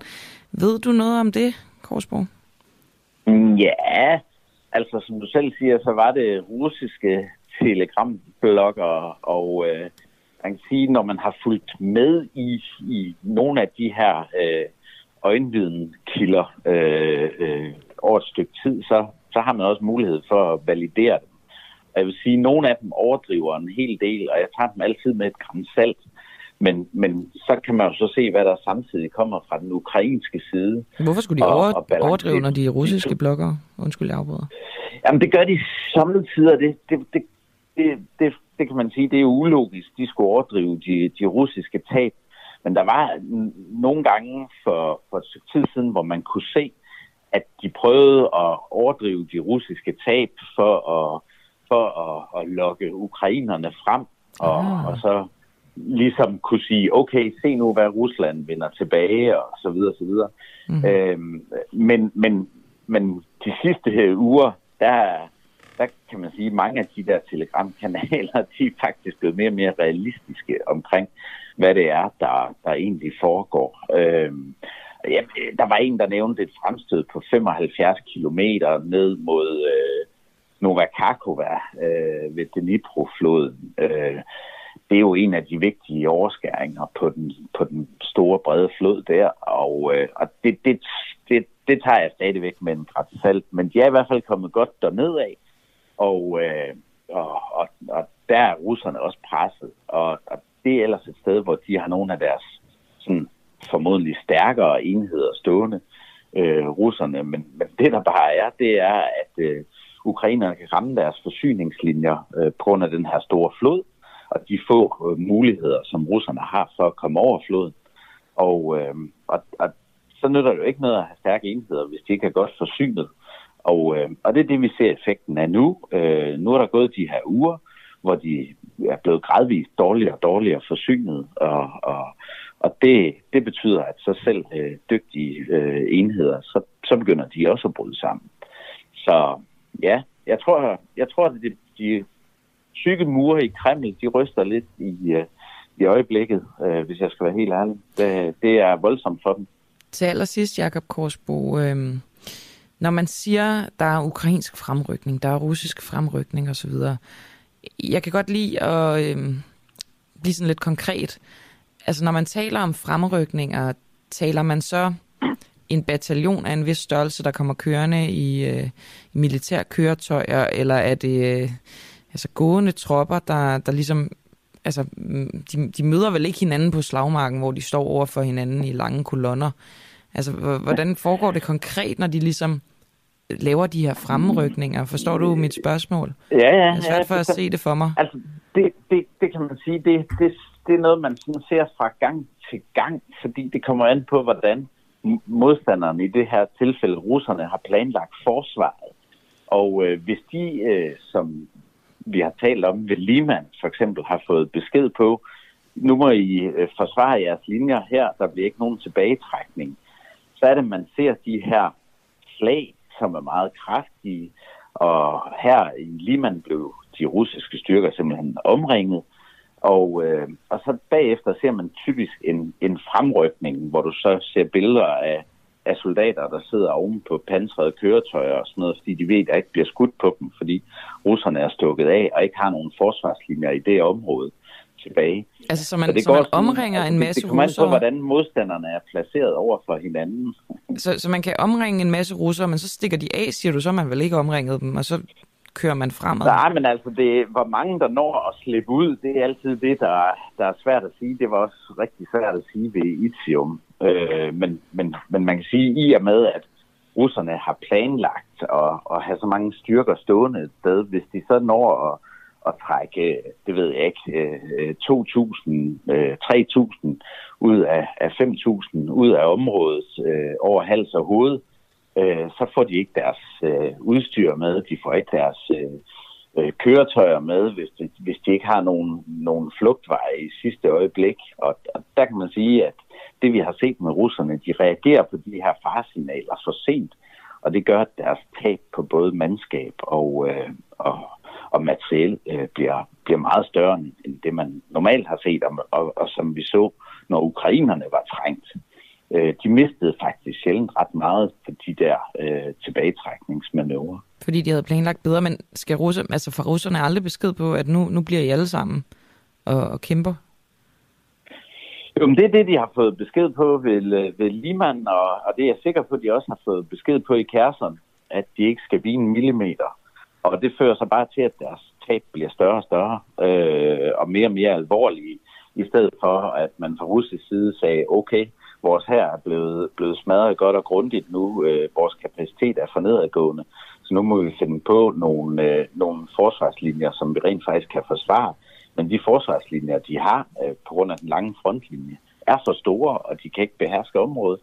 Ved du noget om det, Korsborg? Mm, ja, altså som du selv siger, så var det russiske telegram-bloggere, og øh, man kan sige, når man har fulgt med i, i nogle af de her øh, øjenvidenkilder øh, øh, over et stykke tid, så, så har man også mulighed for at validere dem. Og jeg vil sige, at nogle af dem overdriver en hel del, og jeg tager dem altid med et gram salt. Men, men så kan man jo så se, hvad der samtidig kommer fra den ukrainske side. Hvorfor skulle de Og- over, og balancere overdrive, når de russiske bloggere? Undskyld, jeg afbryder. Jamen, det gør de samtidig, det, det, det, det, det, det kan man sige, det er ulogisk. De skulle overdrive de, de russiske tab. Men der var nogle gange for, for et stykke tid siden, hvor man kunne se, at de prøvede at overdrive de russiske tab for at, for at, at lokke ukrainerne frem, og, Ah. og så ligesom kunne sige, okay, se nu, hvad Rusland vender tilbage, og så videre, så videre. Mhm. Øhm, men, men, men de sidste her uger, der, der kan man sige, at mange af de der telegramkanaler, de er faktisk blevet mere og mere realistiske omkring, hvad det er, der, der egentlig foregår. Øhm, ja, der var en, der nævnte et fremstød på 75 km ned mod øh, Novakakova øh, ved Dnipro-floden. Øh, det er jo en af de vigtige overskæringer på den, på den store, brede flod der, og, øh, og det, det, det, det tager jeg stadigvæk med en græs salt, men de er i hvert fald kommet godt derned af, og, øh, og, og, og der er russerne også presset, og, og det er ellers et sted, hvor de har nogle af deres sådan, formodentlig stærkere enheder stående, øh, russerne, men, men det der bare er, det er, at øh, ukrainerne kan ramme deres forsyningslinjer øh, på grund af den her store flod, og de få øh, muligheder, som russerne har for at komme over floden. Og, øh, og, og så nytter det jo ikke noget at have stærke enheder, hvis de ikke er godt forsynet. Og, øh, og det er det, vi ser effekten af nu. Øh, nu er der gået de her uger, hvor de er blevet gradvist dårligere og dårligere forsynet, og, og, og det, det betyder, at så selv øh, dygtige øh, enheder, så, så begynder de også at bryde sammen. Så ja, jeg tror, jeg tror at de, de tykke mure i Kreml, de ryster lidt i, øh, i øjeblikket, øh, hvis jeg skal være helt ærlig. Det, det er voldsomt for dem. Til allersidst, Jakob Korsbo, øh, når man siger, der er ukrainsk fremrykning, der er russisk fremrykning osv., jeg kan godt lide at øh, blive sådan lidt konkret. Altså når man taler om fremrykninger, taler man så en bataljon af en vis størrelse, der kommer kørende i, øh, i militær køretøjer, eller er det øh, altså gående tropper, der, der ligesom altså, mm, de, de møder vel ikke hinanden på slagmarken, hvor de står over for hinanden i lange kolonner. Altså, hvordan foregår det konkret, når de ligesom laver de her fremrykninger? Forstår du mit spørgsmål? Ja, ja. Jeg er svært ja, for at se det for mig. Altså, det, det, det kan man sige, det, det, det er noget, man sådan ser fra gang til gang, fordi det kommer an på, hvordan modstanderne, i det her tilfælde russerne, har planlagt forsvaret. Og øh, hvis de, øh, som vi har talt om ved Liman for eksempel, har fået besked på, nu må I øh, forsvare jeres linjer her, der bliver ikke nogen tilbagetrækning, så er det, man ser de her slag, som er meget kraftige, og her i Liman blev de russiske styrker simpelthen omringet, og, øh, og så bagefter ser man typisk en, en fremrykning, hvor du så ser billeder af, af soldater, der sidder oven på pansrede køretøjer og sådan noget, fordi de ved, at der ikke bliver skudt på dem, fordi russerne er stukket af og ikke har nogen forsvarslinjer i det område tilbage. Altså, så man, det så man går sådan- omringer en det- masse Det kommer an på, russere? hvordan modstanderne er placeret over for hinanden. Så, så man kan omringe en masse russere, men så stikker de af, siger du, så man vel ikke omringet dem, og så kører man fremad. Nej, men altså, det, hvor mange der når at slippe ud, det er altid det, der, der er svært at sige. Det var også rigtig svært at sige ved Itium. Øh, men, men, men man kan sige, i og med, at russerne har planlagt at, at have så mange styrker stående et sted, hvis de så når at, at trække, det ved jeg ikke, øh, 2.000, 3.000 øh, ud af, af 5.000 ud af området øh, over hals og hoved, øh, så får de ikke deres øh, udstyr med, de får ikke deres øh, øh køretøjer med, hvis de, hvis de ikke har nogen, nogen flugtveje i sidste øjeblik. Og, og der kan man sige, at det vi har set med russerne, de reagerer på de her faresignaler for sent, og det gør, at deres tab på både mandskab og, øh, og, og materiel øh, bliver, bliver meget større end det, man normalt har set, og, og, og som vi så, når ukrainerne var trængt. Øh, de mistede faktisk sjældent ret meget på de der øh, tilbagetrækningsmanøvrer. Fordi de havde planlagt bedre, men skal russer, altså for russerne aldrig besked på, at nu, nu bliver I alle sammen og, og kæmper? Jo, men det er det, de har fået besked på ved, øh, ved Liman, og, og det er jeg sikker på, at de også har fået besked på i Kærson, at de ikke skal blive en millimeter. Og det fører så bare til, at deres tab bliver større og større, øh, og mere og mere alvorlige, i stedet for, at man fra russisk side sagde, okay, vores her er blevet, blevet smadret godt og grundigt nu, øh, vores kapacitet er for nedadgående, så nu må vi finde på nogle, øh, nogle forsvarslinjer, som vi rent faktisk kan forsvare. Men de forsvarslinjer, de har øh, på grund af den lange frontlinje, er så store, og de kan ikke beherske området.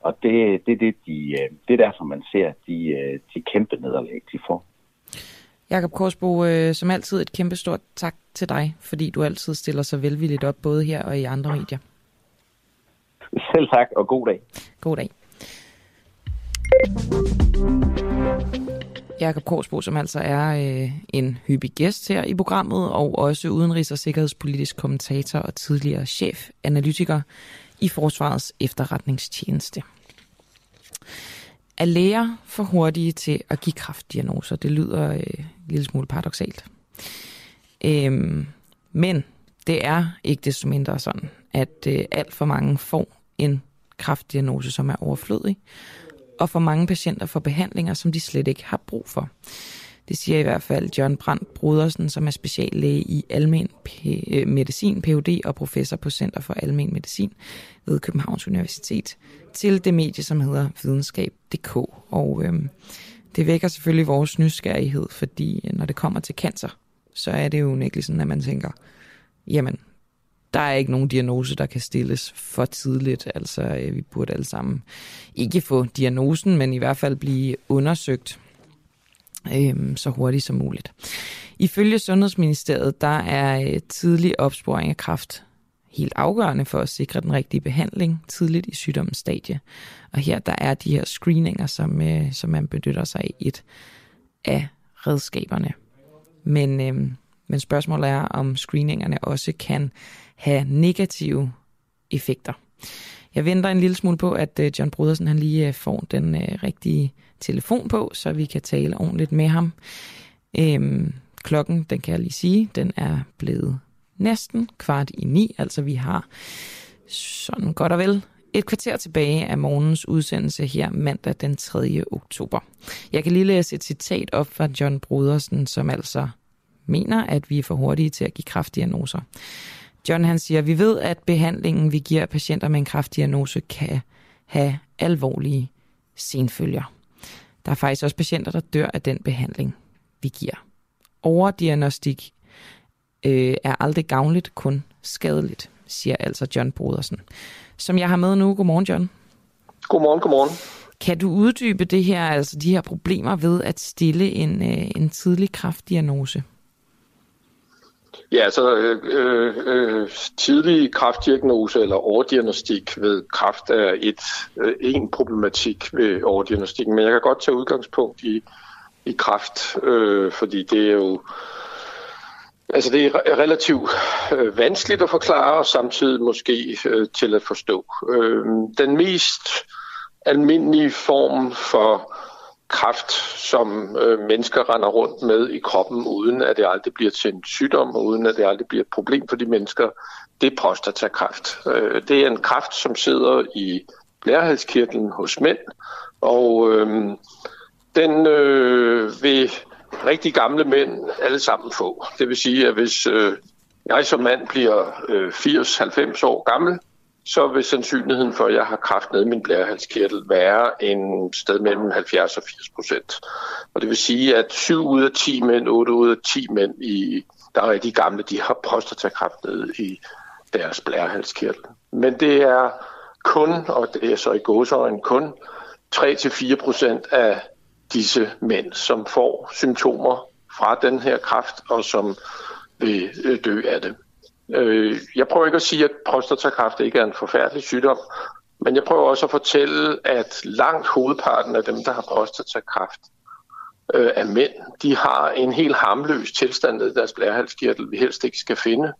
Og det, det, det, de, øh, det er derfor, man ser de, øh, de kæmpe nederlag, de får. Jakob Korsbo, øh, som altid et kæmpe stort tak til dig, fordi du altid stiller så velvilligt op, både her og i andre medier. Selv tak, og god dag. God dag. Jakob Korsbo, som altså er øh, en hyppig gæst her i programmet, og også udenrigs- og sikkerhedspolitisk kommentator og tidligere chefanalytiker i Forsvarets efterretningstjeneste. Er læger for hurtige til at give kraftdiagnoser? Det lyder øh, en lille smule paradoxalt. Øhm, men det er ikke desto mindre sådan, at øh, alt for mange får en kraftdiagnose, som er overflødig, og for mange patienter får behandlinger, som de slet ikke har brug for. Det siger i hvert fald John Brandt Brodersen, som er speciallæge i almen P- øh, medicin, Ph.D. og professor på Center for Almen Medicin ved Københavns Universitet, til det medie, som hedder videnskab.dk. Og øhm, det vækker selvfølgelig vores nysgerrighed, fordi øh, når det kommer til cancer, så er det jo unægteligt sådan, at man tænker, jamen, der er ikke nogen diagnose, der kan stilles for tidligt. Altså, øh, vi burde alle sammen ikke få diagnosen, men i hvert fald blive undersøgt øh, så hurtigt som muligt. Ifølge Sundhedsministeriet, der er øh, tidlig opsporing af kræft helt afgørende for at sikre den rigtige behandling tidligt i sygdommens stadie. Og her der er de her screeninger, som, øh, som man benytter sig af et af redskaberne. Men, øh, men spørgsmålet er, om screeningerne også kan have negative effekter. Jeg venter en lille smule på, at øh, John Brodersen han lige øh, får den øh, rigtige telefon på, så vi kan tale ordentligt med ham. Øhm, klokken, den kan jeg lige sige, den er blevet næsten kvart i ni, altså vi har sådan godt og vel et kvarter tilbage af morgens udsendelse her mandag den 3. oktober. Jeg kan lige læse et citat op fra John Brudersen, som altså mener, at vi er for hurtige til at give kraftdiagnoser. John han siger, vi ved, at behandlingen, vi giver patienter med en kraftdiagnose, kan have alvorlige senfølger. Der er faktisk også patienter, der dør af den behandling, vi giver. Overdiagnostik øh, er aldrig gavnligt, kun skadeligt, siger altså John Brodersen. Som jeg har med nu. Godmorgen, John. Godmorgen, godmorgen. Kan du uddybe det her, altså de her problemer ved at stille en, øh, en tidlig kraftdiagnose? Ja, så øh, øh, øh, tidlig kraftdiagnose eller overdiagnostik ved kraft er et øh, en problematik ved overdiagnostikken, men jeg kan godt tage udgangspunkt i, i kraft, øh, fordi det er jo altså det er relativt øh, vanskeligt at forklare og samtidig måske øh, til at forstå. Øh, den mest almindelige form for kraft, som øh, mennesker render rundt med i kroppen, uden at det aldrig bliver til en sygdom, og uden at det aldrig bliver et problem for de mennesker, det er prostatakræft. Øh, det er en kraft, som sidder i blærehalskirtlen hos mænd, og øh, den øh, vil rigtig gamle mænd alle sammen få. Det vil sige, at hvis øh, jeg som mand bliver øh, 80-90 år gammel, så vil sandsynligheden for, at jeg har kræft nede i min blærehalskirtel være en sted mellem 70 og 80 procent. Og det vil sige, at 7 ud af 10 mænd, 8 ud af 10 mænd, i, der er rigtig gamle, de har prostatakræft nede i deres blærehalskirtel. Men det er kun, og det er så i gåsøjne kun, 3-4 procent af disse mænd, som får symptomer fra den her kræft, og som vil øh, dø af det. Øh, jeg prøver ikke at sige, at prostatakræft ikke er en forfærdelig sygdom, men jeg prøver også at fortælle, at langt hovedparten af dem, der har prostatakræft, øh, af mænd, de har en helt harmløs tilstand i deres blærehalskirtel, vi helst ikke skal finde,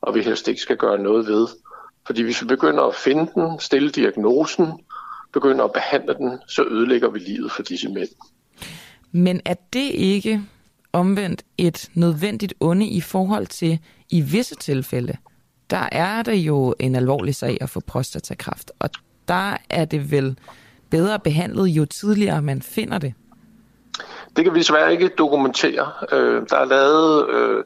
og vi helst ikke skal gøre noget ved. Fordi hvis vi begynder at finde den, stille diagnosen, begynder at behandle den, så ødelægger vi livet for disse mænd. Men er det ikke omvendt et nødvendigt onde i forhold til, i visse tilfælde, der er det jo en alvorlig sag at få prostatakræft, og der er det vel bedre behandlet, jo tidligere man finder det. Det kan vi desværre ikke dokumentere. Øh, der er lavet øh,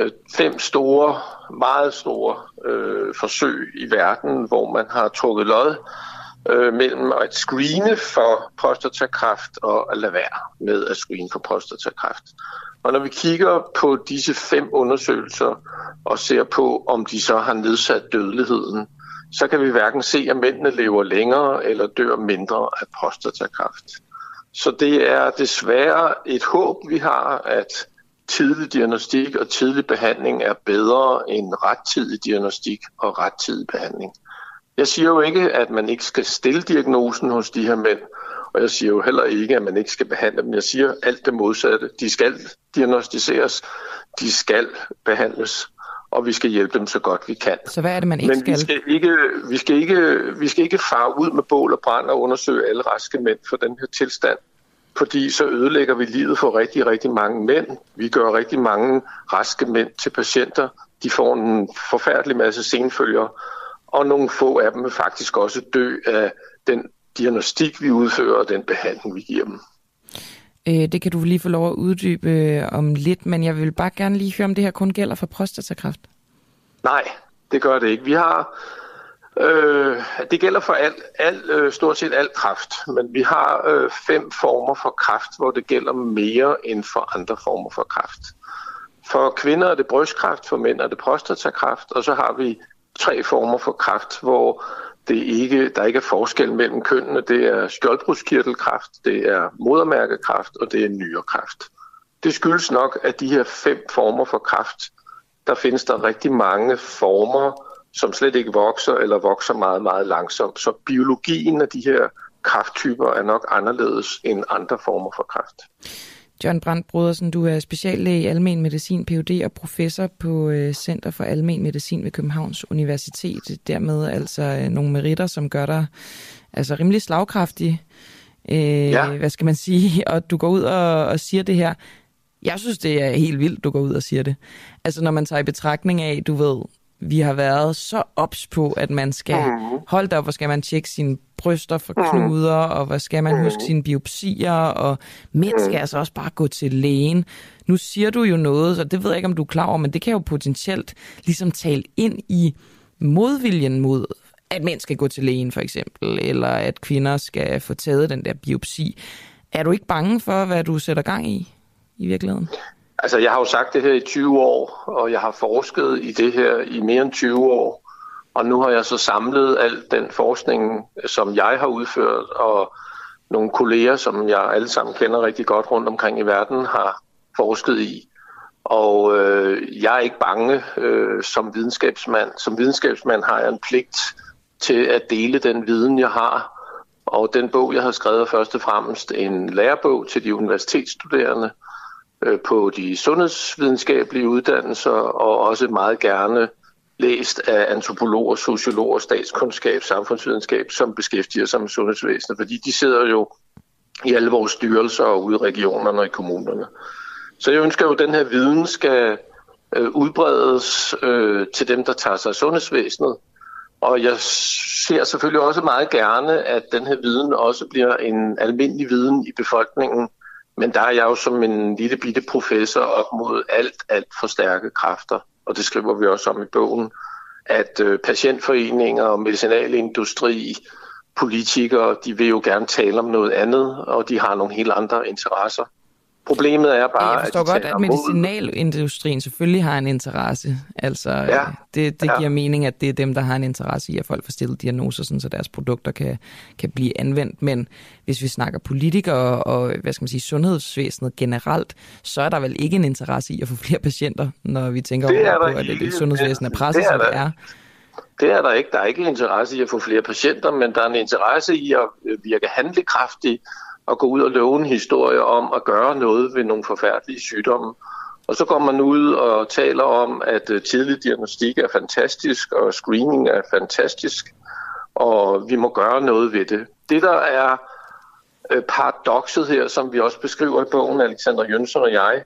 øh, fem store, meget store øh, forsøg i verden, hvor man har trukket lod øh, mellem at screene for prostatakræft og at lade være med at screene for prostatakræft. Og når vi kigger på disse fem undersøgelser og ser på, om de så har nedsat dødeligheden, så kan vi hverken se, at mændene lever længere eller dør mindre af prostatakræft. Så det er desværre et håb, vi har, at tidlig diagnostik og tidlig behandling er bedre end rettidig diagnostik og rettidig behandling. Jeg siger jo ikke, at man ikke skal stille diagnosen hos de her mænd, og jeg siger jo heller ikke, at man ikke skal behandle dem. Jeg siger alt det modsatte. De skal diagnostiseres, de skal behandles, og vi skal hjælpe dem så godt vi kan. Så hvad er det, man ikke Men skal? vi skal ikke, vi skal ikke, vi skal ikke fare ud med bål og brand og undersøge alle raske mænd for den her tilstand. Fordi så ødelægger vi livet for rigtig, rigtig mange mænd. Vi gør rigtig mange raske mænd til patienter. De får en forfærdelig masse senfølger, og nogle få af dem vil faktisk også dø af den diagnostik, vi udfører, og den behandling, vi giver dem. Øh, det kan du lige få lov at uddybe øh, om lidt, men jeg vil bare gerne lige høre, om det her kun gælder for prostatakræft. Nej, det gør det ikke. Vi har, øh, det gælder for alt, alt øh, stort set alt kræft, men vi har øh, fem former for kræft, hvor det gælder mere end for andre former for kræft. For kvinder er det brystkræft, for mænd er det prostatakræft, og så har vi tre former for kræft, hvor det ikke, der ikke er forskel mellem kønnene. Det er skjoldbruskkirtelkræft, det er modermærkekræft og det er nyrekræft. Det skyldes nok, at de her fem former for kræft, der findes der rigtig mange former, som slet ikke vokser eller vokser meget, meget langsomt. Så biologien af de her krafttyper er nok anderledes end andre former for kræft. John Brandt Brodersen, du er speciallæge i almen medicin, Ph.D. og professor på øh, Center for Almen Medicin ved Københavns Universitet. Dermed altså øh, nogle meritter, som gør dig altså rimelig slagkraftig. Øh, Ja. Hvad skal man sige? Og du går ud og, og siger det her. Jeg synes, det er helt vildt, du går ud og siger det. Altså når man tager i betragtning af, du ved, vi har været så ops på, at man skal Mhm. holde op, hvor skal man tjekke sine bryster for knuder, og hvor skal man huske sine biopsier, og mænd skal altså også bare gå til lægen. Nu siger du jo noget, så det ved jeg ikke, om du er klar over, men det kan jo potentielt ligesom tale ind i modviljen mod, at mænd skal gå til lægen for eksempel, eller at kvinder skal få taget den der biopsi. Er du ikke bange for, hvad du sætter gang i, i virkeligheden? Altså, jeg har jo sagt det her i 20 år, og jeg har forsket i det her i mere end 20 år. Og nu har jeg så samlet al den forskning, som jeg har udført, og nogle kolleger, som jeg alle sammen kender rigtig godt rundt omkring i verden, har forsket i. Og øh, jeg er ikke bange øh, som videnskabsmand. Som videnskabsmand har jeg en pligt til at dele den viden, jeg har. Og den bog, jeg har skrevet, er først og fremmest en lærebog til de universitetsstuderende Øh, på de sundhedsvidenskabelige uddannelser, og også meget gerne læst af antropologer, sociologer, statskundskab, samfundsvidenskab, som beskæftiger sig med sundhedsvæsenet, fordi de sidder jo i alle vores styrelser og ude i regionerne og i kommunerne. Så jeg ønsker jo, at den her viden skal øh, udbredes øh, til dem, der tager sig af sundhedsvæsenet. Og jeg ser selvfølgelig også meget gerne, at den her viden også bliver en almindelig viden i befolkningen. Men der er jeg jo som en lille bitte professor op mod alt, alt for stærke kræfter. Og det skriver vi også om i bogen, at øh, patientforeninger, medicinalindustri, politikere, de vil jo gerne tale om noget andet, og de har nogle helt andre interesser. Problemet er bare, Jeg forstår at godt, at medicinalindustrien selvfølgelig har en interesse. Altså, Ja. ja. det, det Ja. giver mening, at det er dem, der har en interesse i, at folk får stillet diagnoser, sådan, så deres produkter kan, kan blive anvendt. Men hvis vi snakker politikere og hvad skal man sige, sundhedsvæsenet generelt, så er der vel ikke en interesse i at få flere patienter, når vi tænker Det er over på, at det, ikke. det sundhedsvæsen er Det presset, er som det er. Det er der ikke. Der er ikke interesse i at få flere patienter, men der er en interesse i at øh, virke handlekraftig og gå ud og love en historie om at gøre noget ved nogle forfærdelige sygdomme. Og så går man ud og taler om, at øh, tidlig diagnostik er fantastisk, og screening er fantastisk, og vi må gøre noget ved det. Det, der er øh, paradokset her, som vi også beskriver i bogen, Alexander Jønsson og jeg,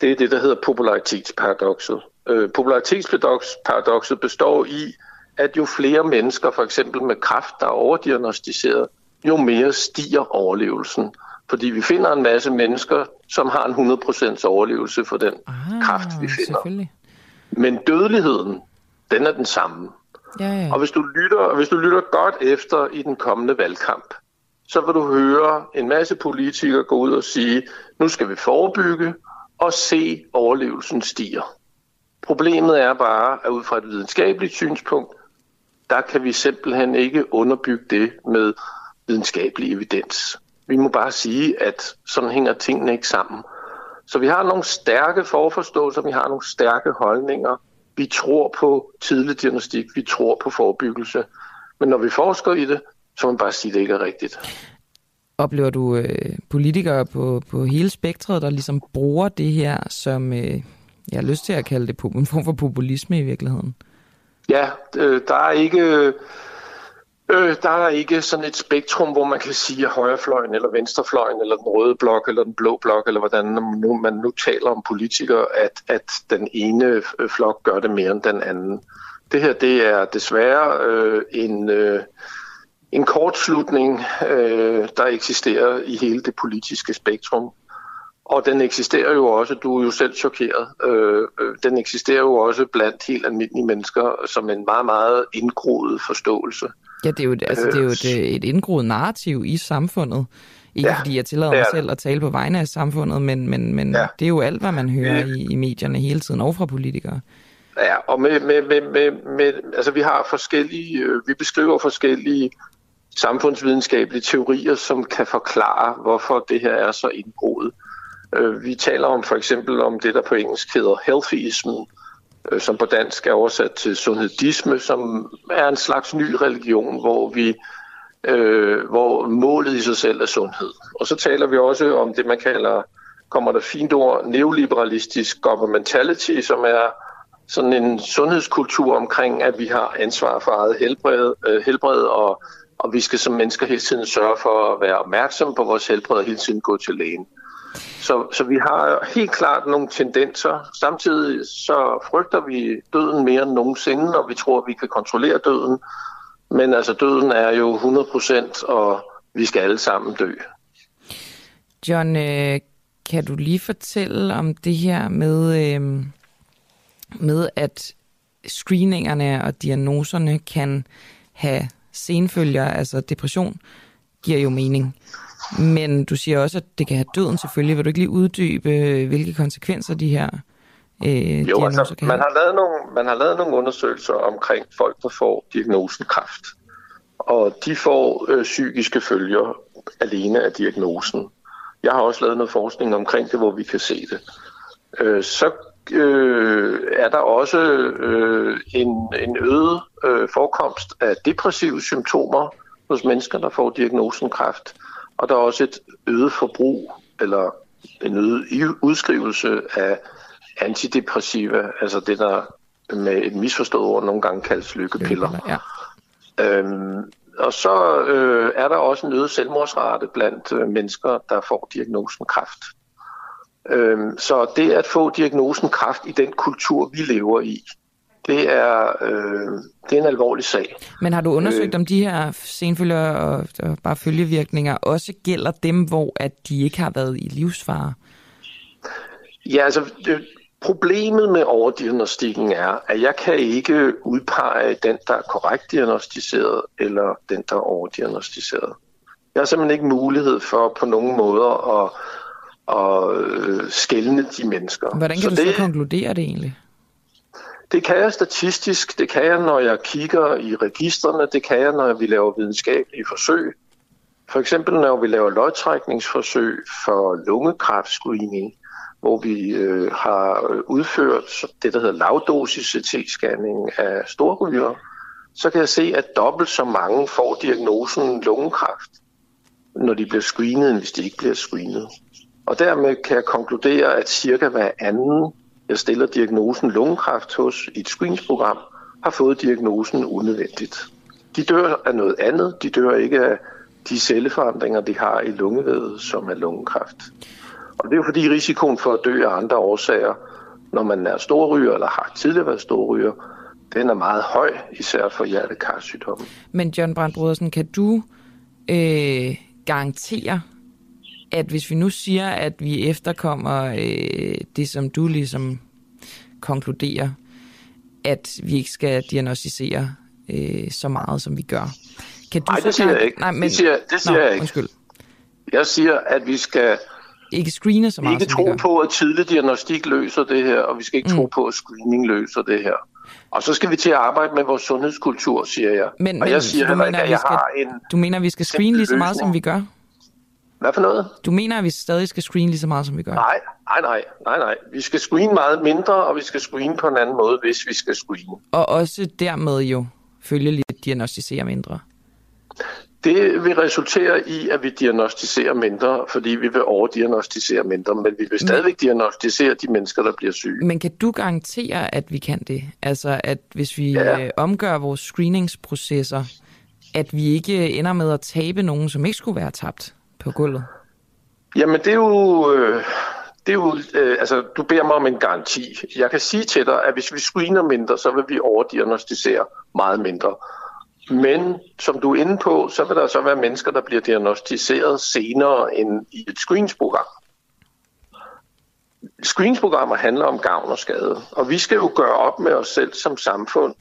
det er det, der hedder popularitetsparadoxet. Popularitetsparadokset øh, popularitetsparadoxet består i, at jo flere mennesker, for eksempel med kræft, der er overdiagnostiseret, jo mere stiger overlevelsen. Fordi vi finder en masse mennesker, som har en 100% overlevelse for den Ah, kræft, vi finder. Selvfølgelig. Men dødeligheden, den er den samme. Ja, ja. Og hvis du lytter, hvis du lytter godt efter i den kommende valgkamp, så vil du høre en masse politikere gå ud og sige, nu skal vi forebygge og se overlevelsen stiger. Problemet er bare, at ud fra et videnskabeligt synspunkt, der kan vi simpelthen ikke underbygge det med videnskabelig evidens. Vi må bare sige, at sådan hænger tingene ikke sammen. Så vi har nogle stærke forforståelser, vi har nogle stærke holdninger. Vi tror på tidlig diagnostik, vi tror på forebyggelse. Men når vi forsker i det, så må man bare sige, at det ikke er rigtigt. Oplever du øh, politikere på, på hele spektret, der ligesom bruger det her som, øh, jeg har lyst til at kalde det en form for populisme i virkeligheden? Ja, øh, der er ikke... Øh, Øh, der er ikke sådan et spektrum, hvor man kan sige, at højrefløjen eller venstrefløjen, eller den røde blok, eller den blå blok, eller hvordan nu, man nu taler om politikere, at, at den ene øh, flok gør det mere end den anden. Det her, det er desværre øh, en, øh, en kortslutning, øh, der eksisterer i hele det politiske spektrum. Og den eksisterer jo også, du er jo selv chokeret, øh, øh, den eksisterer jo også blandt helt almindelige mennesker som en meget, meget indgroet forståelse. Ja, det er jo, et- altså, det er jo et, et indgroet narrativ i samfundet. Ikke ja, fordi jeg tillader mig selv at tale på vegne af samfundet, men, men, men ja. det er jo alt, hvad man hører i, i medierne hele tiden, og fra politikere. Ja, og med, med, med, med, med, altså vi har forskellige, øh, vi beskriver forskellige samfundsvidenskabelige teorier, som kan forklare, hvorfor det her er så indgroet. Øh, Vi taler om for eksempel om det, der på engelsk hedder healthyismen, øh, som på dansk er oversat til sundhedisme, som er en slags ny religion, hvor vi øh, hvor målet i sig selv er sundhed. Og så taler vi også om det, man kalder, kommer der fint ord, neoliberalistisk governmentality, som er sådan en sundhedskultur omkring, at vi har ansvar for eget helbred, øh, helbred og, og vi skal som mennesker hele tiden sørge for at være opmærksomme på vores helbred og hele tiden gå til lægen. Så, så vi har helt klart nogle tendenser. Samtidig så frygter vi døden mere end nogensinde, og vi tror, at vi kan kontrollere døden. Men altså, døden er jo 100%, og vi skal alle sammen dø. John, øh, kan du lige fortælle om det her med, øh, med at screeningerne og diagnoserne kan have senfølger, altså depression, giver jo mening. Men du siger også, at det kan have døden selvfølgelig. Vil du ikke lige uddybe, hvilke konsekvenser de her øh, Jo, altså, kan man have? har, lavet nogle, man har lavet nogle undersøgelser omkring folk, der får diagnosen kræft. Og de får øh, psykiske følger alene af diagnosen. Jeg har også lavet noget forskning omkring det, hvor vi kan se det. Øh, så øh, er der også øh, en, en øget øh, forekomst af depressive symptomer hos mennesker, der får diagnosen kræft. Og der er også et øget forbrug, eller en øget udskrivelse af antidepressiva, altså det, der med et misforstået ord nogle gange kaldes lykkepiller. Ja. Øhm, og så øh, er der også en øget selvmordsrate blandt øh, mennesker, der får diagnosen kræft. Øhm, så det at få diagnosen kræft i den kultur, vi lever i, det er, øh, det er en alvorlig sag. Men har du undersøgt, Øh. om de her senfølger og, og bare følgevirkninger også gælder dem, hvor at de ikke har været i livsfare? Ja, altså det, problemet med overdiagnostikken er, at jeg kan ikke udpege den, der er korrekt diagnostiseret, eller den, der er overdiagnostiseret. Jeg har simpelthen ikke mulighed for på nogen måder at, at øh, skælne de mennesker. Hvordan kan så du det, så konkludere det egentlig? Det kan jeg statistisk, det kan jeg, når jeg kigger i registrene, det kan jeg, når vi laver videnskabelige forsøg. For eksempel når vi laver lodtrækningsforsøg for lungekræftscreening, hvor vi øh, har udført det, der hedder lavdosis CT-scanning af storrygere, så kan jeg se, at dobbelt så mange får diagnosen lungekræft, når de bliver screenet, end hvis de ikke bliver screenet. Og dermed kan jeg konkludere, at cirka hver anden, jeg stiller diagnosen lungekræft hos i et screeningsprogram, har fået diagnosen unødvendigt. De dør af noget andet. De dør ikke af de celleforandringer, de har i lungevævet, som er lungekræft. Og det er jo fordi risikoen for at dø af andre årsager, når man er storryger eller har tidligere været storryger, den er meget høj, især for hjertekarsygdomme. Men John Brandt Brodersen, kan du øh, garantere, at hvis vi nu siger, at vi efterkommer øh, det, som du ligesom konkluderer, at vi ikke skal diagnostisere øh, så meget, som vi gør. Kan du Nej, det siger jeg ikke. Nej, men... Det siger, det siger Nå, jeg ikke. Undskyld. Jeg siger, at vi skal Ikke screene så meget, ikke vi tro gør. på, at tidlig diagnostik løser det her, og vi skal ikke Mm. tro på, at screening løser det her. Og så skal vi til at arbejde med vores sundhedskultur, siger jeg. Men, og men jeg siger så du heller mener, ikke, at jeg skal, har en... du mener, at vi skal screene lige så meget, som vi gør? Hvad for noget? Du mener, at vi stadig skal screene lige så meget, som vi gør? Nej, nej, nej, nej, nej. Vi skal screene meget mindre, og vi skal screene på en anden måde, hvis vi skal screene. Og også dermed jo følgeligt diagnostisere mindre. Det vil resultere i, at vi diagnostiserer mindre, fordi vi vil overdiagnostisere mindre, men vi vil stadigvæk diagnostisere de mennesker, der bliver syge. Men kan du garantere, at vi kan det? Altså, at hvis vi Ja. ja. øh, omgør vores screeningsprocesser, at vi ikke ender med at tabe nogen, som ikke skulle være tabt på gulvet? Jamen, det er jo... Øh, det er jo øh, altså, du beder mig om en garanti. Jeg kan sige til dig, at hvis vi screener mindre, så vil vi overdiagnostisere meget mindre. Men som du er inde på, så vil der så være mennesker, der bliver diagnostiseret senere end i et screeningsprogram. Screeningsprogrammer handler om gavn og skade, og vi skal jo gøre op med os selv som samfund,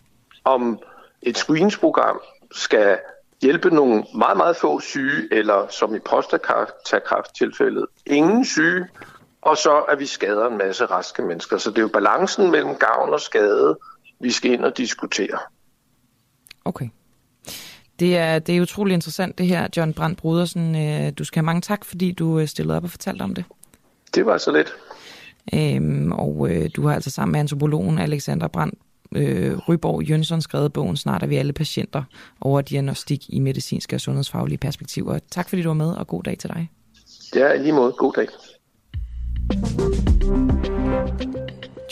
om et screeningsprogram skal hjælpe nogle meget, meget få syge, eller som i prostatakræfttilfældet, ingen syge, og så at vi skader en masse raske mennesker. Så det er jo balancen mellem gavn og skade, vi skal ind og diskutere. Okay. Det er, det er utrolig interessant det her, John Brandt Brodersen. Øh, Du skal have mange tak, fordi du øh, stillede op og fortalte om det. Det var så lidt. Øhm, og øh, du har altså sammen med antropologen Alexander Brandt øh, Ryborg Jønsson skrevet bogen Snart er vi alle patienter over diagnostik i medicinske og sundhedsfaglige perspektiver. Tak fordi du var med, og god dag til dig. Ja, lige måde. God dag.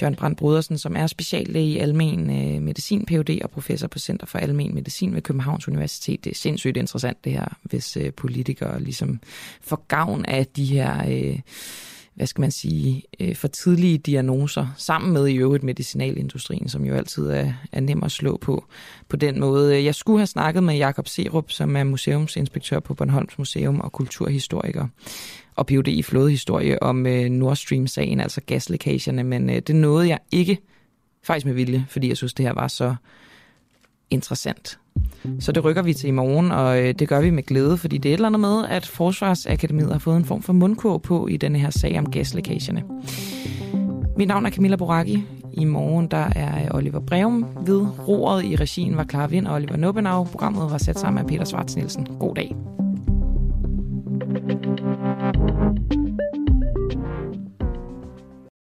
John Brandt Brodersen, som er speciallæge i almen øh, medicin, Ph.D. og professor på Center for Almen Medicin ved Københavns Universitet. Det er sindssygt interessant det her, hvis øh, politikere ligesom får gavn af de her... Øh, hvad skal man sige, øh, for tidlige diagnoser, sammen med i øvrigt medicinalindustrien, som jo altid er, er nem at slå på på den måde. Jeg skulle have snakket med Jakob Serup, som er museumsinspektør på Bornholms Museum og kulturhistoriker, og Ph.D. i flådehistorie om øh, Nord Stream-sagen, altså gaslækagerne, men øh, det nåede jeg ikke, faktisk med vilje, fordi jeg synes, det her var så interessant. Så det rykker vi til i morgen, og øh, det gør vi med glæde, fordi det er et eller andet med, at Forsvarsakademiet har fået en form for mundkurv på i denne her sag om gaslækagerne. Mit navn er Camilla Boraki. I morgen der er øh, Oliver Breum ved roret i regien var Klar Vind og Oliver Nobenau. Programmet var sat sammen af Peter Svarts Nielsen. God dag. thank you